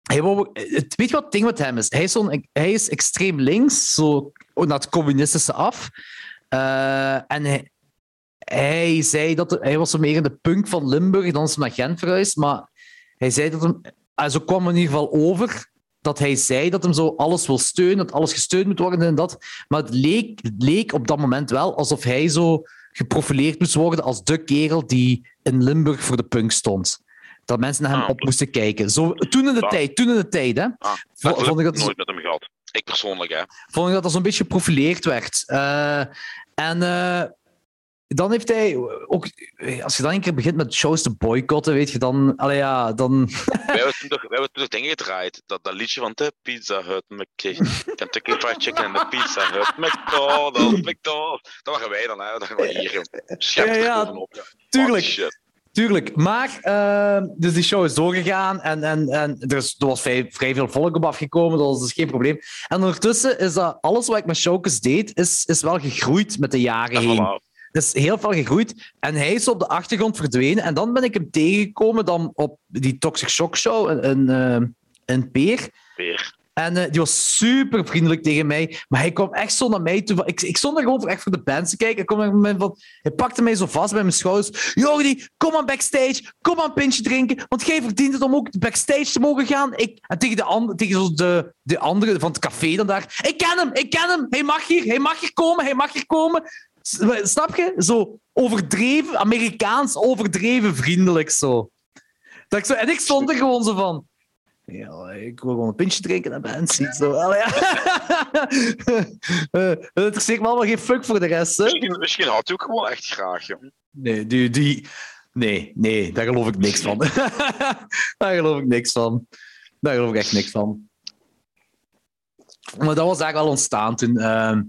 hij wou, weet je wat het ding met hem is? Hij is, hij is extreem links, zo naar het communistische af. en hij, hij zei dat hij was meer in de punk van Limburg, dan hij naar Gent verhuisd, maar hij zei dat hem, zo kwam in ieder geval over dat hij zei dat hem zo alles wil steunen, dat alles gesteund moet worden en dat. Maar het leek, het leek op dat moment wel alsof hij zo geprofileerd moest worden als de kerel die in Limburg voor de punk stond. Dat mensen naar hem ah, op moesten kijken. Zo, toen in de tijd, toen in de tijd, hè. Ah, vond ik dat nooit met hem gehad. Ik persoonlijk, hè. Vond ik dat dat zo'n beetje geprofileerd werd. Uh, en uh, dan heeft hij ook, als je dan een keer begint met shows te boycotten, weet je dan, allee, ja, dan. wij hebben toen toch, wij hebben toen dingen gedraaid, dat, dat liedje van de Pizza Hut, Kentucky Fried Chicken en de Pizza Hut, McDonald's, McDonald's. Dat waren wij dan, hè? Dat waren hier, ja, ja, op. Tuurlijk. Tuurlijk, maar uh, dus die show is doorgegaan en, en, en er, is, er was vrij, vrij, veel volk op afgekomen, dat was dus geen probleem. En ondertussen is dat alles wat ik met showcase deed, is, is wel gegroeid met de jaren heen is heel veel gegroeid. En hij is op de achtergrond verdwenen. En dan ben ik hem tegengekomen dan op die Toxic Shock Show, een, een, een peer. Peer. En uh, die was super vriendelijk tegen mij. Maar hij kwam echt zo naar mij toe. Ik, ik stond er gewoon voor, echt voor de band te kijken. Ik kwam van, hij pakte mij zo vast bij mijn schouders. Jordi, kom aan backstage. Kom aan een pintje drinken. Want jij verdient het om ook backstage te mogen gaan. Ik, en tegen, de, andere, tegen zo de, de andere van het café dan daar. Ik ken hem, ik ken hem. Hij mag hier, hij mag hier komen, hij mag hier komen. Snap je? Zo overdreven, Amerikaans overdreven vriendelijk zo. Dat zo en ik stond er gewoon zo van. Ja, ik wil gewoon een pintje drinken en ben ziet zo. Allee, ja. uh, het interesseert me allemaal geen fuck voor de rest. Hè? Misschien, misschien hij ook gewoon echt graag, joh. Nee, die, die, nee, nee, daar geloof ik niks van. daar geloof ik niks van. Daar geloof ik echt niks van. Maar dat was eigenlijk al ontstaan toen. Uh,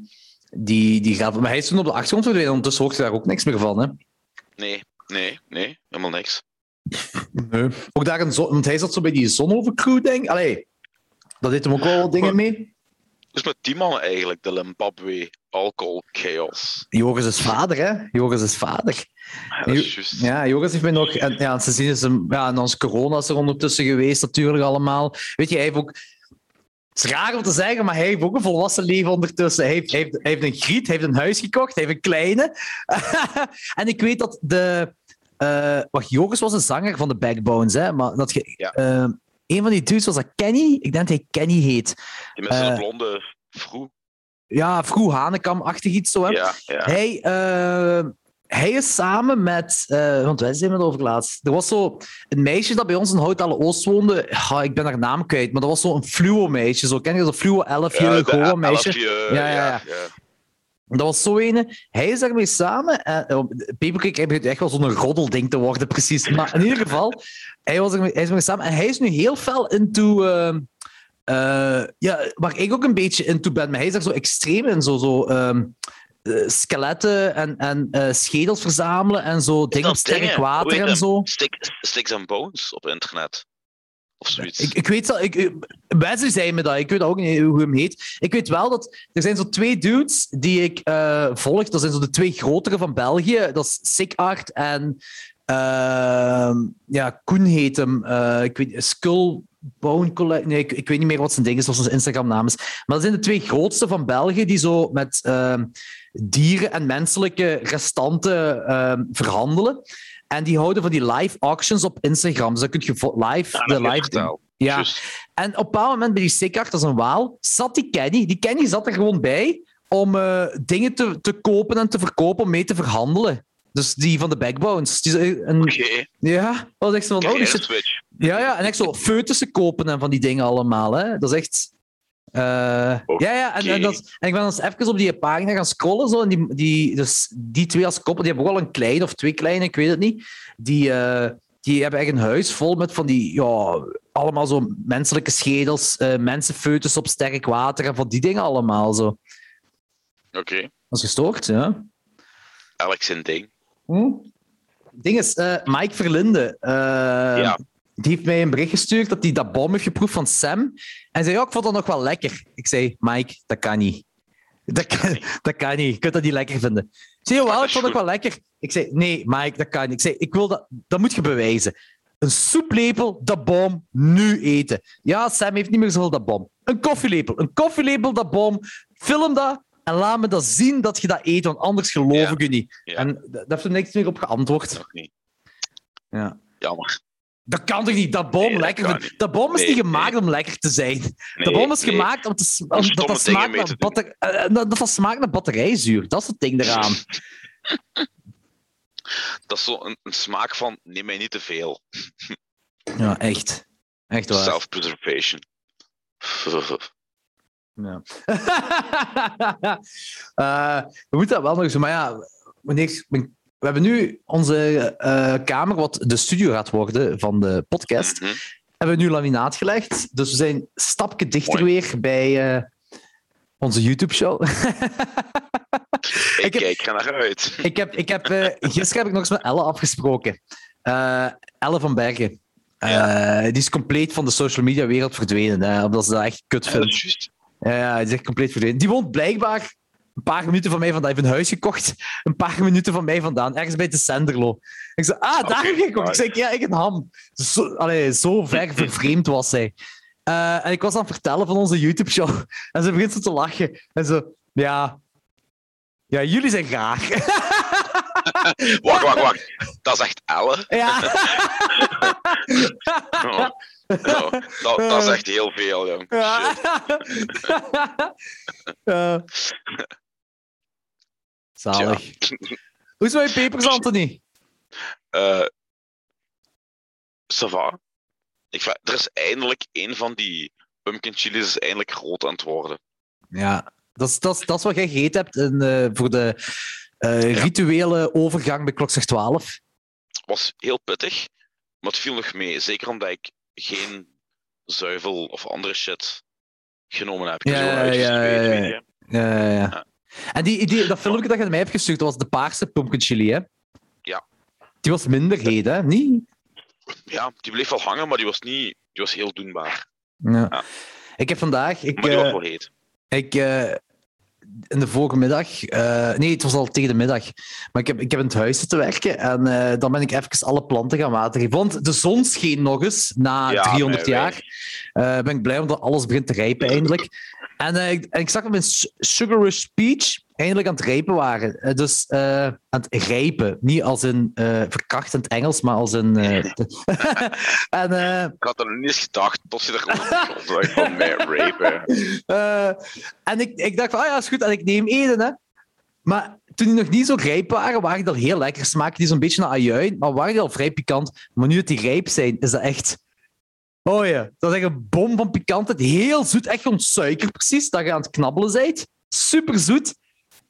die, die gaat, maar hij is toen op de achtergrond verdwenen, ondertussen hoort je daar ook niks meer van. Hè? Nee, nee, nee, helemaal niks. Nee. Ook daar een zon, want hij zat zo bij die Zonover-crew, denk Allee, dat deed hem ook wel wat dingen mee. is met die man eigenlijk, de Zimbabwe Alcohol Chaos? Joris is vader, hè? Joris is vader. Ja, is. Ja, Joris heeft mij nog... En, ja, ze zien ze... Ja, en ons corona is er ondertussen geweest, natuurlijk allemaal. Weet je, hij heeft ook... Het is raar om te zeggen, maar hij heeft ook een volwassen leven ondertussen. Hij heeft, hij heeft, hij heeft een griet, hij heeft een huis gekocht, hij heeft een kleine. en ik weet dat de... eh wacht, Joris was een zanger van de Backbones, hè? Maar dat je... Ja. eh, een van die dudes was dat Kenny. Ik denk dat hij Kenny heet. Die met zijn Eh, blonde vroeg. Ja, vroeg Hanekam-achtig iets zo. Hè? Ja, ja. Hij, eh, hij is samen met... eh, want wij zijn het over laatst. Er was zo een meisje dat bij ons in Houtale Oost woonde. Ik ben haar naam kwijt, maar dat was zo'n fluo-meisje. Zo ken je dat fluo 11 Ja, jaar de goa meisje? elfje, Ja, ja, ja. Dat was zo ene. Hij is daarmee samen. Papercake hij begint echt wel zo'n roddelding te worden, precies. Maar in ieder geval, hij, was ermee, hij is ermee samen. En hij is nu heel fel into... eh, ja, waar ik ook een beetje into ben. Maar hij is er zo extreem in. Zo, zo, ehm, eh, skeletten en, en schedels verzamelen en zo dingen op sterk water en zo. Stick, Sticks and Bones op internet. Of zoiets. Ik, ik weet dat, ik, zei me dat, ik weet ook niet hoe hem heet. Ik weet wel dat er zijn zo twee dudes die ik eh, volg. Dat zijn zo de twee grotere van België. Dat is Sick Art en ehm, ja, Koen heet hem. Eh, ik weet Skull Bone Collect. Nee, ik, ik weet niet meer wat zijn ding is, zijn Instagram-naam is. Maar dat zijn de twee grootste van België die zo met ehm, dieren en menselijke restanten ehm, verhandelen. En die houden van die live auctions op Instagram. Dus dan kun je live Ja, de live verteld. ja, en op een bepaald moment bij die Sikkard, dat is een waal, zat die Kenny. Die Kenny zat er gewoon bij om eh, dingen te, te kopen en te verkopen, om mee te verhandelen. Dus die van de backbones. Een, Oké, ja, dat was echt zo van, oh, shit. Ja, ja, en echt zo foetussen kopen en van die dingen allemaal. Hè. Dat is echt... eh, ja, ja, en, en, dat, en ik ben dan eens even op die pagina gaan scrollen. Zo, en die, die, dus die twee als koppel, die hebben ook al een klein of twee kleine, ik weet het niet. Die, eh, die hebben echt een huis vol met van die, ja, allemaal zo menselijke schedels, mensenfoetus op sterk water en van die dingen allemaal. Zo. Oké, Dat is gestoord, ja. Alex zijn ding. Hm? ding is, eh, Mike Verlinde, Ja. Die heeft mij een bericht gestuurd dat hij dat bom heeft geproefd van Sam. En zei, ja, ik vond dat nog wel lekker. Ik zei, Mike, dat kan niet. Dat kan, dat kan niet. Je kunt dat niet lekker vinden. Ik zei, jawel, ik vond het wel lekker. Ik zei, nee, Mike, dat kan niet. Ik zei, ik wil dat, dat moet je bewijzen. Een soeplepel, dat bom, nu eten. Ja, Sam heeft niet meer zoveel dat bom. Een koffielepel, een koffielepel, dat bom. Film dat en laat me dat zien dat je dat eet, want anders geloof Ja. ik je niet. Ja. En daar heeft er niks meer op geantwoord. Niet. Ja. Jammer. Dat kan toch niet? Dat Nee, dat lekker niet. Dat bom is Nee, niet gemaakt om lekker te zijn. dat bom is gemaakt om te, om, Om dat, stomme dat, dingen smaakt naar batter, eh, dat, dat smaakt naar batterijzuur. Dat is het ding eraan. Dat is zo een, een smaak van neem mij niet te veel. Ja, echt. Echt waar. Self-preservation. Ja. Eh, we moeten dat wel nog zo, maar ja, wanneer, we hebben nu onze eh, kamer, wat de studio gaat worden van de podcast, Mhm. hebben we nu laminaat gelegd. Dus we zijn een stapje dichter Mooi. weer bij eh, onze YouTube-show. Ik, kijk er naar uit. ik heb, ik heb, eh, gisteren heb ik nog eens met Elle afgesproken. Elle van Bergen. Eh, Die is compleet van de social media wereld verdwenen, hè, omdat ze dat echt kut Ja, vindt. Ja, ja, die is echt compleet verdwenen. Die woont blijkbaar een paar minuten van mij vandaan. Hij heeft een huis gekocht, een paar minuten van mij vandaan, ergens bij de Senderlo. Ik zei, ah, daar heb je gekocht. Ik zei, ja, ik een ham. Zo, allee, zo ver vervreemd was zij. Eh, en ik was aan het vertellen van onze YouTube-show. En ze begint zo te lachen. En zo, ja... Ja, jullie zijn graag. Wacht, wacht, wacht. Dat is echt Elle. ja. Oh. Oh, dat, dat is echt heel veel, jong. Ja. Shit. Ja. Zalig. Hoe is je pepers, Anthony? Eh ça va. Ik vraag, er is eindelijk een van die pumpkin chilies is eindelijk rood aan het worden. Ja, dat is, dat is, dat is wat jij gegeten hebt in, eh, voor de eh, Ja. rituele overgang bij klokslag 12. was heel pittig, maar het viel nog mee. Zeker omdat ik geen zuivel of andere shit genomen heb. Ik Ja. Ja, ja, ja. Ja. En die, die, dat filmpje dat je mij hebt gestuurd, dat was de paarse pumpkin chili, hè? Ja. Die was minder heet, hè? Niet? Ja, die bleef wel hangen, maar die was, niet, die was heel doenbaar. Ja. Ja. Ik heb vandaag... Ik, Maar die was eh, wel heet. Ik, uh, in de vorige middag, uh, nee, het was al tegen de middag, maar ik heb, ik heb in het huis zitten werken en uh, dan ben ik even alle planten gaan wateren. Want de zon scheen nog eens na ja, 300 nee, jaar. ben ik blij omdat alles begint te rijpen eindelijk. En, ik, en ik zag dat mijn Sugar Rush Peach eindelijk aan het rijpen waren. Uh, dus uh, aan het rijpen. Niet als in verkrachtend Engels, maar als in... en, ik had er nog niet eens gedacht, tot je er van mij rapen. en ik, ik dacht van, ah ja, is goed, en ik neem eden, hè. Maar toen die nog niet zo rijp waren, waren die al heel lekker. Smaakten die zo'n beetje naar ajuin, maar waren die al vrij pikant. Maar nu dat die rijp zijn, is dat echt... Oh ja, dat is echt een bom van pikantheid. Heel zoet, echt gewoon suiker precies, dat je aan het knabbelen bent. Super zoet.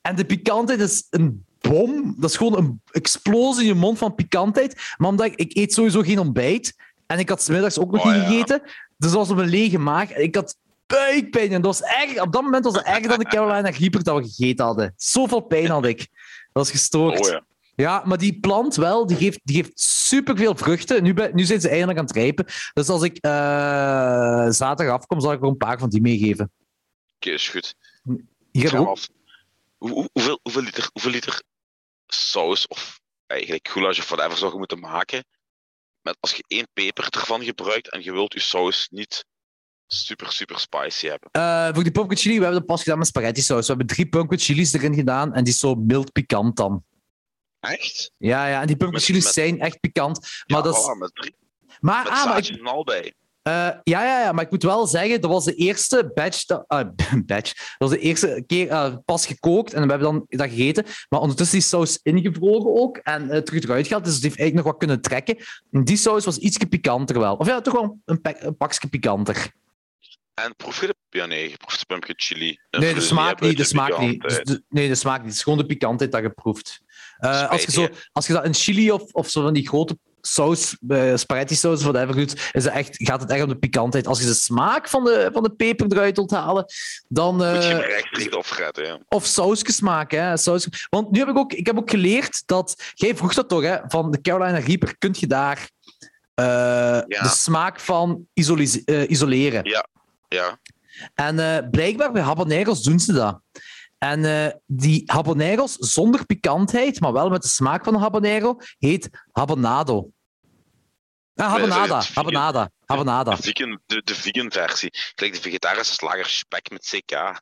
En de pikantheid is een bom. Dat is gewoon een explosie in je mond van pikantheid. Maar omdat ik, ik eet sowieso geen ontbijt. En ik had smiddags ook nog oh, niet gegeten. Dus dat was op een lege maag. Ik had buikpijn. En dat was erg, op dat moment was het erger dan de Carolina Reaper dat we gegeten hadden. Zoveel pijn had ik. Dat was gestoord. Oh, ja. Ja. maar die plant wel, die geeft, die geeft superveel vruchten. Nu, nu zijn ze eindelijk aan het rijpen. Dus als ik uh, zaterdag afkom, zal ik er een paar van die meegeven. Oké, is goed. Hier ook, hoe, hoeveel, hoeveel, liter, hoeveel liter saus of eigenlijk goulash of whatever zou je moeten maken met als je één peper ervan gebruikt en je wilt je saus niet super, super spicy hebben? Uh, voor die pumpkin chili, we hebben dat pas gedaan met spaghetti saus. We hebben drie pumpkin chilies erin gedaan en die is zo mild pikant dan. Echt? Ja, ja, en die pumpkin zijn echt pikant. Maar ja, dat is... met drie. Maar, met ah, maar ik... al bij. Uh, ja, ja, ja, maar ik moet wel zeggen, dat was de eerste batch. Dat, uh, batch dat was de eerste keer uh, pas gekookt en we hebben dan dat gegeten. Maar ondertussen is die saus ingevroren ook en terug eruit gehaald. Dus het heeft eigenlijk nog wat kunnen trekken. En die saus was iets pikanter wel. Of ja, toch wel een, een pakje pikanter. En proef je de... Ja, nee, je proeft de pumpkin chili. Nee, de smaak niet. De smaak niet. Dus de, nee, de smaak niet. Het is gewoon de pikantheid dat je proeft. Als, je zo, als je dat een chili of, of zo van die grote saus, uh, spaghetti saus, whatever doet, is het echt, gaat het echt om de pikantheid. Als je de smaak van de, van de peper eruit wilt halen, dan... Uh, Moet je echt niet ja. Of sausjes maken, hè. Saus... Want nu heb ik ook, ik heb ook geleerd dat... Jij vroeg dat toch, hè? Van de Carolina Reaper, kun je daar uh, ja. de smaak van isoleren? Ja, ja. En blijkbaar bij habaneros doen ze dat. En uh, die habaneros zonder pikantheid, maar wel met de smaak van een habanero, heet habanado. Ah, habanada. Habanada. Habanada. De vegan, de, de vegan versie. Kijk, de vegetarische slager spek met CK.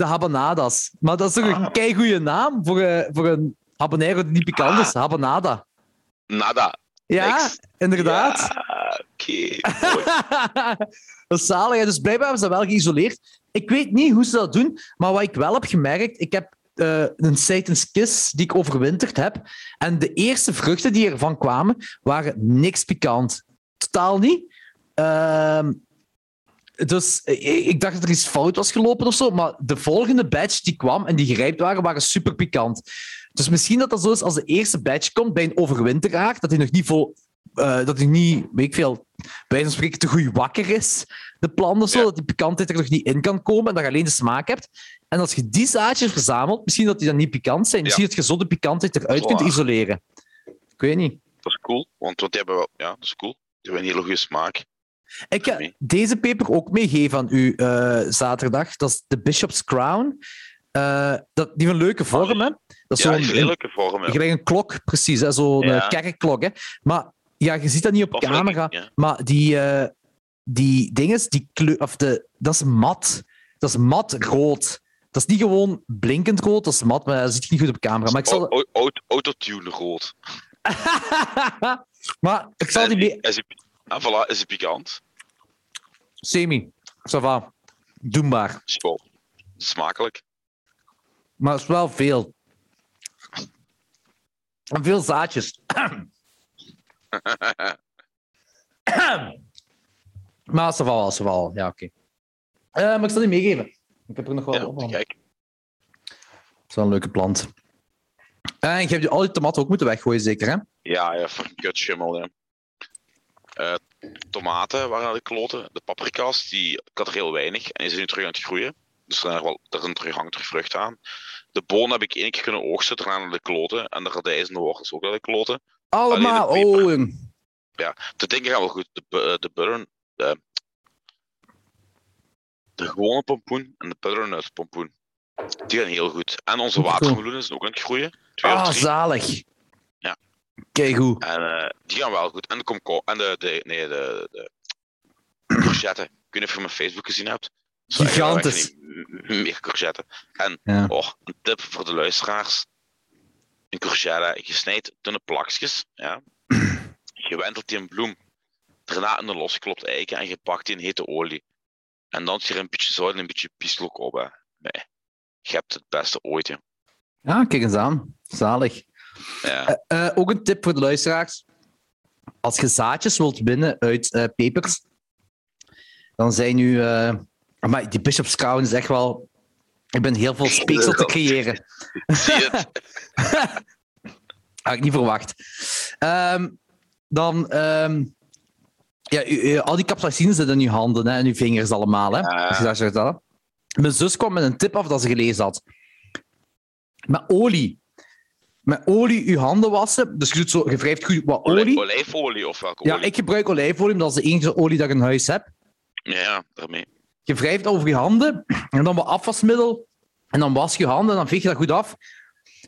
de habanadas. Maar dat is toch ah. een keigoede naam voor, uh, voor een habanero die niet pikant is. Ah. Habanada. Nada. Ja, inderdaad. Ja, oké. dat is zalig. Dus blijkbaar hebben ze dat wel geïsoleerd. Ik weet niet hoe ze dat doen, maar wat ik wel heb gemerkt, ik heb uh, een Satan's Kiss die ik overwinterd heb. En de eerste vruchten die ervan kwamen, waren niks pikant. Totaal niet. Uh, dus ik dacht dat er iets fout was gelopen of zo, maar de volgende batch die kwam en die gerijpt waren, waren super pikant. Dus misschien dat dat zo is als de eerste batch komt bij een overwinteraar, dat hij nog niet vol, uh, dat hij niet, weet ik veel, bij van spreken te goed wakker is, de plant of zo, dat die pikantheid er nog niet in kan komen en dat je alleen de smaak hebt. En als je die zaadjes verzamelt, misschien dat die dan niet pikant zijn, misschien dat je zo de pikantheid eruit kunt isoleren. Ik weet niet. Dat is cool, want wat die hebben wel, ja, dat is cool. Die hebben een hele goede smaak. Ik ga deze peper ook meegeven aan u uh, zaterdag. Dat is de Bishop's Crown. Uh, dat, die heeft een leuke vorm, hè? Dat is ja, vorm. Ja. Gelijk een klok, precies. Zo'n ja. kerkklok. Hè? Maar ja, je ziet dat niet op camera. Ja. Maar die, uh, die dinges, die kleur, of de, dat is mat. Dat is mat rood. Dat is niet gewoon blinkend rood, dat is mat, maar dat ziet niet goed op camera. Maar ik zal... Autotune rood. maar ik zal die... Mee... Is ah, voilà, is hij pikant? Semi. Ça va. Doenbaar. School. Smakelijk. Maar het is wel veel. Veel zaadjes. maar ze wel, ze wel. Ja, oké. Okay. Uh, maar ik zal die meegeven. Ik heb er nog wel ja, op. Kijk. Dat is wel een leuke plant. En je hebt al je tomaten ook moeten weggooien, zeker, hè? Ja, ja, kutschimmel, ja. Uh, tomaten waren aan de kloten. De paprika's, die, ik had er heel weinig. En die zijn nu terug aan het groeien. Dus er, wel, er zijn terug, hangt vrucht aan. De bonen heb ik één keer kunnen oogsten, daarna naar de kloten. En de radijzen de wortels ook naar de kloten. Allemaal, oh. Ja, de dingen gaan wel goed. De, de burn, de, de gewone pompoen en de butternut pompoen. Die gaan heel goed. En onze watermeloenen zijn ook aan het groeien. Ah, zalig. Ja. Kijk hoe. En uh, die gaan wel goed. En de komko en de, de, nee, de, de courgette. Ik weet niet of je mijn Facebook gezien hebt. Gigantisch. Meer courgette. En ja. oh, een tip voor de luisteraars. Een courgette, snijdt dunne plakjes. Ja. Je wentelt die in bloem. Daarna in de losgeklopt eiken en je pakt die in hete olie. En dan je er een beetje zout en een beetje pieslook op. Hè. Nee. Je hebt het beste ooit, ja. Ja, kijk eens aan. Zalig. Ja. Uh, uh, ook een tip voor de luisteraars. Als je zaadjes wilt winnen uit uh, pepers, dan zijn nu... maar die Bishop's Crown is echt wel... Ik ben heel veel speeksel te creëren. Had ik niet verwacht. Um, dan... Um, ja, u, u, al die capsaicines zitten in je handen hè, en je vingers allemaal. Hè, Ja. als je dat zo. Mijn zus kwam met een tip af dat ze gelezen had. Met olie. Met olie je handen wassen. Dus je, doet zo, je wrijft goed wat olie. Olijfolie of welke Ja, ik gebruik olijfolie, omdat dat is de enige olie dat ik in huis heb. Ja, daarmee. Je wrijft over je handen en dan wat afwasmiddel. En dan was je handen en dan veeg je dat goed af.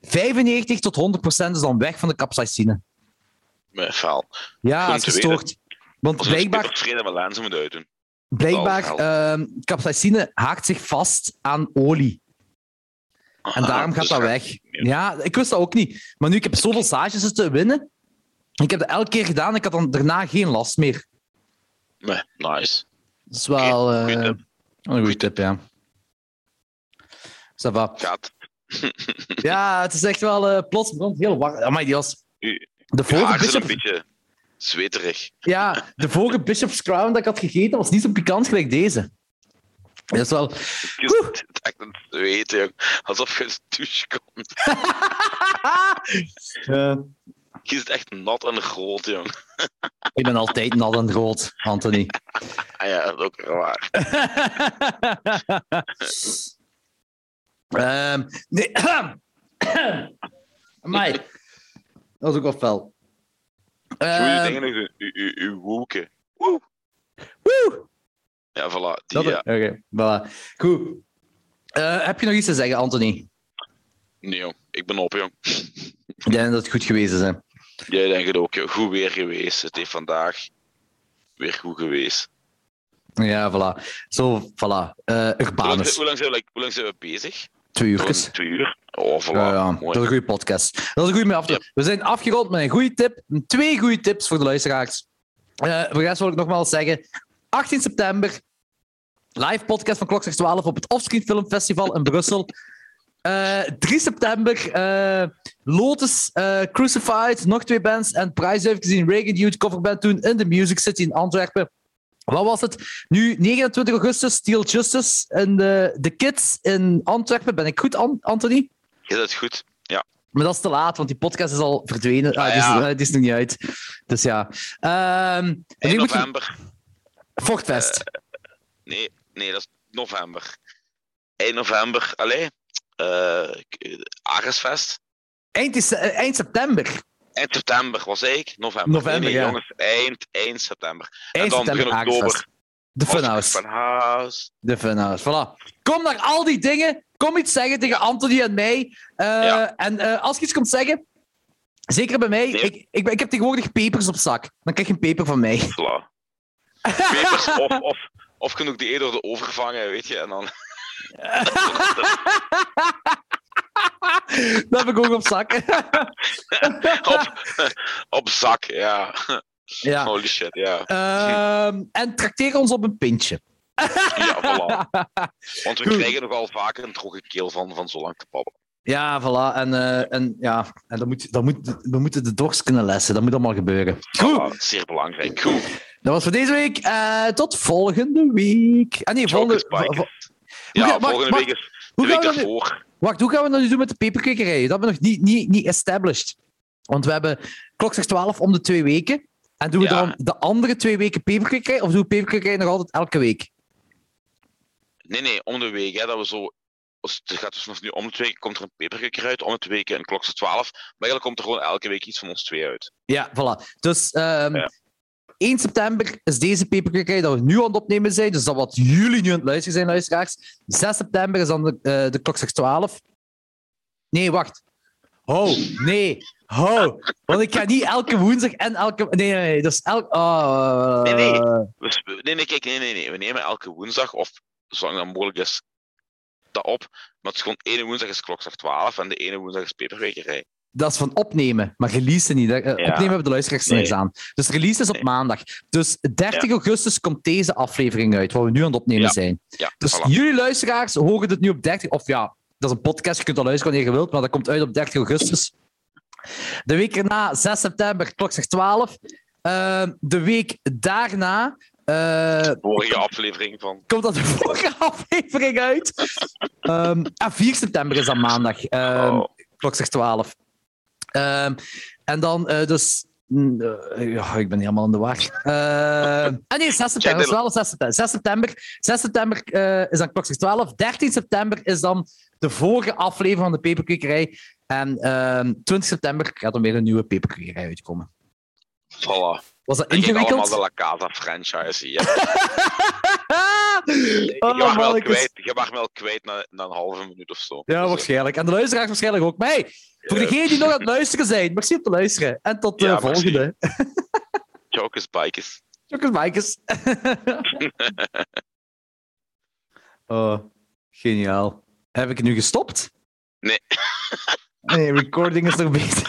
95 tot 100 procent is dan weg van de capsaicine. Met vuil. Ja, dat is gestoord. Want Als blijkbaar, tevreden met lenzen moeten uitdoen. blijkbaar ehm capsaicine haakt zich vast aan olie. En daarom gaat dus dat weg. Ja, ik wist dat ook niet. Maar nu ik heb zoveel zaadjes te winnen. Ik heb dat elke keer gedaan. Ik had dan daarna geen last meer. Nee, nice. Dat is wel eh, een goede tip, ja. Ça va. Gaat. Ja, het is echt wel eh, plots het heel warm. Maar die was... De vorige, is een Bishop, beetje zweterig. ja, de vorige Bishop's Crown dat ik had gegeten was niet zo pikant gelijk deze. Dat is wel... Zit echt het zweten, jong. Alsof je de douche komt. Je zit echt nat en groot, jong. ik ben altijd nat en groot, Anthony. Ah ja, dat is ook waar. Ehm nee. Amai. Dat was ook wel fel. Ehm, dingen. U- u- Uw woeken. Woe. woe! Ja, voilà. Die, Dat- ja. Oké, voilà. Goed. Eh, heb je nog iets te zeggen, Anthony? Nee, jong. Ik ben op, jong. Ik denk dat het goed geweest is. Hè? Jij denkt het ook. Goed weer geweest. Het heeft vandaag weer goed geweest. Ja, voilà. Zo, voilà. Eh Hoe lang, Urbanus. hoe, lang zijn we, hoe lang zijn we bezig? Twee uurtjes. Twee uur? Oh, voilà. Ja, ja. Mooi. Dat is een goede podcast. Dat is een goede mee af te. We zijn afgerond met een goede tip. Twee goede tips voor de luisteraars. Eh voor de rest wil ik nogmaals zeggen. 18 september. Live podcast van Klokslag 12 op het Offscreen Film Festival in Brussel. Eh 3 september. eh, Lotus, eh, Crucified, nog twee bands. En prijsuitreiking gezien Reagan Youth coverband toen in de Music City in Antwerpen. Wat was het? Nu, 29 augustus, Steel Justice en de, de Kids in Antwerpen. Ben ik goed, An- Anthony? Je zit goed. Ja. Maar dat is te laat, want die podcast is al verdwenen. Ah, Ah, die, is, ja. eh, die is nog niet uit. Dus ja. En 1 nu moet je- november. Vochtfest. Nee, nee, dat is november. 1 november. Allee. Eh Aresfest. eind, is, eh, eind september. Eind september was ik. November. November, nee, nee, ja. jongens. Eind, eind september. Eind en dan september begin oktober. De Funhouse. Funhouse. De Funhouse, voilà. Kom naar al die dingen. Kom iets zeggen tegen Anthony en mij. Eh, Ja. En als je iets komt zeggen, zeker bij mij. Nee. Ik, ik, ik heb tegenwoordig pepers op zak. Dan krijg je een peper van mij. Voilà. Pepers of, of, of genoeg die door de overvangen, weet je. En dan... dat heb ik ook op zak. op, op zak, ja. ja. Holy shit, ja. Ehm, en trakteer ons op een pintje. Ja, voilà. Want we Goed. krijgen nogal vaak een droge keel van, van zo lang te babbelen. Ja, voilà. En, eh, en, ja, en dan moet, dan moet, we moeten de dorst kunnen lessen. Dat moet allemaal gebeuren. Goed, zeer belangrijk. Goed. dat was voor deze week. Eh, tot volgende week. Ah nee, volgende... Ja, ga- volgende wacht. week is de week daarvoor. Wacht, hoe gaan we dat nu doen met de peperkwekerij? Dat hebben we nog niet, niet, niet established. Want we hebben klokslag 12 om de twee weken. En doen we Ja. dan de andere twee weken peperkwekerij? Of doen we peperkwekerij nog altijd elke week? Nee, nee, om de week. Hè, dat we zo... Het gaat dus vanaf nu om de twee weken komt er een peperkukker uit, om de twee weken een klokse 12. Maar eigenlijk komt er gewoon elke week iets van ons twee uit. Ja, voilà. Dus ehm Ja. 1 september is deze paperkwekerij dat we nu aan het opnemen zijn. Dus dat wat jullie nu aan het luisteren zijn, luisteraars. 6 september is dan de, uh, de klok 12. Nee, wacht. Oh, nee. Oh, want ik ga niet elke woensdag en elke... Nee, nee, nee. Dus elk... Oh. Nee, nee. Nee, nee, kijk, nee, nee, nee. We nemen elke woensdag, of zolang dat mogelijk is, dat op. Maar het is gewoon ene woensdag is klokslag 12 en de ene woensdag is peperwekerij. Dat is van opnemen, maar release niet. Opnemen hebben de luisteraars nee. aan. Dus release is op maandag. Dus 30 augustus komt deze aflevering uit, waar we nu aan het opnemen zijn. dus jullie luisteraars horen het nu op 30... Of ja, dat is een podcast, je kunt al luisteren wanneer je wilt, maar dat komt uit op 30 augustus. De week erna, 6 september, klokslag 12. Uh, de week daarna uh, vorige aflevering van. Komt dat de vorige aflevering uit? um, ah, 4 september is dat maandag. Um, oh. Klok zegt 12. Um, en dan uh, dus. Uh, ja, ik ben helemaal in de war. Uh, ah nee, 6 september. is wel 6 september. 6 september, 6 september is dan klok 12. 13 september is dan de vorige aflevering van de Peperkwekerij. En 20 september gaat er weer een nieuwe Peperkwekerij uitkomen. Voilà. Was dat ingewikkeld? allemaal de La Casa franchise hier. je, oh, mag wel kwijt, je mag wel kwijt na, na, een halve minuut of zo. Ja, waarschijnlijk. En de luisteraars waarschijnlijk ook. mij. Voor degenen die nog aan het luisteren zijn, merci om te luisteren. En tot de ja, volgende. Jokers Bikers. Jokers Bikers. oh, geniaal. Heb ik nu gestopt? Nee. nee, recording is nog bezig.